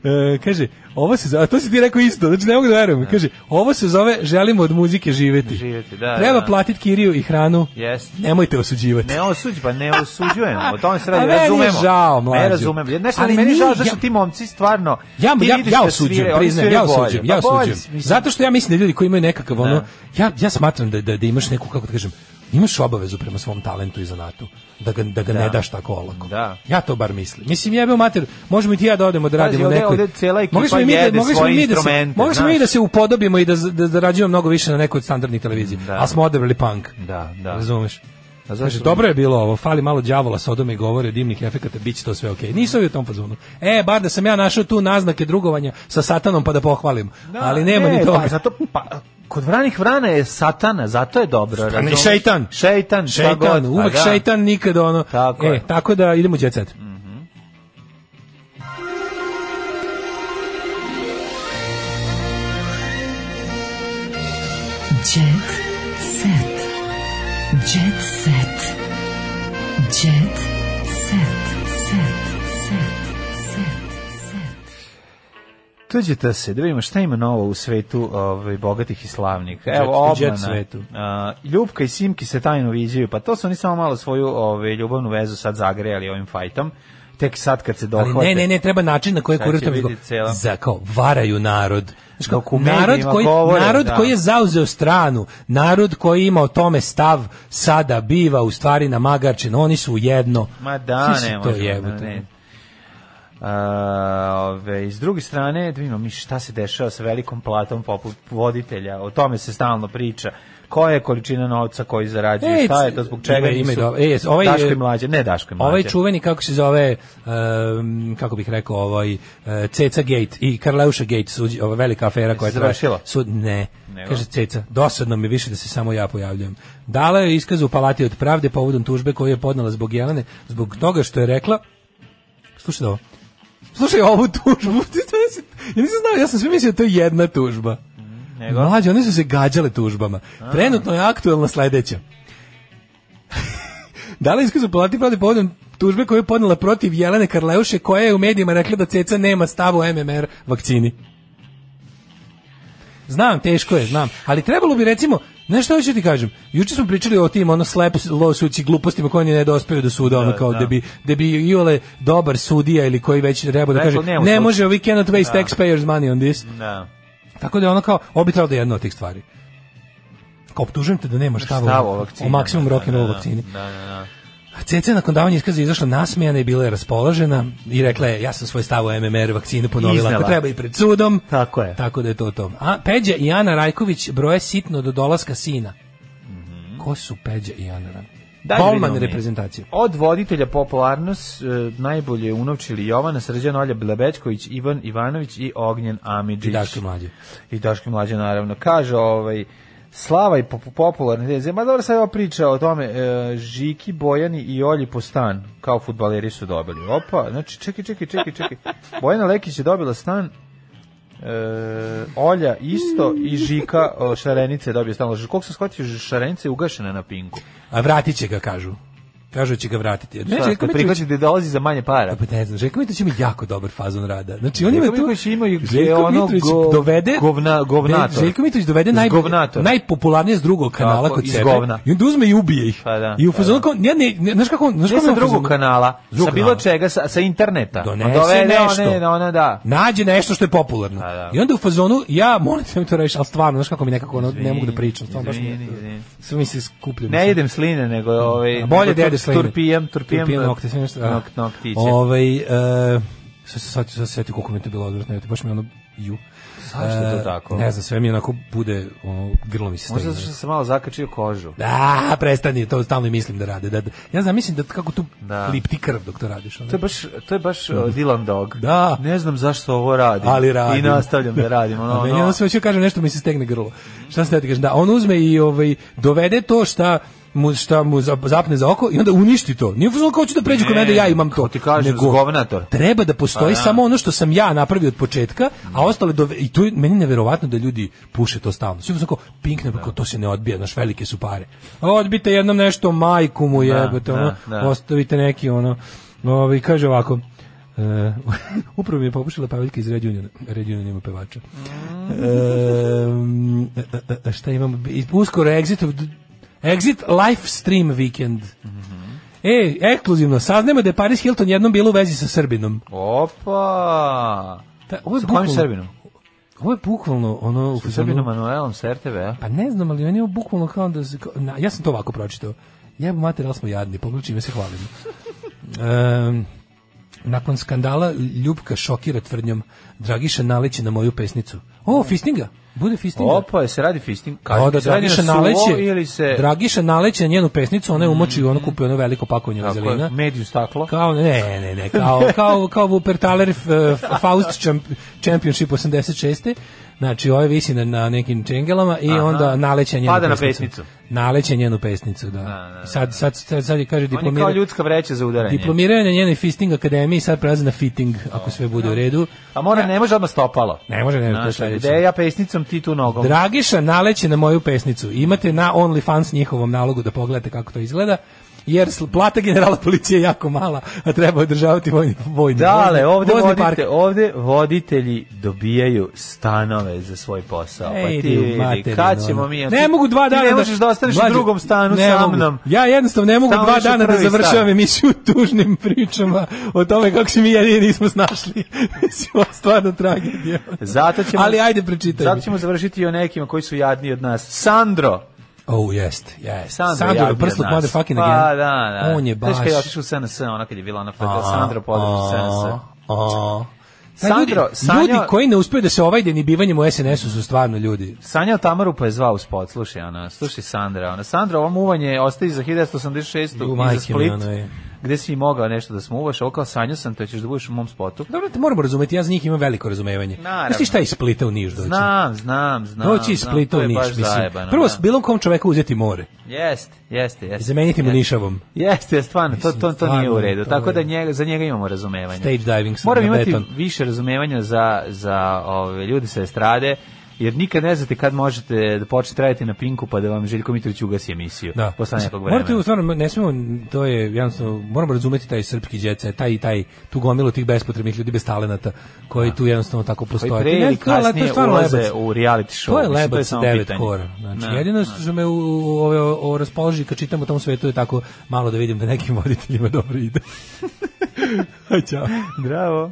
E, kaže, ovo se zove, a to si ti rekao isto, znači ne mogu da verujem. Da. Kaže, ovo se zove želimo od muzike živeti. Živeti,
da.
Treba da. platiti kiriju i hranu.
Yes.
Nemojte osuđivati.
Ne osuđi, pa ne osuđujem. O tome se radi,
razumemo. Žao, mlađu. Ne razumem. Ja, nešto, Ali meni nije, žao da su ti momci stvarno Ja ja, ja da osuđujem, priznajem, ja osuđujem, ja pa osuđujem. Zato što ja mislim da ljudi koji imaju nekakav ono, da. ja ja smatram da da, da imaš neku kako da kažem imaš obavezu prema svom talentu i zanatu da ga, da ga da. ne daš tako olako. Da. Ja to bar mislim. Mislim jebe u mater, možemo i ti ja da odemo da radimo Pazi, ovde,
nekoj. mogli smo i mi da, mogli
smo mi da se, mogli smo mi da se upodobimo i da da zarađujemo mnogo više na nekoj standardnoj televiziji. Da. A smo odabrali punk. Da, da. Razumeš? A zašto? dobro je bilo ovo, fali malo đavola sa Sodome i govore dimnih efekata, biće to sve okej. Okay. Nisu u tom fazonu. E, bar da sam ja našao tu naznake drugovanja sa satanom pa da pohvalim. Da, ali nema ne, ni e, toga.
Pa, zato pa, Kod vranih vrana je satana, zato je dobro.
Stani, šeitan. Šeitan, šeitan, pa pa uvek da. šeitan, nikad ono. Tako, e, tako da idemo jet set. Mm. Jet
set. Jet set. Tuđite se, da vidimo šta ima novo u svetu ovaj, bogatih i slavnih. Evo, Jet, obmana. svetu. Uh, Ljubka i Simki se tajno viđaju, pa to su oni samo malo svoju ovaj, ljubavnu vezu sad zagrejali ovim fajtom tek sad kad se dohvate.
Ali ne, ne, ne, treba način na koji kurir to za kao varaju narod. Znači, narod koji govore, narod da. koji je zauzeo stranu, narod koji ima o tome stav sada biva u stvari na magarčin, oni su jedno.
Ma da, Svi ne, to možemo, jebute. ne ove, s druge strane, da vidimo mi šta se dešava sa velikom platom poput voditelja, o tome se stalno priča koja je količina novca koji zarađuje, e, šta je to, zbog čega ime, ime, e, ovaj, Daško i e, mlađe, ne Daško
i
mlađe.
Ovaj čuveni, kako se zove, um, kako bih rekao, ovaj, uh, Ceca Gate i Karleuša Gate, su, ova velika afera koja je
završila.
Su, ne, Nego. kaže Ceca, dosadno mi više da se samo ja pojavljujem. Dala je iskaz u Palati od pravde povodom tužbe koju je podnala zbog Jelene, zbog toga što je rekla, slušaj ovo, slušaj ovu tužbu. ja nisam znao, ja sam sve mislio da to je jedna tužba. Mhm, nego? Mlađe, one su se gađale tužbama. A. Trenutno je aktuelna sledeća. da li iskazu polati pravde povodom tužbe koju je podnela protiv Jelene Karleuše koja je u medijima rekla da ceca nema stavu MMR vakcini. Znam, teško je, znam. Ali trebalo bi recimo, nešto hoću ti kažem. Juče smo pričali o tim ono slepo losući glupostima koji ne dospeju do suda, ono da, kao da. da, bi da bi iole dobar sudija ili koji već treba da kaže, ne može, we cannot waste da. taxpayers money on this.
Da.
Tako da je ono kao, ovo trebalo da jedno od tih stvari. Kao optužujem te da nema šta o, o maksimum da, rock'n'roll vakcini.
Da, da, da.
A Ceca nakon davanja iskaza izašla nasmejana i bila je raspoložena i rekla je ja sam svoj stav o MMR vakcinu ponovila ako treba i pred sudom.
Tako je.
Tako da je to to. A Peđa i Ana Rajković broje sitno do dolaska sina. Mm -hmm. Ko su Peđa i Ana Rajković? Polman da reprezentacije.
Od voditelja popularnost e, najbolje unovčili Jovana Srđan Olja Bilebečković, Ivan Ivanović i Ognjen Amidžić.
I Daško Mlađe.
I Daško Mlađe, naravno. Kaže ovaj slava i popularne Ma dobro sad ova priča o tome, e, Žiki, Bojani i Olji Postan kao futbaleri su dobili. Opa, znači čekaj, čekaj, čekaj, čekaj. Bojana Lekić je dobila stan, e, Olja isto i Žika Šarenice je dobio stan. Koliko sam shvatio, Šarenice je ugašena na pinku.
A vratit će ga, kažu. Kažu će ga vratiti.
Ne, Šta, Željko da Mitrović da dolazi za manje para. Pa
ne znam, Željko Mitrović ima jako dobar fazon rada. Znači on ima
tu ima i Željko
ono Mitrović go, dovede
govna govnator.
Željko Mitrović dovede naj najpopularnije s drugog kanala kod sebe. Govna. I onda uzme i ubije ih. Pa da, I u pa fazonu da. kao ja ne, ne, znaš kako, znaš kako sa drugog kanala, sa bilo čega, sa, sa interneta. Donese pa nešto. Ona, da. Nađe nešto što je popularno. Pa da. I onda u fazonu ja molim te mi to rešiš, al stvarno, znaš kako mi nekako ne mogu da pričam, stvarno baš mi. Sve mi se skuplja. Ne jedem sline, nego ovaj bolje da jedeš Turpijem, turpijem, turpijem, da. noktiće. Nok, da. noktiće. Ovaj, uh, sad se sad, sad seti koliko mi je to bilo odvratno, baš mi ono, ju. Zašto je to e, tako? Ne znam, sve mi onako bude, ono, grlo mi se Možda što sam malo zakačio kožu. Da, prestani, to stalno i mislim da rade. Da, da. ja znam, mislim da kako tu da. lipti krv dok to radiš. Ono. To je baš, to je baš uh, Dylan Dog. Da. Ne znam zašto ovo radi. Ali radim. I nastavljam da radim. Ono, ono. Ja sve ću kažem, nešto mi se stegne grlo. Šta ste ti kažem? Da, on uzme i ovaj, dovede to šta mu šta mu zapne za oko i onda uništi to. Nije fuzon kao ću da pređu kod mene ja imam to. Ti kažeš, Nego, govnator. Treba da postoji pa, da. samo ono što sam ja napravio od početka, a ostale do, i tu je meni neverovatno da ljudi puše to stalno. Sve kao pink ne, pa to se ne odbija, naš velike su pare. Odbite jednom nešto majku mu da, jebote, ono, da, ostavite neki ono. Ovaj kaže ovako. Uh, upravo mi je popušila Paveljka iz Red Union, Red Union ima pevača. Mm. Uh, šta imamo? Uskoro Exitov Exit live stream weekend. Mm -hmm. E, ekskluzivno, saznajmo da je Paris Hilton jednom bilo u vezi sa Srbinom. Opa! Ta, ovo je sa kojim Srbinom? Ovo je bukvalno ono u Srbinom Manuelom sa RTV-a. Pa ne znam, ali oni je bukvalno kao da... Kao, na, ja sam to ovako pročitao. Jebo materijal smo jadni, pogledaj čime se hvalimo. Um, Nakon skandala Ljubka šokira tvrdnjom Dragiša naleće na moju pesnicu. O, fistinga. Bude fistinga. Opa, se radi fisting. Kaži, da, da Dragiša na naleće, ili se... Dragiša naleće na njenu pesnicu, ona je umoči, ona mhm. kupi ono veliko pakovanje vazelina. mediju staklo. Kao, ne, ne, ne, kao, kao, kao Wuppertaler Faust Championship 86. Znači, ovaj visi na, na nekim čengelama i Aha. onda naleće njenu Pada pesnicu. na pesnicu. Naleće njenu pesnicu, da. da, da, da sad, da. sad, sad, sad je, kaže, diplomira... On je kao ljudska vreća za udaranje. Diplomirao je na njenoj fisting akademiji, sad prelazi na fitting, no. ako sve bude u da. redu. A mora, ne može odmah stopalo. Ne može, ne može. Znači, gde ja pesnicom, ti tu nogom. Dragiša naleće na moju pesnicu. Imate na OnlyFans njihovom nalogu da pogledate kako to izgleda jer plata generala policije je jako mala, a treba održavati vojni vojni. Dale, ovde vozni vodite, park. ovde voditelji dobijaju stanove za svoj posao. Pa Ej, pa ti vidi, kad ćemo mi... Ne ti, mogu dva dana... ne da- možeš da, da ostaneš u drugom stanu ne sa mnom. Ja jednostavno ne mogu Stavno dva dana da završavam emisiju tužnim pričama o tome kako se mi jedini nismo snašli. Mislim, stvarno tragedija. Zato ćemo, Ali ajde, pričitaj. Zato ćemo završiti i o nekima koji su jadni od nas. Sandro! Oh, jest, jest. Sandro, Sandro Prsluk, motherfucking fucking again. Pa, da, da. On je baš... Teška je otišao u SNS, ona kad je bila ona feta, Sandro podružu SNS. A, Sandro, ljudi, Sanjo... ljudi koji ne uspeju da se ovajde ni bivanjem u SNS-u su stvarno ljudi. Sanja Tamaru pa je zvao u spot, slušaj, ona, slušaj Sandra. Ona, Sandra, ovo muvanje ostaje za 1986. i za Split. Ona je gde si mogao nešto da smuvaš, ovo kao sanju sam, to ćeš da budeš u mom spotu. Dobro, te moramo razumeti, ja za njih imam veliko razumevanje. Naravno. Znaš ti šta je Splita u Niš doći? Znam, znam, znam. Doći iz Splita u Niš, mislim. Zajebano, Prvo, da. s bilo kom čoveku uzeti more. Jeste, jeste, jeste. Zameniti mu Nišavom. Jeste, jeste, stvarno, to, to, to nije u redu. Tako da njega, za njega imamo razumevanje. Stage diving Moram imati beton. više razumevanja za, za ove, ljudi sa estrade, jer nikad ne znate kad možete da počnete raditi na Pinku pa da vam Željko Mitrović ugasi emisiju. Da. Posle nekog vremena. Morate, u stvarno, ne smemo, to je, jednostavno, moramo razumeti taj srpski đeca, taj, taj, tu gomilu tih bespotrebnih ljudi bez talenata, koji da. tu jednostavno tako postoje. Koji pre ili kasnije ulaze u reality show. To je lebac to je kora. Da, znači, da. jedino što me u, u, ove, o, o raspoloži kad čitam o tom svetu je tako malo da vidim da nekim voditeljima dobro ide. Ćao. Bravo.